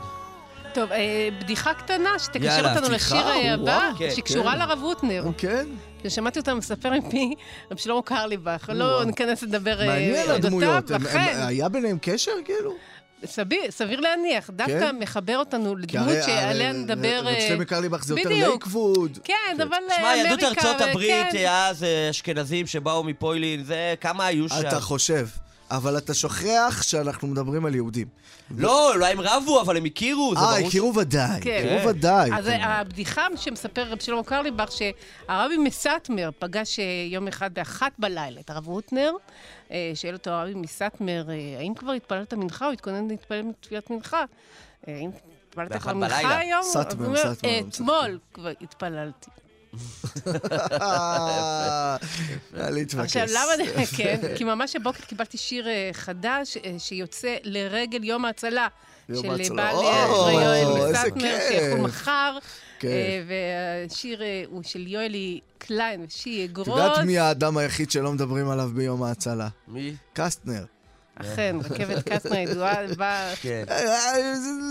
טוב, אה, בדיחה קטנה שתקשר יאללה, אותנו בדיחה, לשיר אה, הבא, וואו, כן, שקשורה כן. לרב רוטנר. כן? ששמעתי אותה מספר מפי רב שלמה קרליבך, לא. ניכנס לדבר אה, מעניין הדמויות. הם- הם- אכן, היה ביניהם קשר, כאילו? סביר, סביר להניח, דווקא כן? מחבר אותנו לדמות שעליה נדבר... רב אה, שלמה קרליבך זה יותר. לייקווד. כן, אבל שמע, אה, יהדות אמריקה, ארצות הברית, כן. אז אשכנזים שבאו מפוילין, זה כמה היו שם. אתה חושב. אבל אתה שוכח שאנחנו מדברים על יהודים. לא, אולי הם רבו, אבל הם הכירו, זה אה. הכירו ודאי. כן. הכירו ודאי. אז כן. הבדיחה שמספר רב שלמה קרליבך, שהרבי מסטמר פגש אה, יום אחד באחת בלילה את הרב רוטנר, אה, שואל אותו הרבי מסטמר, אה, האם כבר התפללת מנחה או התכונן להתפלל תפילת מנחה? האם התפללת כבר מנחה. היום? סטמר, סטמר, "אה, מסטמר. אתמול כבר התפללתי. אה. עכשיו, למה, כן, כי ממש הבוקר קיבלתי שיר אה, חדש אה, שיוצא לרגל יום ההצלה. של ההצלה. בעל יואל כיף. שיחול מחר. כן. אה, והשיר אה, הוא של יואלי קליין ושי את גרוס. יודעת מי האדם היחיד שלא מדברים עליו ביום ההצלה? מי? קסטנר. אכן, רכבת קסטנר ידועה, באה... כן. אה, אה,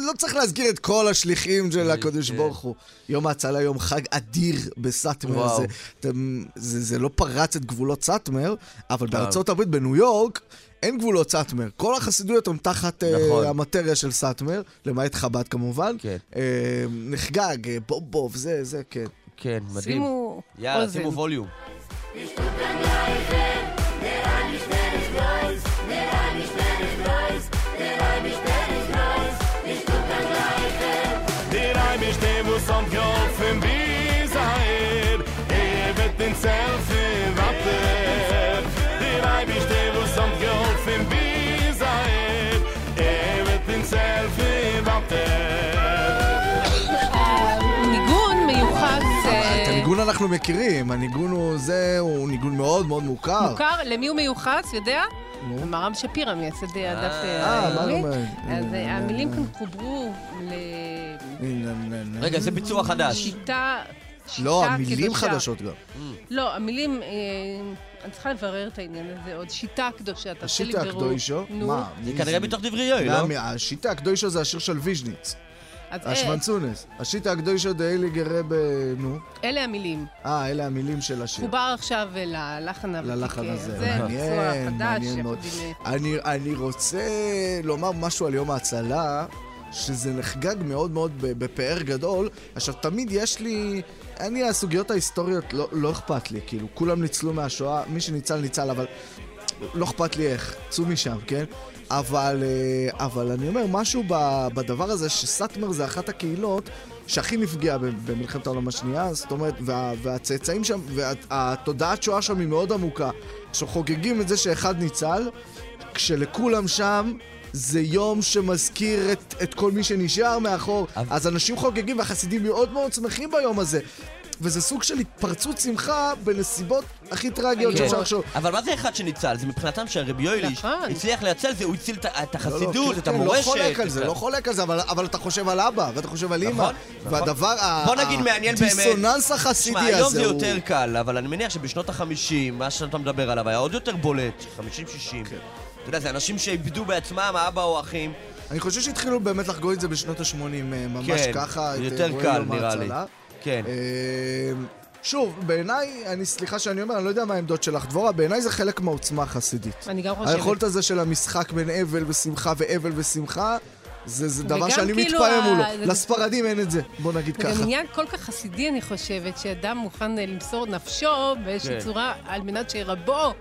לא צריך להזכיר את כל השליחים של הקדוש כן. ברוך הוא. יום ההצלה, יום חג אדיר בסאטמר. זה, זה, זה לא פרץ את גבולות סאטמר, אבל בארצות הברית, בניו יורק, אין גבולות סאטמר. כל החסידויות הן תחת אה, נכון. המטריה של סאטמר, למעט חב"ד כמובן. כן. אה, נחגג, אה, בוב בוב, זה, זה, כן. כן, מדהים. שימו יאללה, אוזן. שימו ווליום. ניגון מיוחד אה, את הניגון אנחנו מכירים, הניגון הוא זה, הוא ניגון מאוד מאוד מוכר. מוכר? למי הוא מיוחד? אתה יודע? מרם שפירא מייסד אה, הדף העברי. אה, אז המילים כאן חוברו ל... רגע, זה ביצוע חדש. שיטה לא, המילים קדושה. חדשות גם. לא, המילים, אה, אני צריכה לברר את העניין הזה עוד. שיטה קדושה, תעשה לי השיטה בירור. הקדושה? מה? זה כנראה בתוך דברי יואל, לא? מה, השיטה הקדושה זה השיר של ויז'ניץ. אז אה, השוונצונס. השיטה הקדושה דאילי גרה ב... נו. אלה המילים. אה, אלה המילים של השיר. חובר עכשיו אה, ללחן הוותיק. ללחן הזה. זה מעניין, חדש. מעניין מאוד. אה, אני, רוצה לומר משהו על יום ההצלה, שזה נחגג מאוד מאוד בפאר גדול. עכשיו, תמיד יש לי... אני, הסוגיות ההיסטוריות, לא, לא אכפת לי, כאילו, כולם ניצלו מהשואה, מי שניצל, ניצל, אבל לא אכפת לי איך, צאו משם, כן? אבל, אה, אבל אני אומר, משהו ב- בדבר הזה, שסאטמר זה אחת הקהילות שהכי נפגעה במלחמת העולם השנייה, זאת אומרת, וה, והצאצאים שם, והתודעת שואה שם היא מאוד עמוקה. עכשיו, חוגגים את זה שאחד ניצל, כשלכולם שם זה יום שמזכיר את, את כל מי שנשאר מאחור. אז אנשים חוגגים והחסידים מאוד מאוד שמחים ביום הזה. וזה סוג של התפרצות שמחה בנסיבות הכי טרגיות כן. שאפשר לחשוב. אבל מה זה אחד שניצל? זה מבחינתם שהרבי יואליש נכון. הצליח לייצל זה, הוא הציל את לא, לא, החסידות, את כן, המורשת. לא חולק על זה, לא חולק על זה, אבל, אבל אתה חושב על אבא, ואתה חושב על אימא. נכון, נכון. והדבר, ה- בוא נגיד מעניין באמת. הדיסוננס החסידי הזה היום זה הוא... יותר קל, אבל אני מניח שבשנות ה-50, מה שאתה מדבר עליו היה עוד יותר בולט, 50-60. כן. אתה יודע, זה אנשים שאיבדו בעצמם, האבא או האחים. אני חושב שהתחילו באמת לחגוג את זה בשנות ה-80, ממש כן, ככה. את יותר אירועי קל, נראה לי. כן. אה, שוב, בעיניי, אני סליחה שאני אומר, אני לא יודע מה העמדות שלך, דבורה, בעיניי זה חלק מהעוצמה החסידית. אני גם חושבת. היכולת הזה של המשחק בין אבל ושמחה ואבל ושמחה, זה, זה דבר שאני כאילו מתפעם ה- מולו. זה- לספרדים אין את זה, בוא נגיד זה גם ככה. עניין כל כך חסידי, אני חושבת, שאדם מוכן אה, למסור נפשו באיזושהי כן. צורה על מנת שירבו,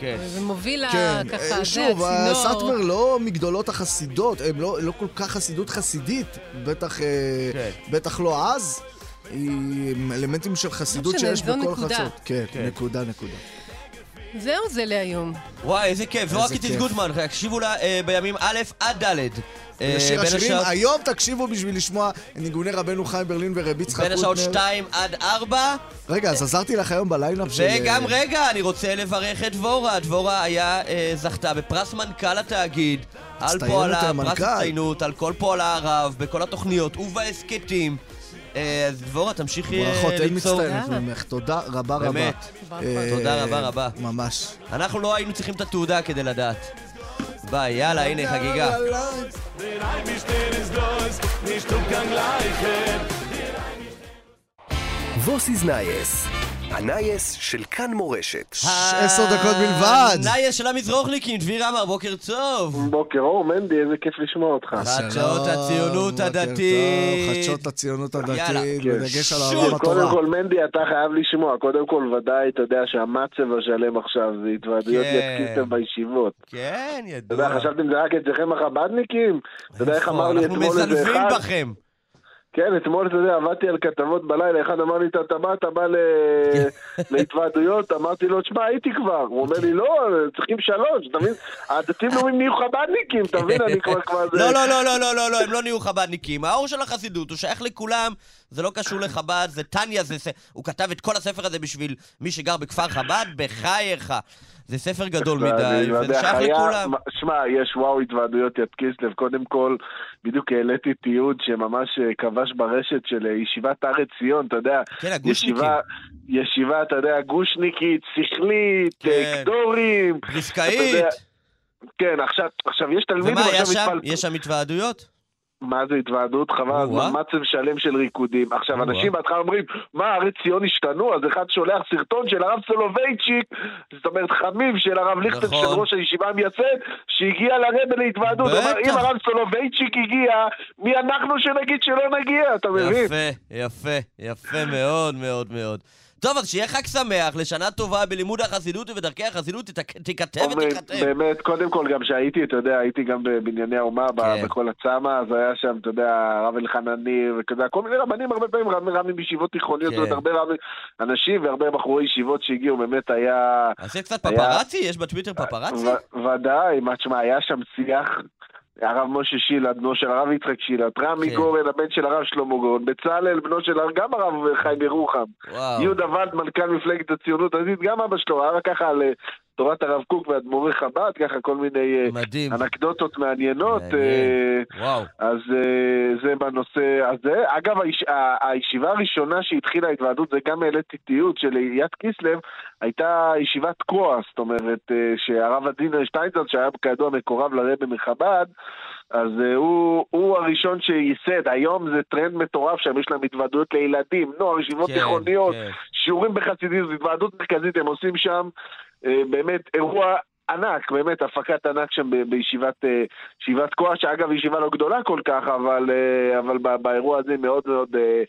כן. ומוביל כן, ככה, אה, זה שוב, הצינור. סאטמר לא מגדולות החסידות, הם לא, לא כל כך חסידות חסידית, בטח, אה, כן. בטח לא אז. היא אלמנטים של חסידות משנה, שיש בכל נקודה. חצות. כן, כן. נקודה, נקודה. זהו זה להיום. וואי, איזה כיף. זו רק כיף. גוטמן, תקשיבו לה אה, בימים א' עד ד'. אה, לשיר בין השירים, השעות- היום תקשיבו בשביל לשמוע ניגוני רבנו חיים ברלין ורבי יצחק בין השעות קוטנר. 2 עד 4. רגע, אז עזרתי לך היום בליינאפ של... וגם אה, רגע, אני רוצה לברך את דבורה. דבורה היה, אה, זכתה בפרס מנכ"ל התאגיד. על פועלה, המנכ"ל. פרס הצטיינות, על כל פועלה הרב, בכל התוכניות ובהסכתים. אה, אז דבורה, תמשיכי אה, ברכות, אין ליצור. מצטיינת ממך. תודה רבה רבה. באמת. אה, תודה רבה רבה. ממש. אנחנו לא היינו צריכים את התעודה כדי לדעת. ביי, יאללה, הנה חגיגה. וואס איז נייעס, הנייעס של כאן מורשת. עשר דקות בלבד. נייס של המזרוחניקים, דביר עמר, בוקר טוב. בוקר אור, מנדי, איזה כיף לשמוע אותך. חדשות הציונות הדתית. חדשות הציונות הדתית, יאללה. בדגש על שוב, העולם קודם התורה. כל, מנדי, אתה חייב לשמוע. קודם כל, ודאי, אתה יודע שהמצב השלם עכשיו זה התוועדויות כן. יתקיסטם בישיבות. כן, אתה ידוע. יודע, חשבתם זה רק אצלכם החב"דניקים? אתה יודע איך? אמר לי אנחנו אתמול איזה אחד? בכם. כן, אתמול, אתה יודע, עבדתי על כתבות בלילה, אחד אמר לי, "אתה- בא, אתה בא להתוועדויות, אמרתי לו, תשמע, הייתי כבר. הוא אומר לי, לא, צריכים שלוש, אתה מבין? הדתיים לאומיים נהיו חב"דניקים, אתה מבין? אני כבר כבר... לא, לא, לא, לא, לא, לא, לא, הם לא נהיו חב"דניקים. האור של החסידות, הוא שייך לכולם, זה לא קשור לחב"ד, זה טניה, זה... הוא כתב את כל הספר הזה בשביל מי שגר בכפר חב"ד, בחייך. זה ספר גדול מדי, וזה יודע, שייך לכולם. שמע, יש וואו התוועדויות יד קיסלב. קודם כל, בדיוק העליתי תיעוד שממש אה, כבש ברשת של אה, ישיבת הר עציון, אתה יודע. כן, הגושניקים. ישיבה, ישיבה, אתה יודע, גושניקית, שכלית, כן. אה, קדורים. אתה דיסקאית. יודע, כן, עכשיו, עכשיו יש תלמידים ומה שם? מתפל- יש שם התוועדויות? מה זה התוועדות? חבל, או-אה. מצב שלם של ריקודים. עכשיו. אנשים בהתחלה אומרים, מה, הרי ציון השתנו? אז אחד שולח סרטון של הרב סולובייצ'יק, זאת אומרת, חמיב של הרב נכון. ראש הישיבה המייסד, שהגיע לרבה להתוועדות. אם הרב סולובייצ'יק הגיע, מי אנחנו שנגיד שלא נגיע, אתה מבין? יפה, יפה, יפה מאוד מאוד מאוד. טוב, אז שיהיה חג שמח, לשנה טובה בלימוד החסידות ובדרכי החסידות, תיכתב ותיכתב. באמת, קודם כל, גם שהייתי, אתה יודע, הייתי גם בבנייני האומה, כן. בכל הצמא, אז היה שם, אתה יודע, הרב אלחנני, וכזה, כל מיני רבנים, הרבה פעמים רב- רבים בישיבות תיכוניות, כן. זאת אומרת, הרבה רבים, אנשים והרבה בחורי ישיבות שהגיעו, באמת היה... עשית קצת היה- פפרצי? יש בטוויטר פפרצי? ו- ודאי, מה תשמע, היה שם שיח, הרב משה שילת, בנו של הרב יצחק שילת, רמי כן. גורן, הבן של הרב שלמה גורן, בצלאל, בנו של גם הרב חיים ירוחם. יהודה ולד, מנכ"ל מפלגת הציונות הדתית, גם אבא שלו, היה ככה על תורת הרב קוק ואדמו"רי חב"ד, ככה כל מיני אה, מדהים. אנקדוטות מעניינות. אה, וואו. אז אה, זה בנושא הזה. אגב, היש, ה- הישיבה הראשונה שהתחילה ההתוועדות, זה גם העליתי תיעוד של יד קיסלב, הייתה ישיבת תקוע, זאת אומרת, אה, שהרב הדינר שטיינזלד, שהיה כידוע מקורב לרבי מחב"ד, אז אה, הוא, הוא הראשון שייסד, היום זה טרנד מטורף שם, יש להם התוועדויות לילדים, נוער, ישיבות כן, תיכוניות, כן. שיעורים בחסידות, התוועדות מרכזית, הם עושים שם באמת אירוע ענק, באמת הפקת ענק שם בישיבת אה, ישיבת כוח, שאגב ישיבה לא גדולה כל כך, אבל, אה, אבל באירוע הזה מאוד מאוד אה,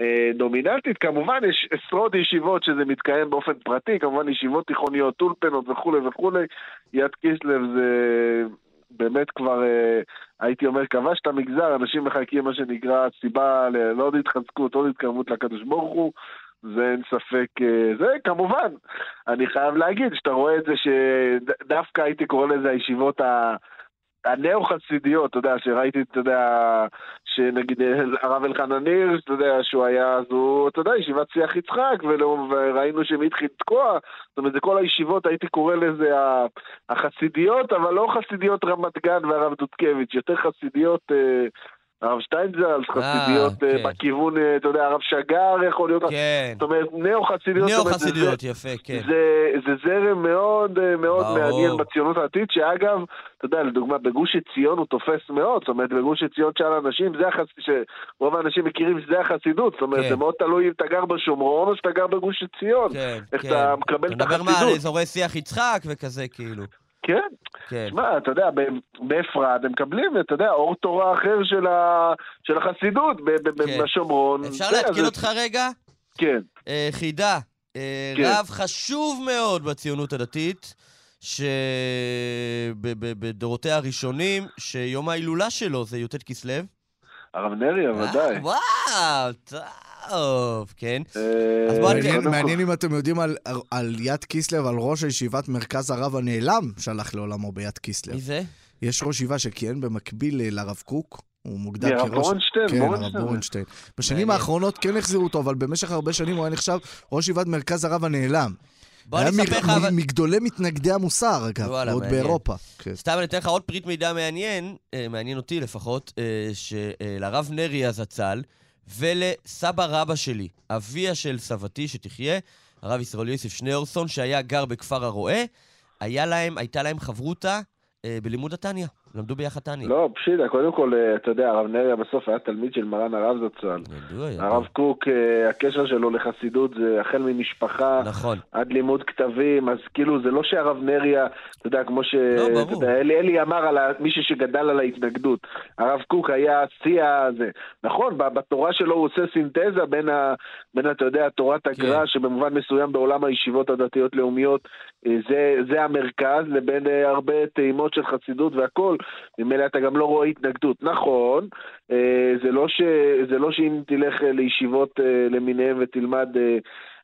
אה, דומיננטית. כמובן יש עשרות ישיבות שזה מתקיים באופן פרטי, כמובן ישיבות תיכוניות, אולפנות וכולי וכולי. יד קיסלב זה באמת כבר, אה, הייתי אומר, כבש את המגזר, אנשים מחכים מה שנקרא סיבה לעוד התחזקות, עוד התקרבות לקדוש ברוך הוא. זה אין ספק, אה, זה כמובן, אני חייב להגיד שאתה רואה את זה שדווקא הייתי קורא לזה הישיבות ה... הנאו-חסידיות, אתה יודע, שראיתי, אתה יודע, שנגיד אה, הרב אלחנן הירש, אתה יודע, שהוא היה, אז הוא, אתה יודע, ישיבת שיח יצחק, ולא- וראינו שהם התחיל תקוע, זאת אומרת, זה כל הישיבות, הייתי קורא לזה החסידיות, אבל לא חסידיות רמת גן והרב דודקביץ', יותר חסידיות... אה, הרב שטיינזלץ, חסידיות אה, כן. בכיוון, אה, אתה יודע, הרב שגר יכול להיות, כן. זאת אומרת, נאו-חסידיות, נאו-חסידויות, יפה, כן. זה, זה זרם מאוד אה, מאוד ברור. מעניין בציונות הדתית, שאגב, אתה יודע, לדוגמה, בגוש עציון הוא תופס מאוד, זאת אומרת, בגוש עציון שאר האנשים, זה החס... שרוב האנשים מכירים שזה החסידות, זאת אומרת, כן. זה מאוד תלוי אם אתה גר בשומרון או שאתה גר בגוש עציון. כן, איך כן. אתה מקבל אתה את מדבר מה, על החסידות. אזורי שיח יצחק וכזה, כאילו. כן. כן. שמע, אתה יודע, באפרת הם מקבלים, אתה יודע, אור תורה אחר של, ה... של החסידות כן. בשומרון. אפשר זה- להתקיל זה- אותך רגע? כן. אה, חידה. אה, כן. רב חשוב מאוד בציונות הדתית, שבדורותיה הראשונים, שיום ההילולה שלו זה י"ט כסלו. הרב נריה, ודאי. אה, וואו, טוב, כן. אה, אז בוא מעניין- קודם כל- מעניין אם אתם יודעים על- על יד קיסלב, על ראש הישיבת מרכז הרב הנעלם שהלך לעולמו ביד קיסלב. מי זה? יש ראש ישיבה שכיהן במקביל אה, לרב קוק. הוא מוגדר הרב כראש... בורנשטיין, כן, הרב בורנשטיין. בורנשטיין. בשנים. האחרונות כן החזירו אותו, אבל במשך הרבה שנים הוא היה נחשב ראש ישיבת מרכז הרב הנעלם. בוא היה אני אספר לך, אבל... מגדולי מתנגדי המוסר, אגב, עוד. באירופה. כן. סתם אני אתן לך עוד פריט מידע מעניין, אה, מעניין אותי לפחות, אה, שלרב נריה זצ"ל ולסבא רבא שלי, אביה של סבתי שתחיה, הרב ישראל יוסף שניאורסון, שהיה גר בכפר הרועה, היה להם, הייתה להם חברותה אה, בלימוד התניא. למדו ביחד תניא. לא, פשיטה, קודם כל, אה, אתה יודע, הרב נריה בסוף היה תלמיד של מרן הרב זצ"ל. ידוע, ידוע. הרב קוק, אה, הקשר שלו לחסידות זה החל ממשפחה נכון. עד לימוד כתבים, אז כאילו זה לא שהרב נריה, אתה יודע, כמו ש... לא, ברור. יודע, אלי, אלי אמר על מישהו שגדל על ההתנגדות. הרב קוק היה שיא הזה. נכון, בתורה שלו הוא עושה סינתזה בין, ה, בין אתה יודע, תורת הגר"א, שבמובן מסוים בעולם הישיבות הדתיות-לאומיות אה, זה, זה המרכז, לבין הרבה טעימות של חסידות והכל. ממילא אתה גם לא רואה התנגדות. נכון, אה, זה לא, ש, זה לא שאם תלך אה, לישיבות אה, למיניהם ותלמד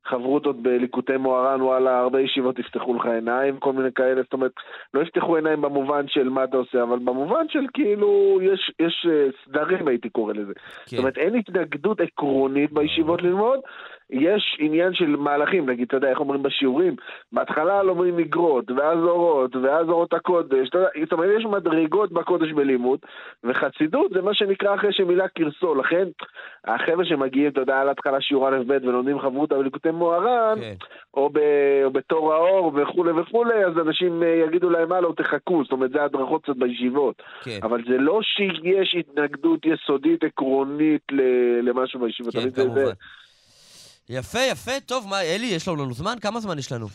חברותות בליקוטי מוהר"ן, וואלה, הרבה ישיבות יפתחו לך עיניים, כל מיני כאלה, זאת אומרת, לא יפתחו עיניים במובן של מה אתה עושה, אבל במובן של כאילו, יש, יש סדרים הייתי קורא לזה. כן. זאת אומרת, אין התנגדות עקרונית בישיבות ללמוד, יש עניין של מהלכים, נגיד, אתה יודע, איך אומרים בשיעורים, בהתחלה לא אומרים מגרות, ואז אורות, ואז אורות הקודש, אתה יודע, זאת אומרת, יש מדרגות בקודש בלימוד, וחסידות זה מה שנקרא אחרי שמילה קרסו, לכן החבר'ה שמגיעים, אתה יודע, על התחלה שיעור א' ב' ולומדים חברותא וליקוטי מוהר"ן, כן. או, ב, או בתור האור וכולי וכולי, אז אנשים אה, יגידו להם, הלו, תחכו, זאת אומרת, זה הדרכות קצת בישיבות. כן. אבל זה לא שיש התנגדות יסודית עקרונית למשהו בישיבות. כן, כמובן. יפה, יפה, טוב, מה, אלי, יש לנו זמן? כמה זמן יש לנו?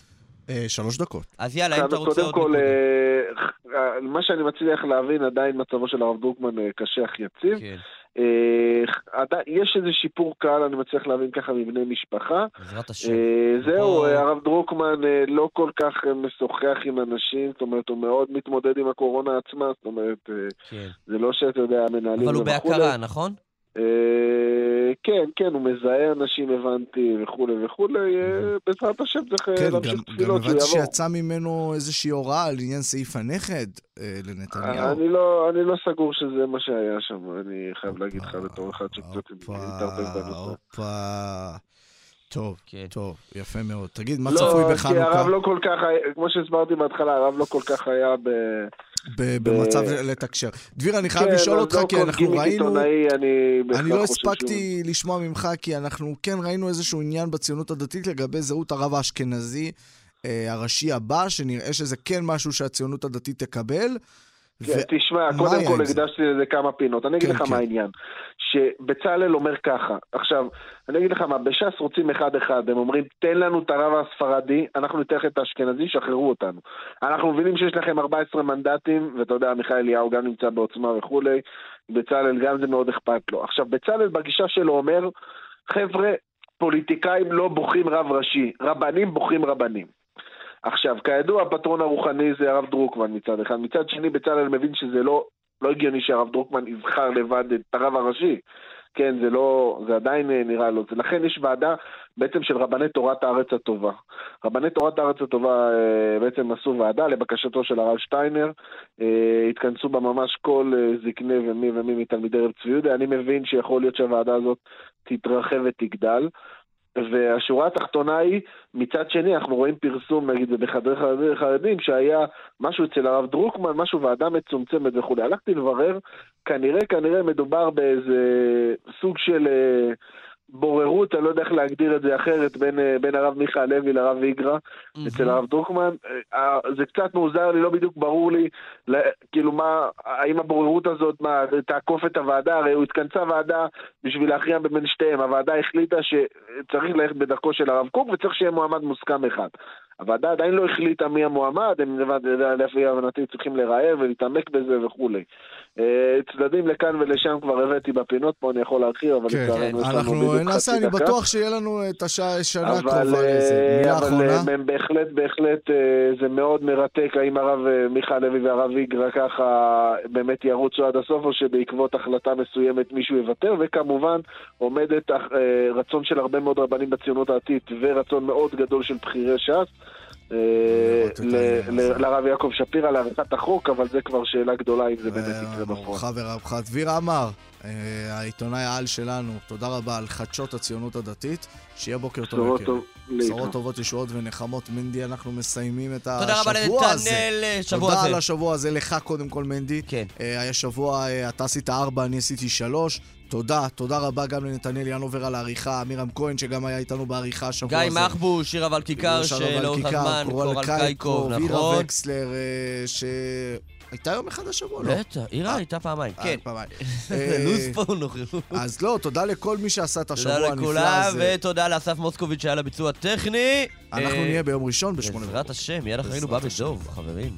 אה, שלוש דקות. אז יאללה, אם אתה רוצה קודם עוד... כל, נקודה. אה, מה שאני מצליח להבין, עדיין מצבו של הרב דרוקמן אה, קשה אך יציב. כן, אה, יש איזה שיפור קל, אני מצליח להבין ככה מבני משפחה. בעזרת השם. אה, זהו, אה, הרב דרוקמן אה, לא כל כך אה, משוחח עם אנשים, זאת אומרת, הוא מאוד מתמודד עם הקורונה עצמה, זאת אומרת, אה, כן. זה לא שאתה יודע, המנהלים אבל הוא. בהכרה, נכון? אה, כן, כן, הוא מזהה אנשים, הבנתי, וכולי וכולי, אה, בעזרת השם צריך אה, כן, גם, להמשיך גם תפילות הבנתי יעבור. שיצא ממנו איזושהי הוראה על עניין סעיף הנכד לנתניהו. אני לא, אני לא סגור שזה מה שהיה שם, אני חייב להגיד לך בתור אחד שקצת מתערבב בנושא. טוב, כן. טוב, יפה מאוד. תגיד, מה לא, צפוי כי בחנוכה? הרב לא כל כך, כמו שהסברתי בהתחלה, הרב לא כל כך היה ב... ב- במצב לתקשר. דביר, אני חייב כן, לשאול אז אותך, לא כי אנחנו ראינו... עיתונאי, אני אני לא חושב שהוא- הספקתי לשמוע ממך, כי אנחנו כן ראינו איזשהו עניין בציונות הדתית לגבי זהות הרב האשכנזי אה, הראשי הבא, שנראה שזה כן משהו שהציונות הדתית תקבל. כן, ו- תשמע, קודם כל? הקדשתי לזה כמה פינות. אני אגיד כן, לך כן. מה העניין. שבצלאל אומר ככה, עכשיו, אני אגיד לך מה, בש"ס רוצים אחד-אחד, הם אומרים, תן לנו את הרב הספרדי, אנחנו ניתן לך את האשכנזי, שחררו אותנו. אנחנו מבינים שיש לכם 14 מנדטים, ואתה יודע, עמיחי אליהו גם נמצא בעוצמה וכולי, בצלאל גם זה מאוד אכפת לו. עכשיו, בצלאל בגישה שלו אומר, חבר'ה, פוליטיקאים לא בוחרים רב ראשי, רבנים בוחרים רבנים. עכשיו, כידוע, הפטרון הרוחני זה הרב דרוקמן מצד אחד. מצד שני, בצלאל מבין שזה לא, לא הגיוני שהרב דרוקמן יבחר לבד את הרב הראשי. כן, זה לא, זה עדיין אה, נראה לו. לכן יש ועדה בעצם של רבני תורת הארץ הטובה. רבני תורת הארץ הטובה אה, בעצם עשו ועדה לבקשתו של הרב שטיינר. אה, התכנסו בה ממש כל זקני ומי ומי מתלמידי רב צבי יהודה. אני מבין שיכול להיות שהוועדה הזאת תתרחב ותגדל. והשורה התחתונה היא, מצד שני, אנחנו רואים פרסום, נגיד, בחדרי חרדים, שהיה משהו אצל הרב דרוקמן, משהו ועדה מצומצמת וכולי. הלכתי לברר, כנראה, כנראה מדובר באיזה סוג של אה, בוררות, אני לא יודע איך להגדיר את זה אחרת, בין, אה, בין הרב מיכה לוי לרב איגרא, אצל הרב דרוקמן. אה, זה קצת מוזר לי, לא בדיוק ברור לי, ל- כאילו מה, האם הבוררות הזאת, מה, תעקוף את הוועדה? הרי הוא התכנסה ועדה בשביל להכריע בין שתיהם. הוועדה החליטה שצריך ללכת בדרכו של הרב קוק וצריך שיהיה מועמד מוסכם אחד. הוועדה עדיין לא החליטה מי המועמד, הם לפי הבנתי צריכים לראיין ולהתעמק בזה וכולי. אה, צדדים לכאן ולשם כבר הבאתי בפינות, פה אני יכול להרחיב, אבל כן, לנו אנחנו נעשה, אני. בטוח שיהיה לנו את השעה- השנה אבל, הקרובה לזה. אה, מילה אבל אחרונה. אה, הם בהחלט, בהחלט אה, זה מאוד מרתק האם הרב מיכה לוי והרב איגרא ככה באמת ירוצו עד הסוף או שבעקבות החלטה מסוימת מישהו יוותר וכמובן עומדת רצון של הרבה מאוד רבנים בציונות הדתית ורצון מאוד גדול של בכירי ש"ס לרב יעקב שפירא לעריכת החוק, אבל זה כבר שאלה גדולה אם זה באמת יקרה בפועל. מורך ורבך. דביר עמר, אה, העיתונאי העל שלנו, תודה רבה על חדשות הציונות הדתית. שיהיה בוקר טוב. בשורות יקירי. בשורות טובות, ישועות ונחמות. מנדי, אנחנו מסיימים את השבוע תודה הזה. רבה לנתנאל, אה, שבוע תודה. על השבוע הזה, לך קודם כל, מנדי. כן. אה, היה שבוע, אה, אתה עשית ארבע, אני עשיתי שלוש. תודה, תודה רבה גם לנתנאל ינובר על העריכה, עמירם כהן שגם היה איתנו בעריכה השבוע גיא הזה. מחבוש, שירה ולכיכר, שלאורך הזמן, קורל קורל קייקו, קייקוב, וירה נכון. וקסלר, אה, שהייתה יום אחד השבוע, לא? בטח, אירה הייתה פעמיים, אה, כן. פעמיים. אה, לו"ז פה נוכחות. אז לא, תודה לכל מי שעשה את השבוע תודה הנפלא לכולם, הזה. ותודה לאסף מוסקוביץ' שהיה לביצוע הטכני. אנחנו אה, נהיה ביום ראשון בשמונה בעזרת השם, מיד אחרינו בא. בדוב, חברים.